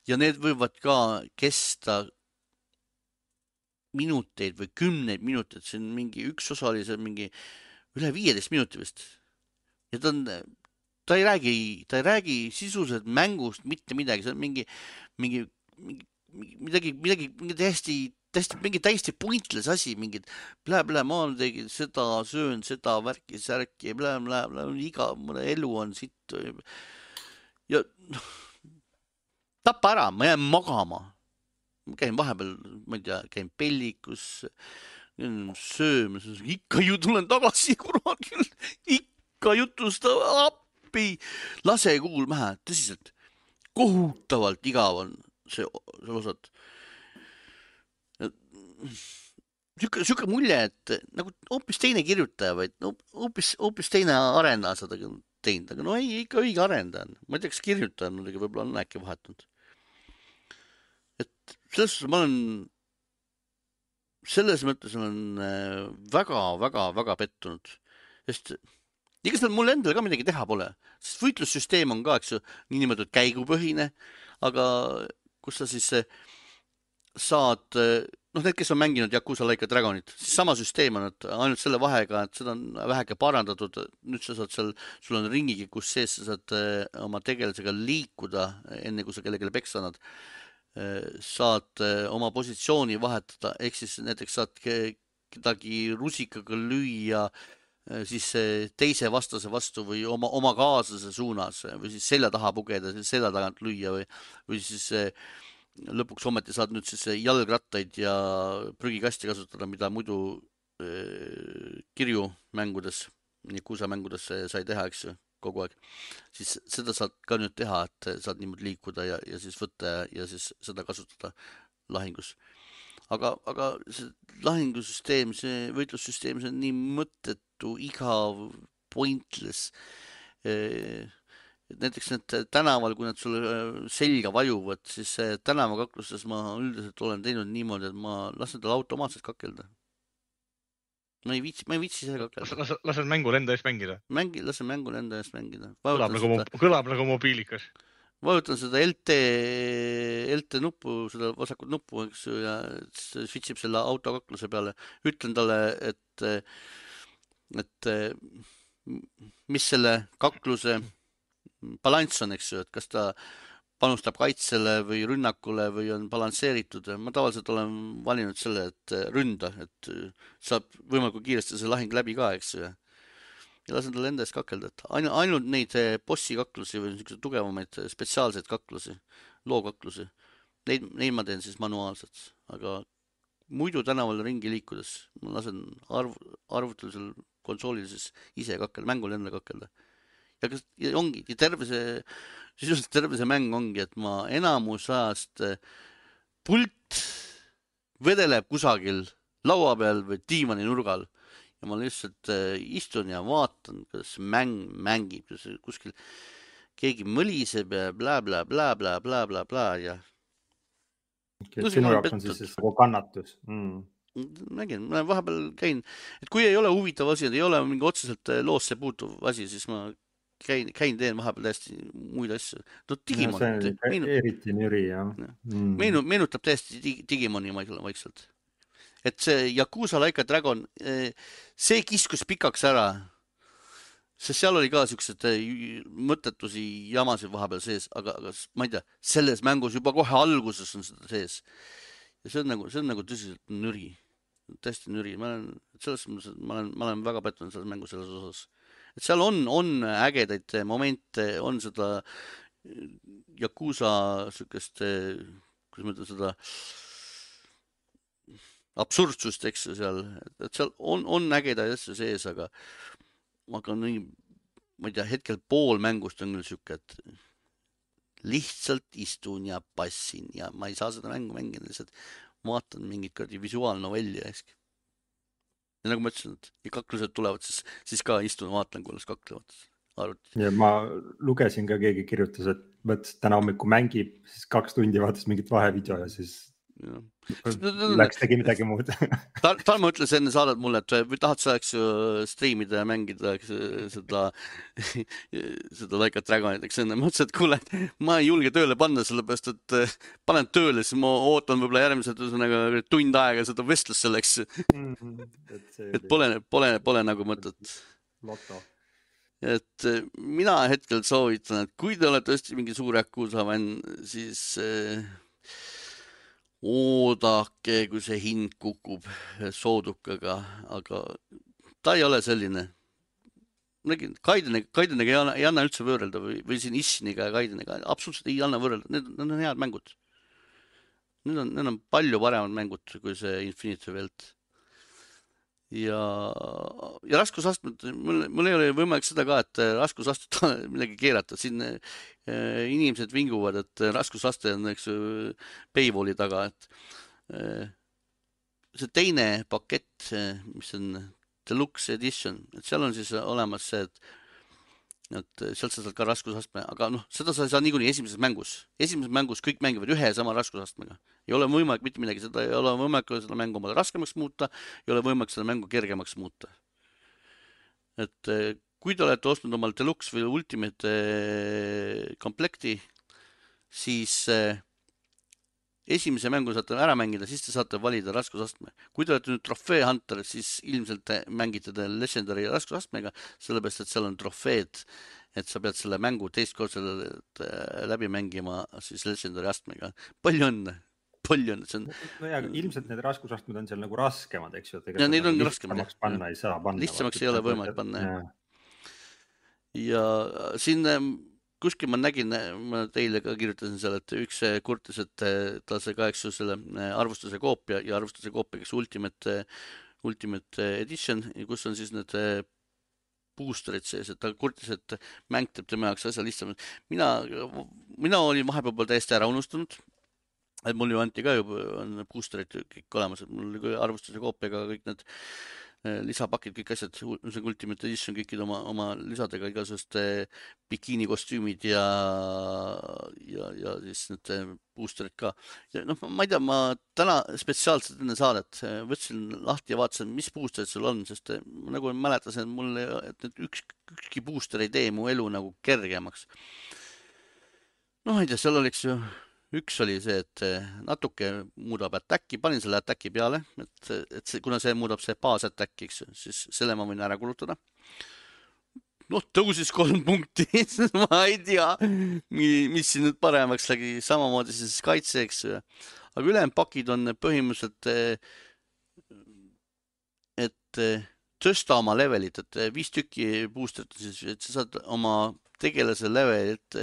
Ja need võivad ka kesta minuteid või kümneid minuteid, see on mingi, üks osa oli seal mingi üle viieteist minuti vist. ja ta on, ta ei räägi, ta ei räägi sisuliselt mängust mitte midagi, see on mingi, mingi, mingi midagi, midagi, mingi täiesti täiesti mingi täiesti pointless asi, mingid blä-blä, ma tegin seda, söön seda värki-särki, blä-blä-blä, igav, mu elu on sitt. ja noh, tapa ära, ma jään magama. ma käin vahepeal, ma ei tea, käin pellikus, söömas, ikka ju tulen tagasi, küll, ikka jutustab appi, lase kuul pähe, tõsiselt, kohutavalt igav on see, see osad sihuke, sihuke mulje, et nagu hoopis teine kirjutaja, no hoopis, hoopis teine arendaja seda teinud, aga no ei, ikka õige arendaja on. ma ei tea, kas kirjutaja on muidugi, võib-olla on äkki vahetunud. et selles suhtes ma olen, selles mõttes olen väga-väga-väga äh, pettunud, sest ega seal mul endal ka midagi teha pole, sest võitlussüsteem on ka, eks ju, niinimetatud käigupõhine, aga kus sa siis äh, saad äh, noh, need, kes on mänginud Yakuusa Like a Dragonit, sama süsteem on, et ainult selle vahega, et seda on väheke parandatud, nüüd sa saad seal, sul on ringikikus sees, sa saad äh, oma tegelasega liikuda, enne kui sa kellelegi peksa annad. Äh, saad äh, oma positsiooni vahetada, ehk siis näiteks saad kedagi rusikaga lüüa siis teise vastase vastu või oma, oma kaaslase suunas või siis selja taha pugeda, selja tagant lüüa või, või siis lõpuks ometi saad nüüd siis jalgrattaid ja prügikasti kasutada, mida muidu äh, kirju mängudes, kuusamängudes sai teha, eks ju, kogu aeg. siis seda saad ka nüüd teha, et saad niimoodi liikuda ja, ja siis võtta ja, ja siis seda kasutada lahingus. aga, aga see lahingusüsteem, see võitlussüsteem, see on nii mõttetu, igav, pointless äh, näiteks need tänaval, kui nad sulle äh, selga vajuvad, siis tänavakaklustes ma üldiselt olen teinud niimoodi, et ma lasen tal automaatselt kakelda. ma ei viitsi, ma ei viitsi ise kakelda. las, lased mängul enda eest mängida? mängi, lasen mängul enda eest mängida. kõlab nagu, kõlab nagu mobiilikas. vajutan seda LT LT nuppu, seda vasakut nuppu, eks ju, ja switch ib selle autokakluse peale. ütlen talle, et, et mis selle kakluse balanss on, eks ju, et kas ta panustab kaitsele või rünnakule või on balansseeritud. ma tavaliselt olen valinud selle, et ründa, et saab võimalikult kiiresti see lahing läbi ka, eks ju ja lasen tal enda eest kakelda, et ainult, ainult neid eh, bossi kaklusi või niisuguseid tugevamaid spetsiaalseid kaklusi, lookaklusi, neid, neid ma teen siis manuaalselt, aga muidu tänaval ringi liikudes ma lasen arv, arvutilisel konsoolil siis ise kakelda, mängul enda kakelda. Ja kas, ja ongi, terve see, sisuliselt terve see mäng ongi, et ma enamus ajast eh, pult vedeleb kusagil laua peal või diivani nurgal ja ma lihtsalt äh, istun ja vaatan, kuidas mäng mängib, kuskil keegi mõliseb ja blablabla ja. Sinu jaoks on siis nagu kannatus mm.? nägin, ma vahepeal käin, et kui ei ole huvitav asi, ei ole mingi otseselt äh, loosse puutuv asi, siis ma käin, käin, teen vahepeal täiesti muid asju. no Digimon no,. Meenut... eriti nüri jah ja. mm.. meenutab, meenutab täiesti Digimoni vaikselt et see Yakuusa Like a Dragon, eh, see kiskus pikaks ära, sest seal oli ka siukseid eh, mõttetusi jamasid vahepeal sees, aga, aga ma ei tea, selles mängus juba kohe alguses on seda sees. ja see on nagu, see on nagu tõsiselt nüri, täiesti nüri, ma olen selles mõttes, et ma olen, ma olen väga pettunud selles mängus selles osas. Et seal on, on ägedaid momente, on seda Yakuusa siukest, kuidas ma ütlen seda absurdsust, eks ju, seal, et seal on, on ägedaid asju sees, aga, aga nii, ma ei tea, hetkel pool mängust on küll sihuke, et lihtsalt istun ja passin ja ma ei saa seda mängu mängida, lihtsalt vaatan mingit kuradi visuaalnovelli ja siis. Ja nagu ma ütlesin, et kaklused tulevad, siis, siis ka istun, vaatan, kuidas kaklevad arvutis. ja ma lugesin ka, keegi kirjutas, et et täna hommikul mängib, siis kaks tundi vaatas mingit vahevideo ja siis Läks, tegi midagi muud [laughs] ta, Tarmo ütles enne saadet mulle, et või tahad sa, eks ju, striimida ja mängida eks, seda, [laughs] seda Like a Dragonit, eks enne. ma ütlesin, et kuule, ma ei julge tööle panna, sellepärast et eh, panen tööle, siis ma ootan võib-olla järgmised, ühesõnaga tund aega seda vestlust selleks mm. -hmm. et, pole, pole, pole nagu mõtet. loto et mina hetkel soovitan, et kui te olete tõesti mingi suur Yakuusa fänn, siis äh, oodake, kui see hind kukub soodukaga, aga ta ei ole selline. nägin, Kaideniga, Kaideniga ei anna, ei anna üldse võrrelda või, või siin Issiniga ja Kaideniga, absoluutselt ei anna võrrelda, need, need on head mängud. Need on, need on palju paremad mängud kui see Infinity Welt ja, ja raskusastmed, mul, mul ei ole võimalik seda ka, et raskusastet [laughs] midagi keerata, siin äh, inimesed vinguvad, et raskusaste on, eks ju, paywall'i taga, et äh, see teine pakett, mis on deluxe edition, et seal on siis olemas see, et et sealt sa saad ka raskusastme, aga noh, seda sa ei saa niikuinii esimeses mängus. esimeses mängus kõik mängivad ühe ja sama raskusastmega. ei ole võimalik mitte midagi, seda ei ole võimalik seda mängu omale raskemaks muuta, ei ole võimalik seda mängu kergemaks muuta. et eh, kui te olete ostnud omale deluxe või ultimate eh, komplekti, siis äh, esimese mängu saate ära mängida, siis te saate valida raskusastme. kui te olete nüüd trofee hunter, siis ilmselt te mängite te legendary raskusastmega, sellepärast et seal on trofeed, et sa pead selle mängu teist korda läbi mängima siis legendary astmega. palju õnne, palju õnne, see on. nojah, ilmselt need raskusastmed on seal nagu raskemad, eks ju. ja neid on raskemad. panna ei saa lihtsamaks ei ole võimalik panna jah. ja siin kuskil ma nägin, ma teile ka kirjutasin seal, et üks kurtis, et tal sai ka, eks ju, selle äh, arvustuse koopia ja arvustuse koopia, kes Ultimate, Ultimate Edition, kus on siis need äh, booster'id sees, et ta kurtis, et mäng teeb tema jaoks asja lihtsamalt. mina, mina olin vahepeal täiesti ära unustanud. et mul ju anti ka juba, on booster'id kõik olemas, et mul oli arvustuse koopiaga kõik need Äh, lisapakid, kõik asjad, see Ultimate Edition kõikide oma, oma lisadega, igasugused äh, bikiinikostüümid ja, ja, ja siis need äh, booster'id ka. ja noh, ma ei tea, ma täna spetsiaalselt enne saadet võtsin lahti ja vaatasin, mis booster'id sul on, sest nagu mäletasin, et mul, et need üks, ükski booster ei tee mu elu nagu kergemaks. noh, ma ei tea, seal oleks ju üks oli see, et natuke muudab attack'i, panin selle attack'i peale, et, et see, kuna see muudab see baas attack'i, eks ju, siis selle ma võin ära kulutada. noh, tõusis kolm punkti [laughs] ma ei tea, mis siin nüüd paremaks lägi, samamoodi siis kaitse, eks ju. aga ülejäänud pakid on põhimõtteliselt, et tõsta oma levelit, et viis tükki booster'it siis, sa saad oma tegelase levelit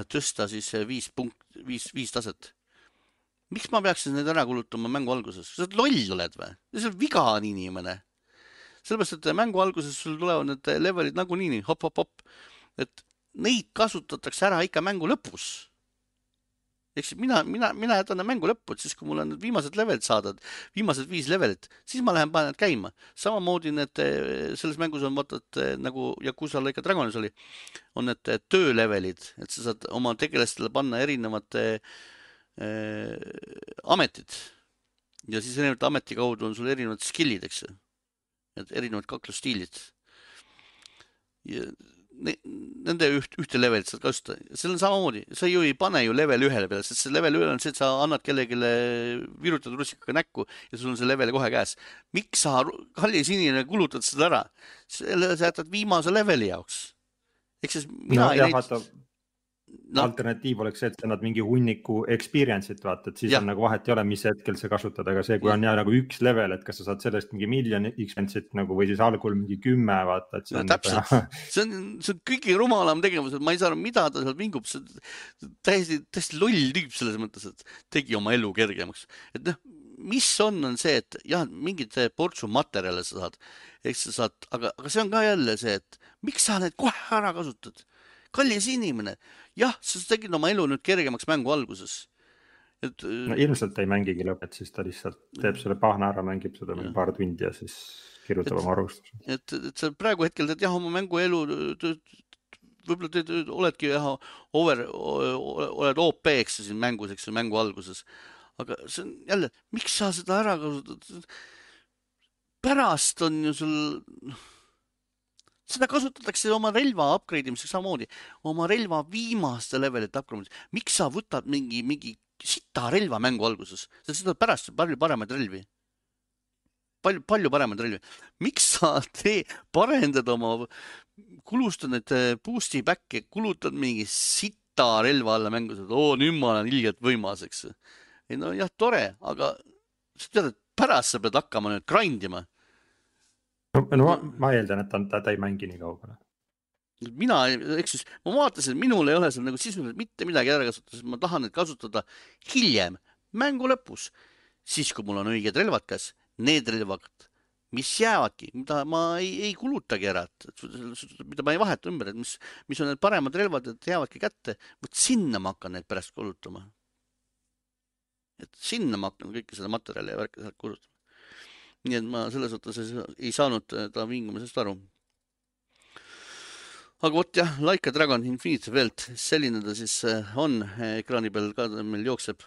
tõsta siis viis punkt, viis, viis taset. miks ma peaksin need ära kulutama mängu alguses, sa loll oled või? see on viga on inimene. sellepärast, et mängu alguses sul tulevad need levelid nagunii nii hop-hop-hop, et neid kasutatakse ära ikka mängu lõpus ehk siis mina, mina, mina jätan mängu lõppu, et siis kui mul on need viimased levelid saadud, viimased viis levelit, siis ma lähen panen need käima. samamoodi need, eh, selles mängus on vaata, et eh, nagu Yakuza Like a Dragonis oli, on need eh, töölevelid, et sa saad oma tegelastele panna erinevad äh, ametid. ja siis erinevate ameti kaudu on sul erinevad skill'id, eks ju. et erinevad kaklusstiilid. Nende üht, ühte levelit saad kasutada, seal on samamoodi, sa ju ei pane ju level ühele peale, sest see level ühe on see, et sa annad kellelegi, virutad russikaga näkku ja sul on see level kohe käes. miks sa, kallis inimene, kulutad seda ära? selle sa jätad viimase leveli jaoks. ehk siis mina no, ei leidnud no. alternatiiv oleks see, et sa annad mingi hunniku experience'it vaata, et siis ja. on nagu vahet ei ole, mis hetkel sa kasutad, aga see, kui ja. on jah nagu üks level, et kas sa saad sellest mingi miljon experience'it nagu või siis algul mingi kümme vaata, et see no, on. täpselt, see on, see on kõige rumalam tegevus, et ma ei saa aru, mida ta seal vingub, see on täiesti, täiesti loll tüüp selles mõttes, et tegi oma elu kergemaks, et noh mis on, on see, et jah, mingeid portsu materjale sa saad, eks sa saad, aga, aga see on ka jälle see, et miks sa need kohe ära kasutad kallis inimene, jah, sa tegid oma elu nüüd kergemaks mängu alguses. et. no ilmselt ei mängigi lõpet, siis ta lihtsalt teeb selle pahna ära, mängib seda mingi paar tundi ja siis kirjutab et, oma arvustuse. et, et sa praegu hetkel teed jah oma mänguelu, võib-olla te oledki jah over, oled OP, eks ju siin mängus, eks ju, mängu alguses. aga see on jälle, miks sa seda ära kasutad? pärast on ju sul seda kasutatakse oma relva upgrade imiseks samamoodi, oma relva viimaste levelite upgrade miks sa võtad mingi, mingi sita relva mängu alguses, sa saad pärast palju paremaid relvi. palju, palju paremaid relvi. miks sa [laughs] tee, parendad oma, kulustad need eh, boost'i back'e, kulutad mingi sita relva alla mängu, saad, oo nüüd ma olen ilgelt võimas, eks. ei no jah, tore, aga sa tead, et pärast sa pead hakkama nüüd grind ima no, no ma, ma eeldan, et ta, ta, ta ei mängi nii kaugele. mina, eks siis, ma vaatasin, minul ei ole seal nagu sisuliselt mitte midagi ära kasutada, ma tahan neid kasutada hiljem, mängu lõpus, siis kui mul on õiged relvad käes, need relvad, mis jäävadki, mida ma ei, ei kulutagi ära, et mida ma ei vaheta ümber, et mis, mis on need paremad relvad, et jäävadki kätte, vot sinna ma hakkan neid pärast kulutama. et sinna ma hakkan kõike seda materjali ja värki kulutama nii et ma selles suhtes ei saanud äh, ta vingumisest aru. aga vot jah, Like a Dragon Infinite Welt, selline ta siis äh, on, ekraani peal ka meil jookseb.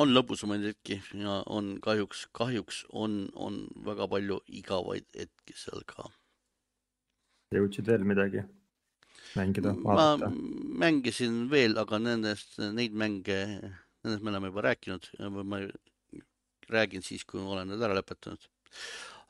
on lõbusamaid hetki ja on kahjuks, kahjuks on, on väga palju igavaid hetki seal ka. jõudsid veel midagi mängida? ma mängisin veel, aga nendest, neid mänge, nendest me oleme juba rääkinud, ma räägin siis, kui olen need ära lõpetanud.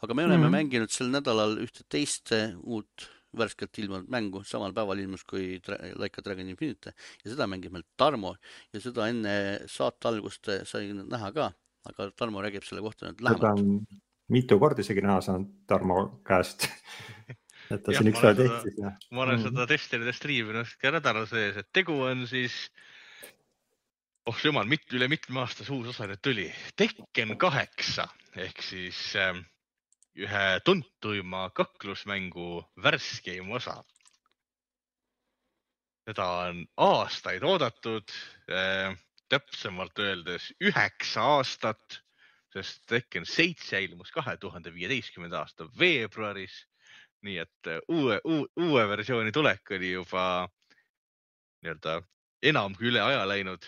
aga me oleme mm -hmm. mänginud sel nädalal ühte teist uut värskelt ilmunud mängu, samal päeval ilmus kui Like a Dragon Infinite ja seda mängib meil Tarmo ja seda enne saate algust sai näha ka, aga Tarmo räägib selle kohta nüüd lähemalt. mitu korda isegi näha saanud Tarmo käest [laughs] et ta siin üks päev tehtis ma olen mm -hmm. seda testinud ja striiminud ka nädala sees, et tegu on siis oh jumal, mit, üle mitme aasta see uus osa nüüd tuli, Tekken kaheksa ehk siis äh, ühe tuntuima kaklusmängu värskeim osa. seda on aastaid oodatud äh,, täpsemalt öeldes üheksa aastat, sest Tekken seitse ilmus kahe tuhande viieteistkümnenda aasta veebruaris. nii et äh, uue, uue, uue versiooni tulek oli juba nii-öelda enam kui üle aja läinud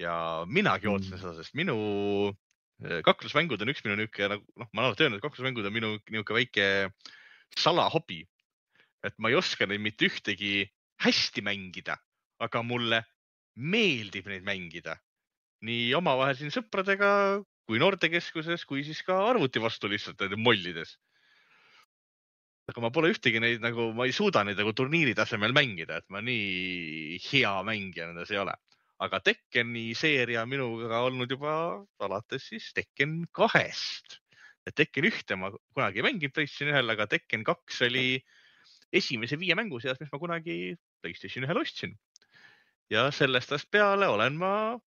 ja minagi ootasin mm. seda, sest minu äh, kaklusmängud on üks minu niisugune nagu noh, ma olen alati öelnud, et kaklusmängud on minu niisugune väike salahobi. et ma ei oska neid mitte ühtegi hästi mängida, aga mulle meeldib neid mängida nii omavahel siin sõpradega kui noortekeskuses, kui siis ka arvuti vastu lihtsalt mollides. aga ma pole ühtegi neid nagu, ma ei suuda neid nagu turniiri tasemel mängida, et ma nii hea mängija nendes ei ole. Aga Tekkeni seeria minuga olnud juba alates siis Tekken kahest. Tekken ühte ma kunagi ei mänginud PlayStation ühel, aga Tekken kaks oli esimese viie mängu seas, mis ma kunagi PlayStation ühel ostsin. ja sellest ajast peale olen ma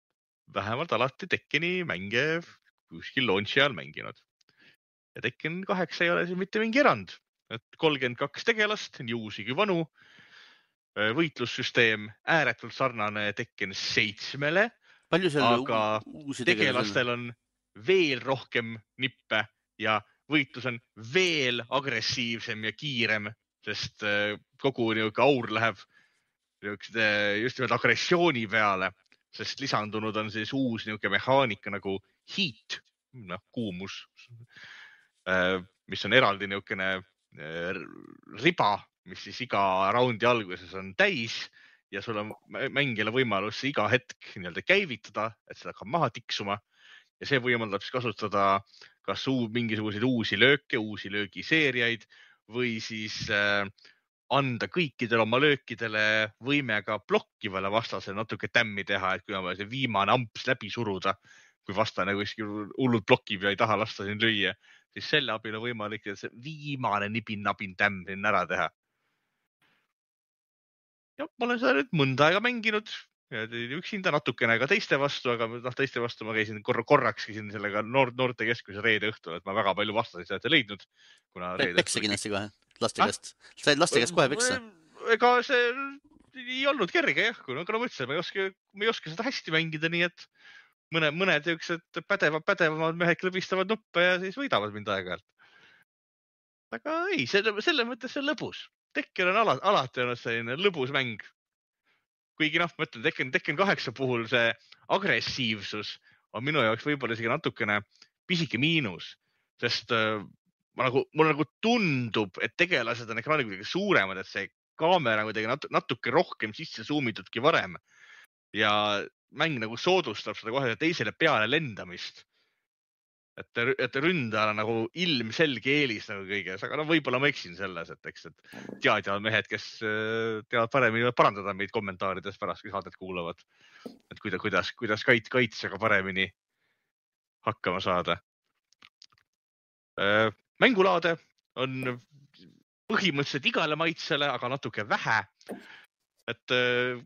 vähemalt alati Tekkeni mänge kuskil launch'i ajal mänginud. ja Tekken kaheksa ei ole siin mitte mingi erand, et kolmkümmend kaks tegelast, nii uusi kui vanu. Võitlussüsteem ääretult sarnane Tekken seitsmele. palju seal aga uusi tegelastel on veel rohkem nippe ja võitlus on veel agressiivsem ja kiirem, sest äh, kogu niisugune aur läheb niisuguste just nimelt agressiooni peale sest lisandunud on siis uus niisugune mehaanika nagu heat, noh kuumus, äh, mis on eraldi niisugune äh, riba, mis siis iga raundi alguses on täis ja sul on mängijale võimalus iga hetk nii-öelda käivitada, et seda hakkab maha tiksuma ja see võimaldab siis kasutada kas uu, mingisuguseid uusi lööke, uusi löögiseeriaid või siis äh, anda kõikidele oma löökidele võime ka blokkivale vastasele natuke tämmi teha, et kui on vaja see viimane amps läbi suruda, kui vastane kuskil hullult blokib ja ei taha lasta sind lüüa, siis selle abil on võimalik see viimane nibin-nabin tämm sinna ära teha. Ja ma olen seda nüüd mõnda aega mänginud, üksinda natukene ka teiste vastu, aga noh, teiste vastu ma käisin korra, korraks käisin sellega noor, noortekeskuse reede õhtul, et ma väga palju vastaseid sealt ei leidnud. peksa kindlasti kohe laste käest ah?, said laste käest kohe peksa? ega see ei olnud kerge jah, kui nagu ma ütlesin, ma ei oska, ma ei oska seda hästi mängida, nii et mõne, mõned niisugused pädevad, pädevamad mehed klõbistavad nuppe ja siis võidavad mind aeg-ajalt. aga ei, selle, selle mõttes see on lõbus. Tekken on ala, alati olnud selline lõbus mäng. kuigi noh, ma ütlen Tekken, Tekken kaheksa puhul see agressiivsus on minu jaoks võib-olla isegi natukene pisike miinus, sest äh, ma nagu, mulle nagu tundub, et tegelased on ekraanil kuidagi suuremad, et see kaamera kuidagi natuke, natuke rohkem sisse zoom itudki varem. ja mäng nagu soodustab seda kohe teisele peale lendamist. Et, et ründajal on nagu ilmselge eelis nagu kõiges, aga no võib-olla ma eksin selles, et eks, et teadjad mehed, kes äh, teavad paremini, parandada meid kommentaarides pärast, kui saadet kuulavad. et kuidas, kuidas, kuidas kait-, kaitsega paremini hakkama saada äh, mängulaade on põhimõtteliselt igale maitsele, aga natuke vähe. et äh,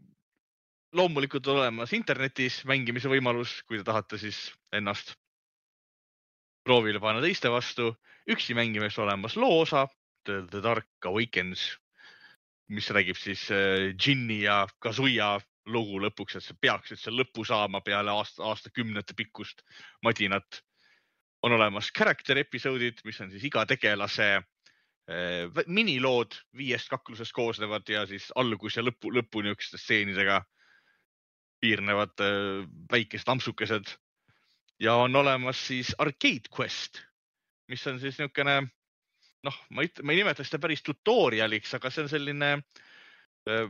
loomulikult on olemas internetis mängimise võimalus, kui te tahate siis ennast proovile panna teiste vastu. üksi mängimiseks olemas loo osa The, The Dark Awakens, mis räägib siis äh, Ginni ja Kazuya lugu lõpuks, et see peaks üldse lõpu saama peale aasta, aastakümnete pikkust madinat on olemas character episoodid, mis on siis iga tegelase äh, minilood viiest kaklusest koosnevad ja siis algus ja lõpu, lõpu niisuguste stseenidega piirnevad äh, väikesed ampsukesed. Ja on olemas siis arcade quest, mis on siis niisugune noh, ma ei, ma ei nimetaks seda päris tutorial'iks, aga see on selline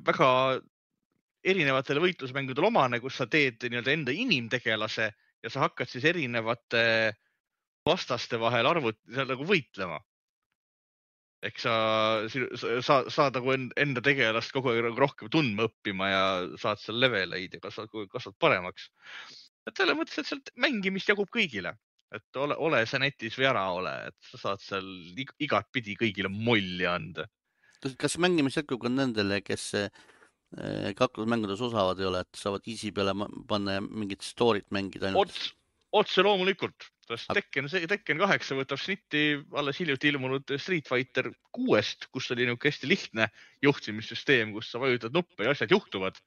väga erinevatele võitlusmängudele omane, kus sa teed nii-öelda enda inimtegelase ja sa hakkad siis erinevate vastaste vahel arvut-, seal nagu võitlema. ehk sa, sa saad nagu enda tegelast kogu aeg rohkem tundma õppima ja saad seal leveleid ja kasvad, kasvad paremaks. Et selles mõttes, et sealt mängimist jagub kõigile, et ole, ole sa netis või ära ole, et sa saad seal igatpidi kõigile molli anda. kas, kas mängimist jätkub ka nendele, kes eh, kaklusmängudes osavad ei ole, et saavad easy peale panna ja mingit story't mängida ainult? otse, otse loomulikult sest Tekken, see Tekken kaheksa võtab snitti alles hiljuti ilmunud Street Fighter kuuest, kus oli niisugune hästi lihtne juhtimissüsteem, kus sa vajutad nuppe ja asjad juhtuvad.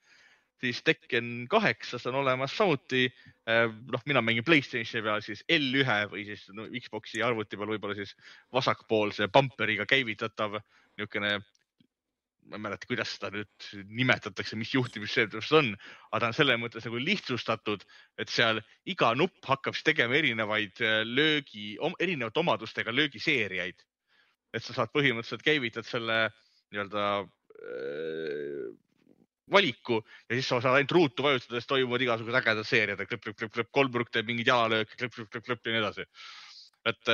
Siis Tekken kaheksas on olemas samuti, äh, noh, mina mängin Playstationi peal siis L1 või siis no, Xbox'i arvuti peal võib-olla siis vasakpoolse pumperiga käivitatav niisugune ma ei mäleta, kuidas seda nüüd nimetatakse, mis juhtimisseadus on, aga ta on selles mõttes nagu lihtsustatud, et seal iga nupp hakkab siis tegema erinevaid äh, löögi, erinevate omadustega löögiseeriaid. et sa saad põhimõtteliselt käivitad selle nii-öelda äh, valiku ja siis sa saad ainult ruutu vajutades toimuvad igasugused ägedad seeriad, klõpp, klõpp, klõpp, klõpp, kolmnurk teeb mingeid jalalööke, klõpp, klõpp, klõpp, klõpp ja nii edasi. et,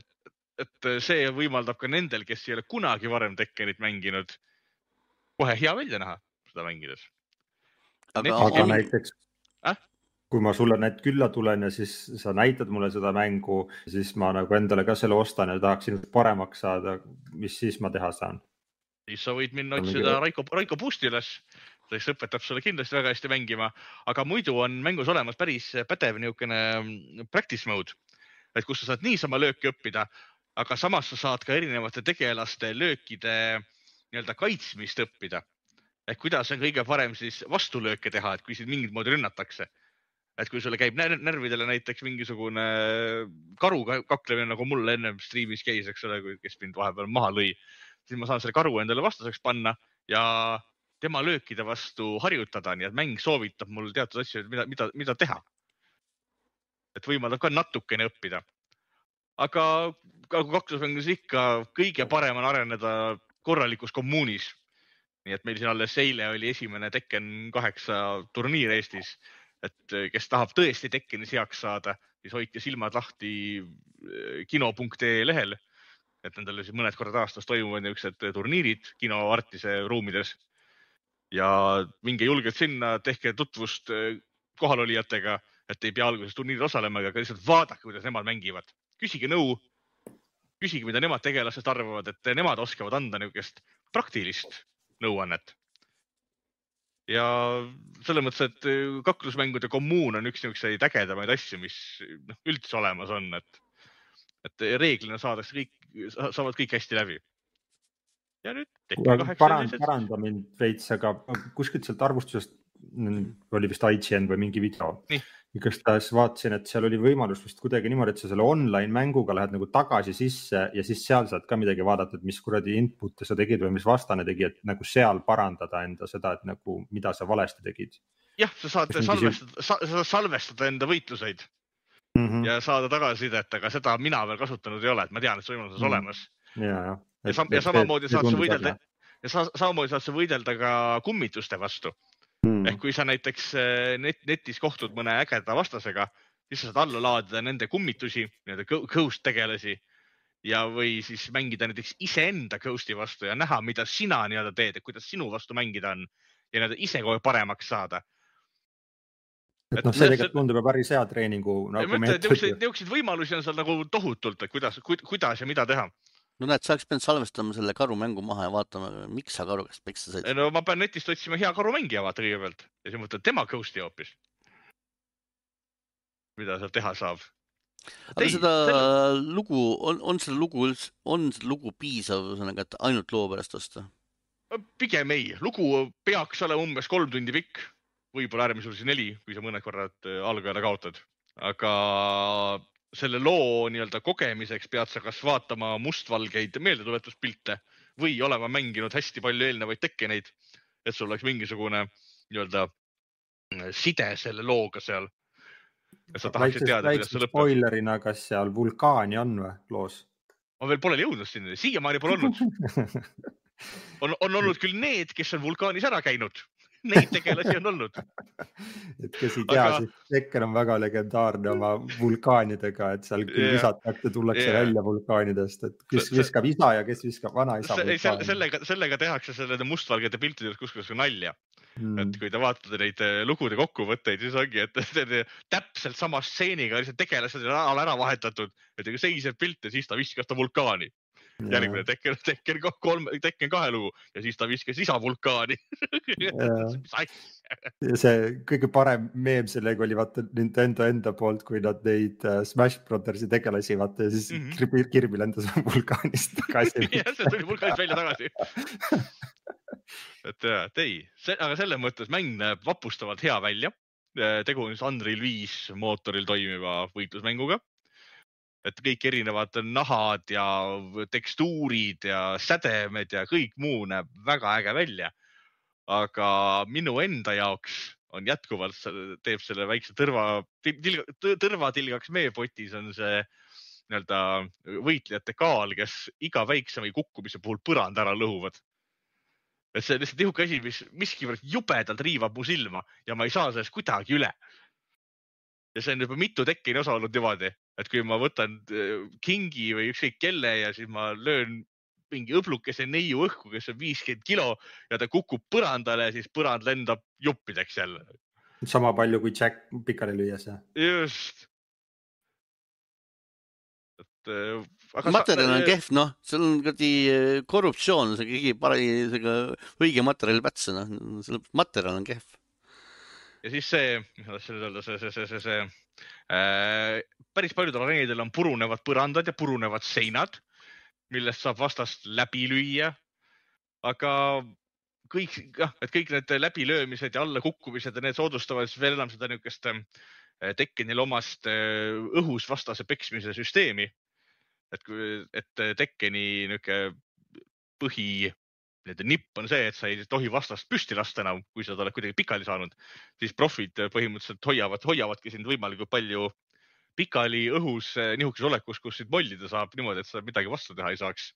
et, et see võimaldab ka nendel, kes ei ole kunagi varem Tekkenit mänginud, kohe hea välja näha seda mängides. aga, aga on... näiteks äh?, kui ma sulle need külla tulen ja siis sa näitad mulle seda mängu, siis ma nagu endale ka selle ostan ja tahaksin paremaks saada, mis siis ma teha saan? siis sa võid minna otsida Raiko, Raiko Puusti kes õpetab sulle kindlasti väga hästi mängima, aga muidu on mängus olemas päris pädev niisugune mm, practice mode, et kus sa saad niisama lööki õppida, aga samas sa saad ka erinevate tegelaste löökide nii-öelda kaitsmist õppida. ehk kuidas on kõige parem siis vastulööke teha, et kui sind mingit moodi rünnatakse. et kui sulle käib närvidele näiteks mingisugune karu kaklemine, nagu mul ennem striimis käis, eks ole, kes mind vahepeal maha lõi siis ma saan selle karu endale vastaseks panna ja tema löökide vastu harjutada, nii et mäng soovitab mul teatud asju, mida, mida, mida teha. et võimaldab ka natukene õppida. aga nagu kaklusmängus ikka, kõige parem on areneda korralikus kommuunis. nii et meil siin alles eile oli esimene Tekken kaheksa turniir Eestis, et kes tahab tõesti Tekkenis heaks saada, siis hoidke silmad lahti eh, kino.ee lehel et nendel siis mõned korrad aastas toimuvad niisugused turniirid kino Artise ruumides. Ja minge julgelt sinna, tehke tutvust eh, kohalolijatega, et ei pea alguses turniiril osalema, aga lihtsalt vaadake, kuidas nemad mängivad, küsige nõu, küsige, mida nemad tegelastest arvavad, et nemad oskavad anda niisugust praktilist nõuannet ja selles mõttes, et eh, kaklusmängude kommuun on üks niisuguseid ägedamaid asju, mis noh, üldse olemas on, et et reeglina saadakse kõik, saavad kõik hästi läbi. Ja nüüd. paranda, paranda mind veits, aga kuskilt sealt arvustusest oli vist IGN või mingi video. igastahes vaatasin, et seal oli võimalus vist kuidagi niimoodi, et sa selle online mänguga lähed nagu tagasi sisse ja siis seal saad ka midagi vaadata, et mis kuradi input'e sa tegid või mis vastane tegi, et nagu seal parandada enda seda, et nagu mida sa valesti tegid. jah, sa saad salvestada, sa saad salvestada enda võitluseid mm -hmm. ja saada tagasisidet, aga seda mina veel kasutanud ei ole, et ma tean, et see võimalus on mm -hmm. olemas. Ja, ja. ja, sam ja samamoodi saad sa võidelda ja sa, samamoodi saad sa võidelda ka kummituste vastu mm.. ehk kui sa näiteks eh, net, netis kohtud mõne ägeda vastasega, siis sa saad alla laadida nende kummitusi, nii-öelda ghost tegelasi ja, või siis mängida näiteks iseenda ghost'i vastu ja näha, mida sina nii-öelda teed, et kuidas sinu vastu mängida on ja nii-öelda ise kogu aeg paremaks saada et noh, see tegelikult tundub ju päris hea treeningu nagu. niisuguseid võimalusi on seal nagu tohutult, et kuidas, kuidas ja mida teha. No näed, sa oleks pidanud salvestama selle karumängu maha ja vaatama, miks sa karu käest peksa said. no ma pean netist otsima hea karumängija vaata kõigepealt ja siis mõtled tema ghost'i hoopis. mida seal teha saab? aga Ei, seda selle... lugu, on, on seda lugu üldse, on seda lugu piisav, ühesõnaga, et ainult loo pärast osta? pigem ei, lugu peaks olema umbes kolm tundi pikk võib-olla äärmisel juhul neli, kui sa mõned korrad äh, algujale kaotad. aga selle loo nii-öelda kogemiseks pead sa kas vaatama mustvalgeid meeldetuletuspilte või olema mänginud hästi palju eelnevaid tekkeneid, et sul oleks mingisugune nii-öelda äh, side selle looga seal. et sa tahaksid teada, kuidas see lõpeb. spoilerina, kas seal vulkaani on või loos? ma veel pole jõudnud sinna, siiamaani pole olnud [laughs] on, on olnud küll need, kes on vulkaanis ära käinud [laughs] neid tegelasi on olnud. [laughs] et kes ei tea Aga..., siis Tekken on väga legendaarne oma vulkaanidega, et seal küll yeah. visatakse, tullakse yeah. välja vulkaanidest, et kes see, viskab isa ja kes viskab vanaisa. sellega, sellega tehakse selle mustvalgete piltide juures kusjuures nalja mm.. et kui te vaatate neid eh, lugude kokkuvõtteid, siis ongi, et [laughs] täpselt sama stseeniga lihtsalt tegelased on ära vahetatud, et seisev pilt ja siis ta viskas ta vulkaani järgmine Tekken, Tekken [laughs] kolm, Tekken kahe lugu ja siis ta viskas isa vulkaani [laughs] ja see kõige parem meem sellega oli vaata Nintendo enda poolt, kui nad neid uh, Smash Brothersi tegelasi vaata ja siis mm -hmm. Kirby, Kirby lendas [laughs] vulkaanist tagasi. Jah, see tuli vulkaanist välja tagasi. Et ja, et ei, aga selles mõttes mäng näeb vapustavalt hea välja. tegu on siis Unreal viis mootoril toimiva võitlusmänguga et kõik erinevad nahad ja tekstuurid ja sädemed ja kõik muu näeb väga äge välja. aga minu enda jaoks on jätkuvalt, teeb selle väikse tõrva, tõrvatilgaks meepotis on see nii-öelda võitlejate kaal, kes iga väiksema kukkumise puhul põranda ära lõhuvad. et see on lihtsalt niisugune asi, mis miskipärast jubedalt riivab mu silma ja ma ei saa sellest kuidagi üle. ja see on juba mitu tekkeni osa olnud niimoodi, et kui ma võtan äh, kingi või ükskõik kelle ja siis ma löön mingi õblukese neiu õhku, kes on viiskümmend kilo ja ta kukub põrandale, siis põrand lendab juppideks jälle. sama palju kui Jack pikali lüües, jah? just. et äh, materjal on kehv, noh, seal on kuradi korruptsioon, see keegi pani sellega õige materjali pätse, noh, materjal on kehv. Ja siis see, mis ma tahtsin öelda, see, see, see, see, see äh, päris paljudel areenidel on purunevad põrandad ja purunevad seinad, millest saab vastast läbi lüüa. aga kõik, jah, et kõik need läbilöömised ja allakukkumised ja need soodustavad siis veel enam seda niisugust äh, tekkenil omast äh, õhus vastase peksmise süsteemi et et Tekkeni niisugune põhi nii-öelda nipp on see, et sa ei tohi vastast püsti lasta enam, kui sa oled kuidagi pikali saanud, siis profid põhimõtteliselt hoiavad, hoiavadki sind võimalikult palju pikali õhus niisuguses olekus, kus sind mollida saab niimoodi, et sa midagi vastu teha ei saaks.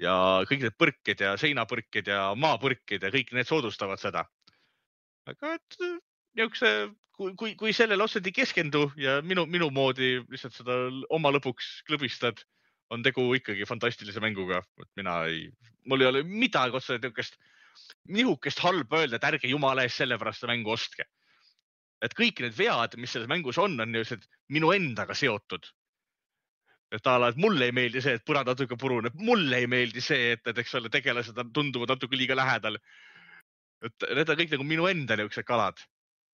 ja kõik need põrked ja seinapõrked ja maapõrked ja kõik need soodustavad seda. aga et niisuguse kui, kui, kui sellele otseselt ei keskendu ja minu, minu moodi lihtsalt seda oma lõbuks klõbistad, on tegu ikkagi fantastilise mänguga, et mina ei, mul ei ole midagi otseselt niisugust, nihukest halba öelda, et ärge jumala eest sellepärast seda mängu ostke. et kõik need vead, mis selles mängus on, on niisugused minu endaga seotud. et a la, et mulle ei meeldi see, et põrand natuke puruneb, mulle ei meeldi see, et, et eks ole, tegelased tunduvad natuke liiga lähedal. et need on kõik nagu minu enda niisugused kalad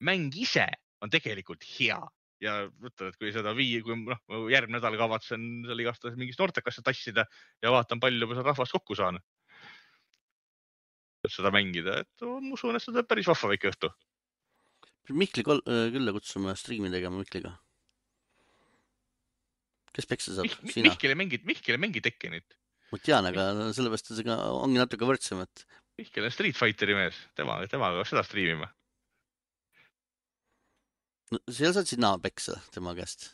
mäng ise on tegelikult hea ja ütlen, et kui seda vii, kui noh, järgmine nädal kavatsen seal igastahes mingisse noortekasse tassida ja vaatan, palju ma seal rahvast kokku saan. seda mängida, et ma usun, et see tuleb päris vahva väike õhtu. Mihkli külla kutsume striimi tegema Mihkliga. kes peksa saab Mih? Mihkel ei mängi, Mihkel ei mängi Tekkenit. ma tean, aga sellepärast, et see ongi natuke võrdsem, et. Mihkel on Street Fighteri mees, tema, temaga seda striimime no seal saad sina peksa tema käest.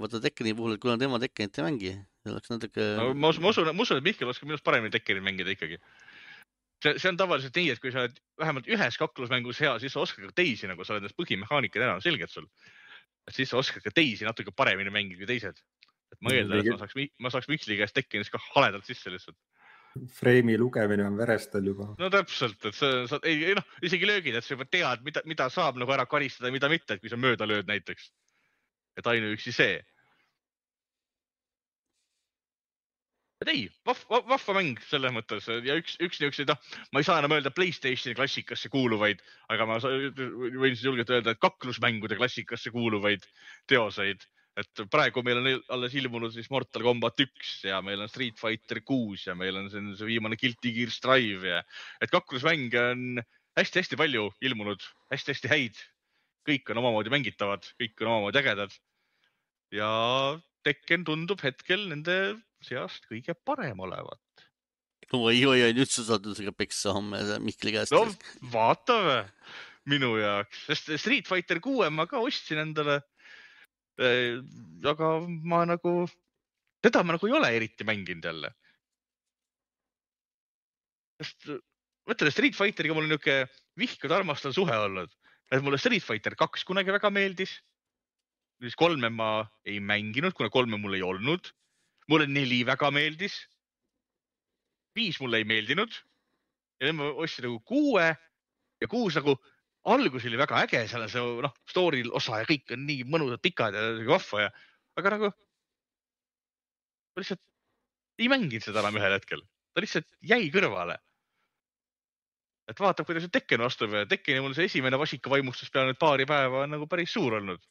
vaata Tekkeni puhul, et kuna tema Tekkenit ei mängi, oleks natuke no,. ma usun, ma usun, ma usun, et Mihkel oskab minust paremini Tekkenit mängida ikkagi. see, see on tavaliselt nii, et kui sa oled vähemalt ühes kaklusmängus hea, siis sa oskad ka teisi, nagu sa oled need põhimehaanikad enam selged sul. siis sa oskad ka teisi natuke paremini mängida kui teised. et ma eeldan, et ma saaks, ma saaks Mihkli käest Tekkenis ka haledalt sisse lihtsalt Freimi lugemine on verestel juba. no täpselt, et sa, sa ei, ei noh, isegi löögid, et sa juba tead, mida, mida saab nagu ära karistada, mida mitte, et kui sa mööda lööd näiteks. et ainuüksi see. et ei, vahva, vahva mäng selles mõttes ja üks, üks niisuguseid, noh, ma ei saa enam öelda Playstationi klassikasse kuuluvaid, aga ma võin siis julgelt öelda, et kaklusmängude klassikasse kuuluvaid teoseid et praegu meil on alles ilmunud siis Mortal Combat üks ja meil on Street Fighter kuus ja meil on siin see viimane Guilty Gear Strive ja et kaklusmänge on hästi-hästi palju ilmunud hästi,, hästi-hästi häid. kõik on omamoodi mängitavad, kõik on omamoodi ägedad. ja Tekken tundub hetkel nende seast kõige parem olevat. oi, oi, oi, nüüd sa saad sellega peksa homme Mihkli käest. no vaatame minu jaoks, sest Street Fighter kuue ma ka ostsin endale aga ma nagu, teda ma nagu ei ole eriti mänginud jälle. sest mõtle, Street Fighteriga mul on niisugune vihkad-armastav suhe olnud, et mulle Street Fighter kaks kunagi väga meeldis. siis kolme ma ei mänginud, kuna kolme mul ei olnud. mulle neli väga meeldis. viis mulle ei meeldinud ja nüüd ma ostsin nagu kuue ja kuus nagu algus oli väga äge, seal on see noh, story osa ja kõik on nii mõnusad, pikad ja vahva ja, aga nagu ma lihtsalt ei mänginud seda enam ühel hetkel, ta lihtsalt jäi kõrvale. et vaatab, kuidas Tekken astub ja Tekkeni mul see esimene vasikavaimustus peale nüüd paari päeva on nagu päris suur olnud.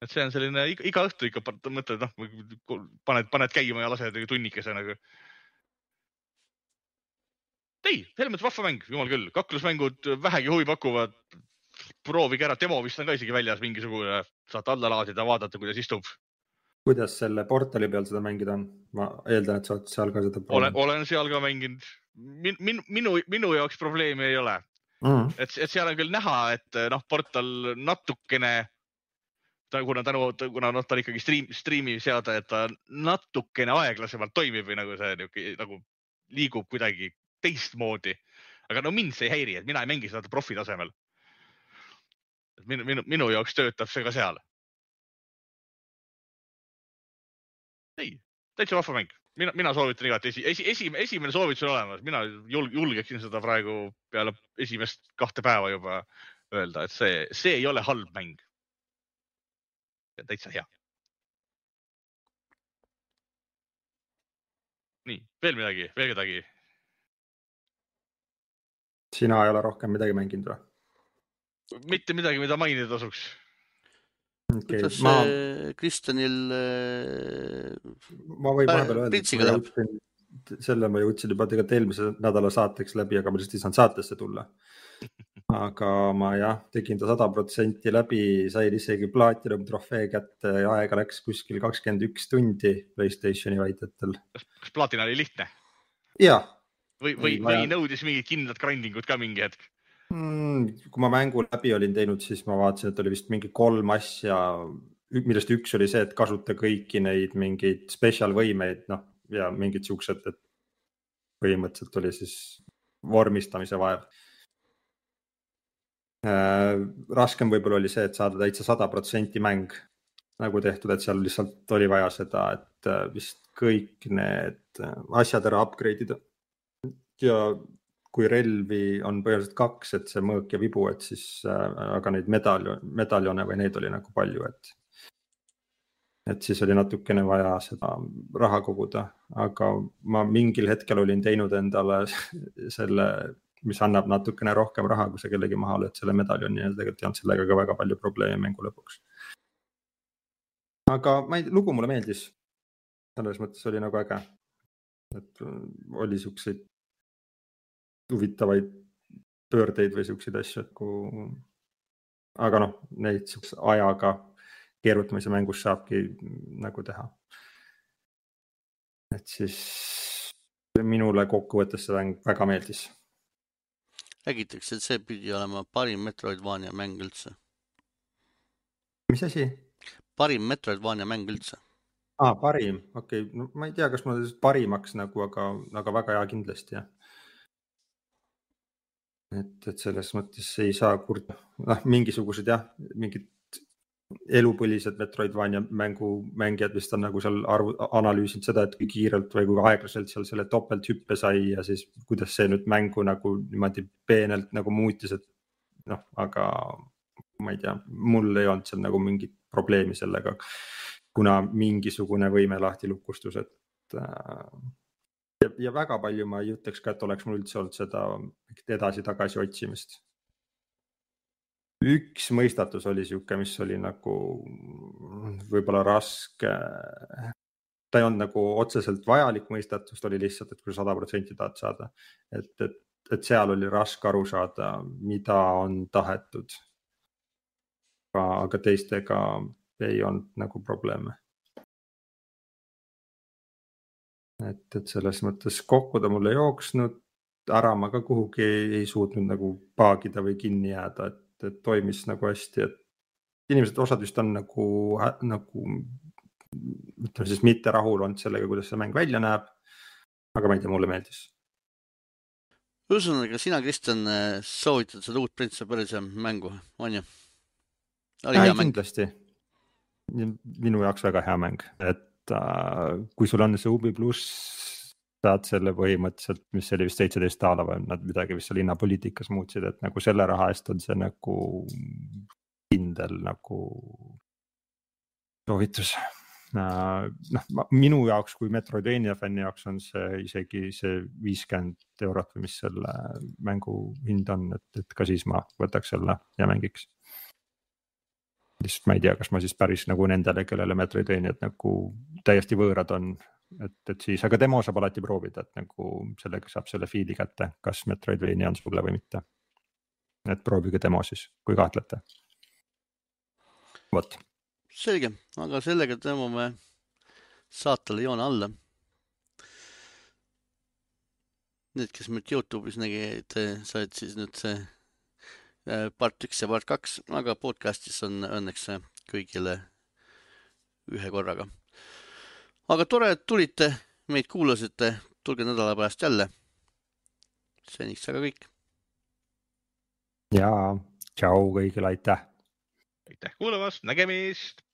et see on selline iga, iga õhtu ikka mõtled, noh, paned, paned käima ja lased tunnikese nagu ei, mõttes vahva mäng, jumal küll, kaklusmängud vähegi huvi pakuvad. proovige ära, demo vist on ka isegi väljas mingisugune, saate alla laadida, vaadata, kuidas istub. kuidas selle portali peal seda mängida on? ma eeldan, et sa oled seal ka seda olen, olen seal ka mänginud min,. Min, minu, minu jaoks probleemi ei ole mm.. et, et seal on küll näha, et noh, portal natukene ta, kuna tänu, kuna noh, ta on ikkagi stream, stream'i seade, et ta natukene aeglasemalt toimib või nagu see niuke, nagu liigub kuidagi teistmoodi. aga no mind see ei häiri, et mina ei mängi seda profi tasemel. minu, minu, minu jaoks töötab see ka seal. ei, täitsa vahva mäng, mina, mina soovitan igati esi, esi, esimene, esimene soovitus on olemas, mina julg, julgeksin seda praegu peale esimest kahte päeva juba öelda, et see, see ei ole halb mäng. täitsa hea. nii, veel midagi, veel kedagi? Sina ei ole rohkem midagi mänginud või? mitte midagi, mida mainida tasuks okay, kuidas ma, Kristjanil äh, ma võin vahepeal öelda, selle ma jõudsin juba tegelikult eelmise nädala saateks läbi, aga ma lihtsalt ei saanud saatesse tulla. aga ma jah, tegin ta sada protsenti läbi, sain isegi platinum trofee kätte ja aega läks kuskil kakskümmend üks tundi Playstationi väidetel. kas plaatina oli lihtne ja või, või, või nõudis mingit kindlat grinding ut ka mingi hetk? mm, kui ma mängu läbi olin teinud, siis ma vaatasin, et oli vist mingi kolm asja, millest üks oli see, et kasuta kõiki neid mingeid spetsial võimeid, noh ja mingid siuksed, et põhimõtteliselt oli siis vormistamise vaev äh,. raskem võib-olla oli see, et saada täitsa sada protsenti mäng nagu tehtud, et seal lihtsalt oli vaja seda, et äh, vist kõik need äh, asjad ära upgrade ida. Ja kui relvi on põhiliselt kaks, et see mõõk ja vibu, et siis äh, aga neid medaljon, medaljone või neid oli nagu palju, et. et siis oli natukene vaja seda raha koguda, aga ma mingil hetkel olin teinud endale [laughs] selle, mis annab natukene rohkem raha, kui sa kellegi maha lööd selle medaljoni ja tegelikult ei olnud sellega ka väga palju probleeme mängu lõpuks. aga ma ei, lugu mulle meeldis. selles mõttes oli nagu äge. et oli siukseid huvitavaid pöördeid või siukseid asju, et kui. aga noh, neid siukse ajaga keerutamise mängus saabki nagu teha. et siis minule kokkuvõttes see mäng väga meeldis. räägitakse, et see pidi olema parim Metroidvania mäng üldse. mis asi? parim Metroidvania mäng üldse. aa, parim, okei okay. no,, ma ei tea, kas ma parimaks nagu, aga, aga väga hea kindlasti jah et, et selles mõttes ei saa kurta, noh, mingisugused jah, mingid elupõlised Metroidvania mängu mängijad vist on nagu seal arvu, analüüsinud seda, et kui kiirelt või kui aeglaselt seal selle topelthüppe sai ja siis kuidas see nüüd mängu nagu niimoodi peenelt nagu muutis, et noh, aga ma ei tea, mul ei olnud seal nagu mingit probleemi sellega, kuna mingisugune võime lahti lukustus, et äh, ja, ja väga palju ma ei ütleks ka, et oleks mul üldse olnud seda edasi-tagasi otsimist. üks mõistatus oli sihuke, mis oli nagu võib-olla raske. ta ei olnud nagu otseselt vajalik mõistatus, ta oli lihtsalt, et kui sa sada protsenti tahad saada, et, et, et seal oli raske aru saada, mida on tahetud. aga teistega ei olnud nagu probleeme et, et selles mõttes kokku ta mul ei jooksnud, ära ma ka kuhugi ei suutnud nagu paagida või kinni jääda, et, et toimis nagu hästi, et inimesed, osad vist on nagu, nagu ütleme siis mitte rahul olnud sellega, kuidas see mäng välja näeb. aga ma ei tea, mulle meeldis. ühesõnaga, sina, Kristjan, soovitad seda uut Prince of Persia mängu, on ju? kindlasti. minu jaoks väga hea mäng, et kui sul on see Ubi pluss, saad selle põhimõtteliselt, mis oli vist seitseteist daala või nad midagi vist seal hinnapoliitikas muutsid, et nagu selle raha eest on see nagu kindel nagu soovitus äh,. noh, minu jaoks kui Metroidvania fänni jaoks on see isegi see viiskümmend eurot või mis selle mängu hind on, et, et ka siis ma võtaks selle ja mängiks lihtsalt ma ei tea, kas ma siis päris nagu nendele, kellele Metroidvaniad nagu täiesti võõrad on, et, et siis, aga demo saab alati proovida, et nagu sellega saab selle feel'i kätte, kas Metroidvania on sulle või mitte. et proovige demo siis, kui kahtlete. vot. selge, aga sellega tõmbame saatele joone alla. Need, kes meid Youtube'is nägid, said siis nüüd see part üks ja part kaks, aga podcast'is on õnneks kõigile ühe korraga. aga tore, et tulite, meid kuulasite, tulge nädala pärast jälle. seniks aga kõik. ja tšau kõigile, aitäh. aitäh kuulamast, nägemist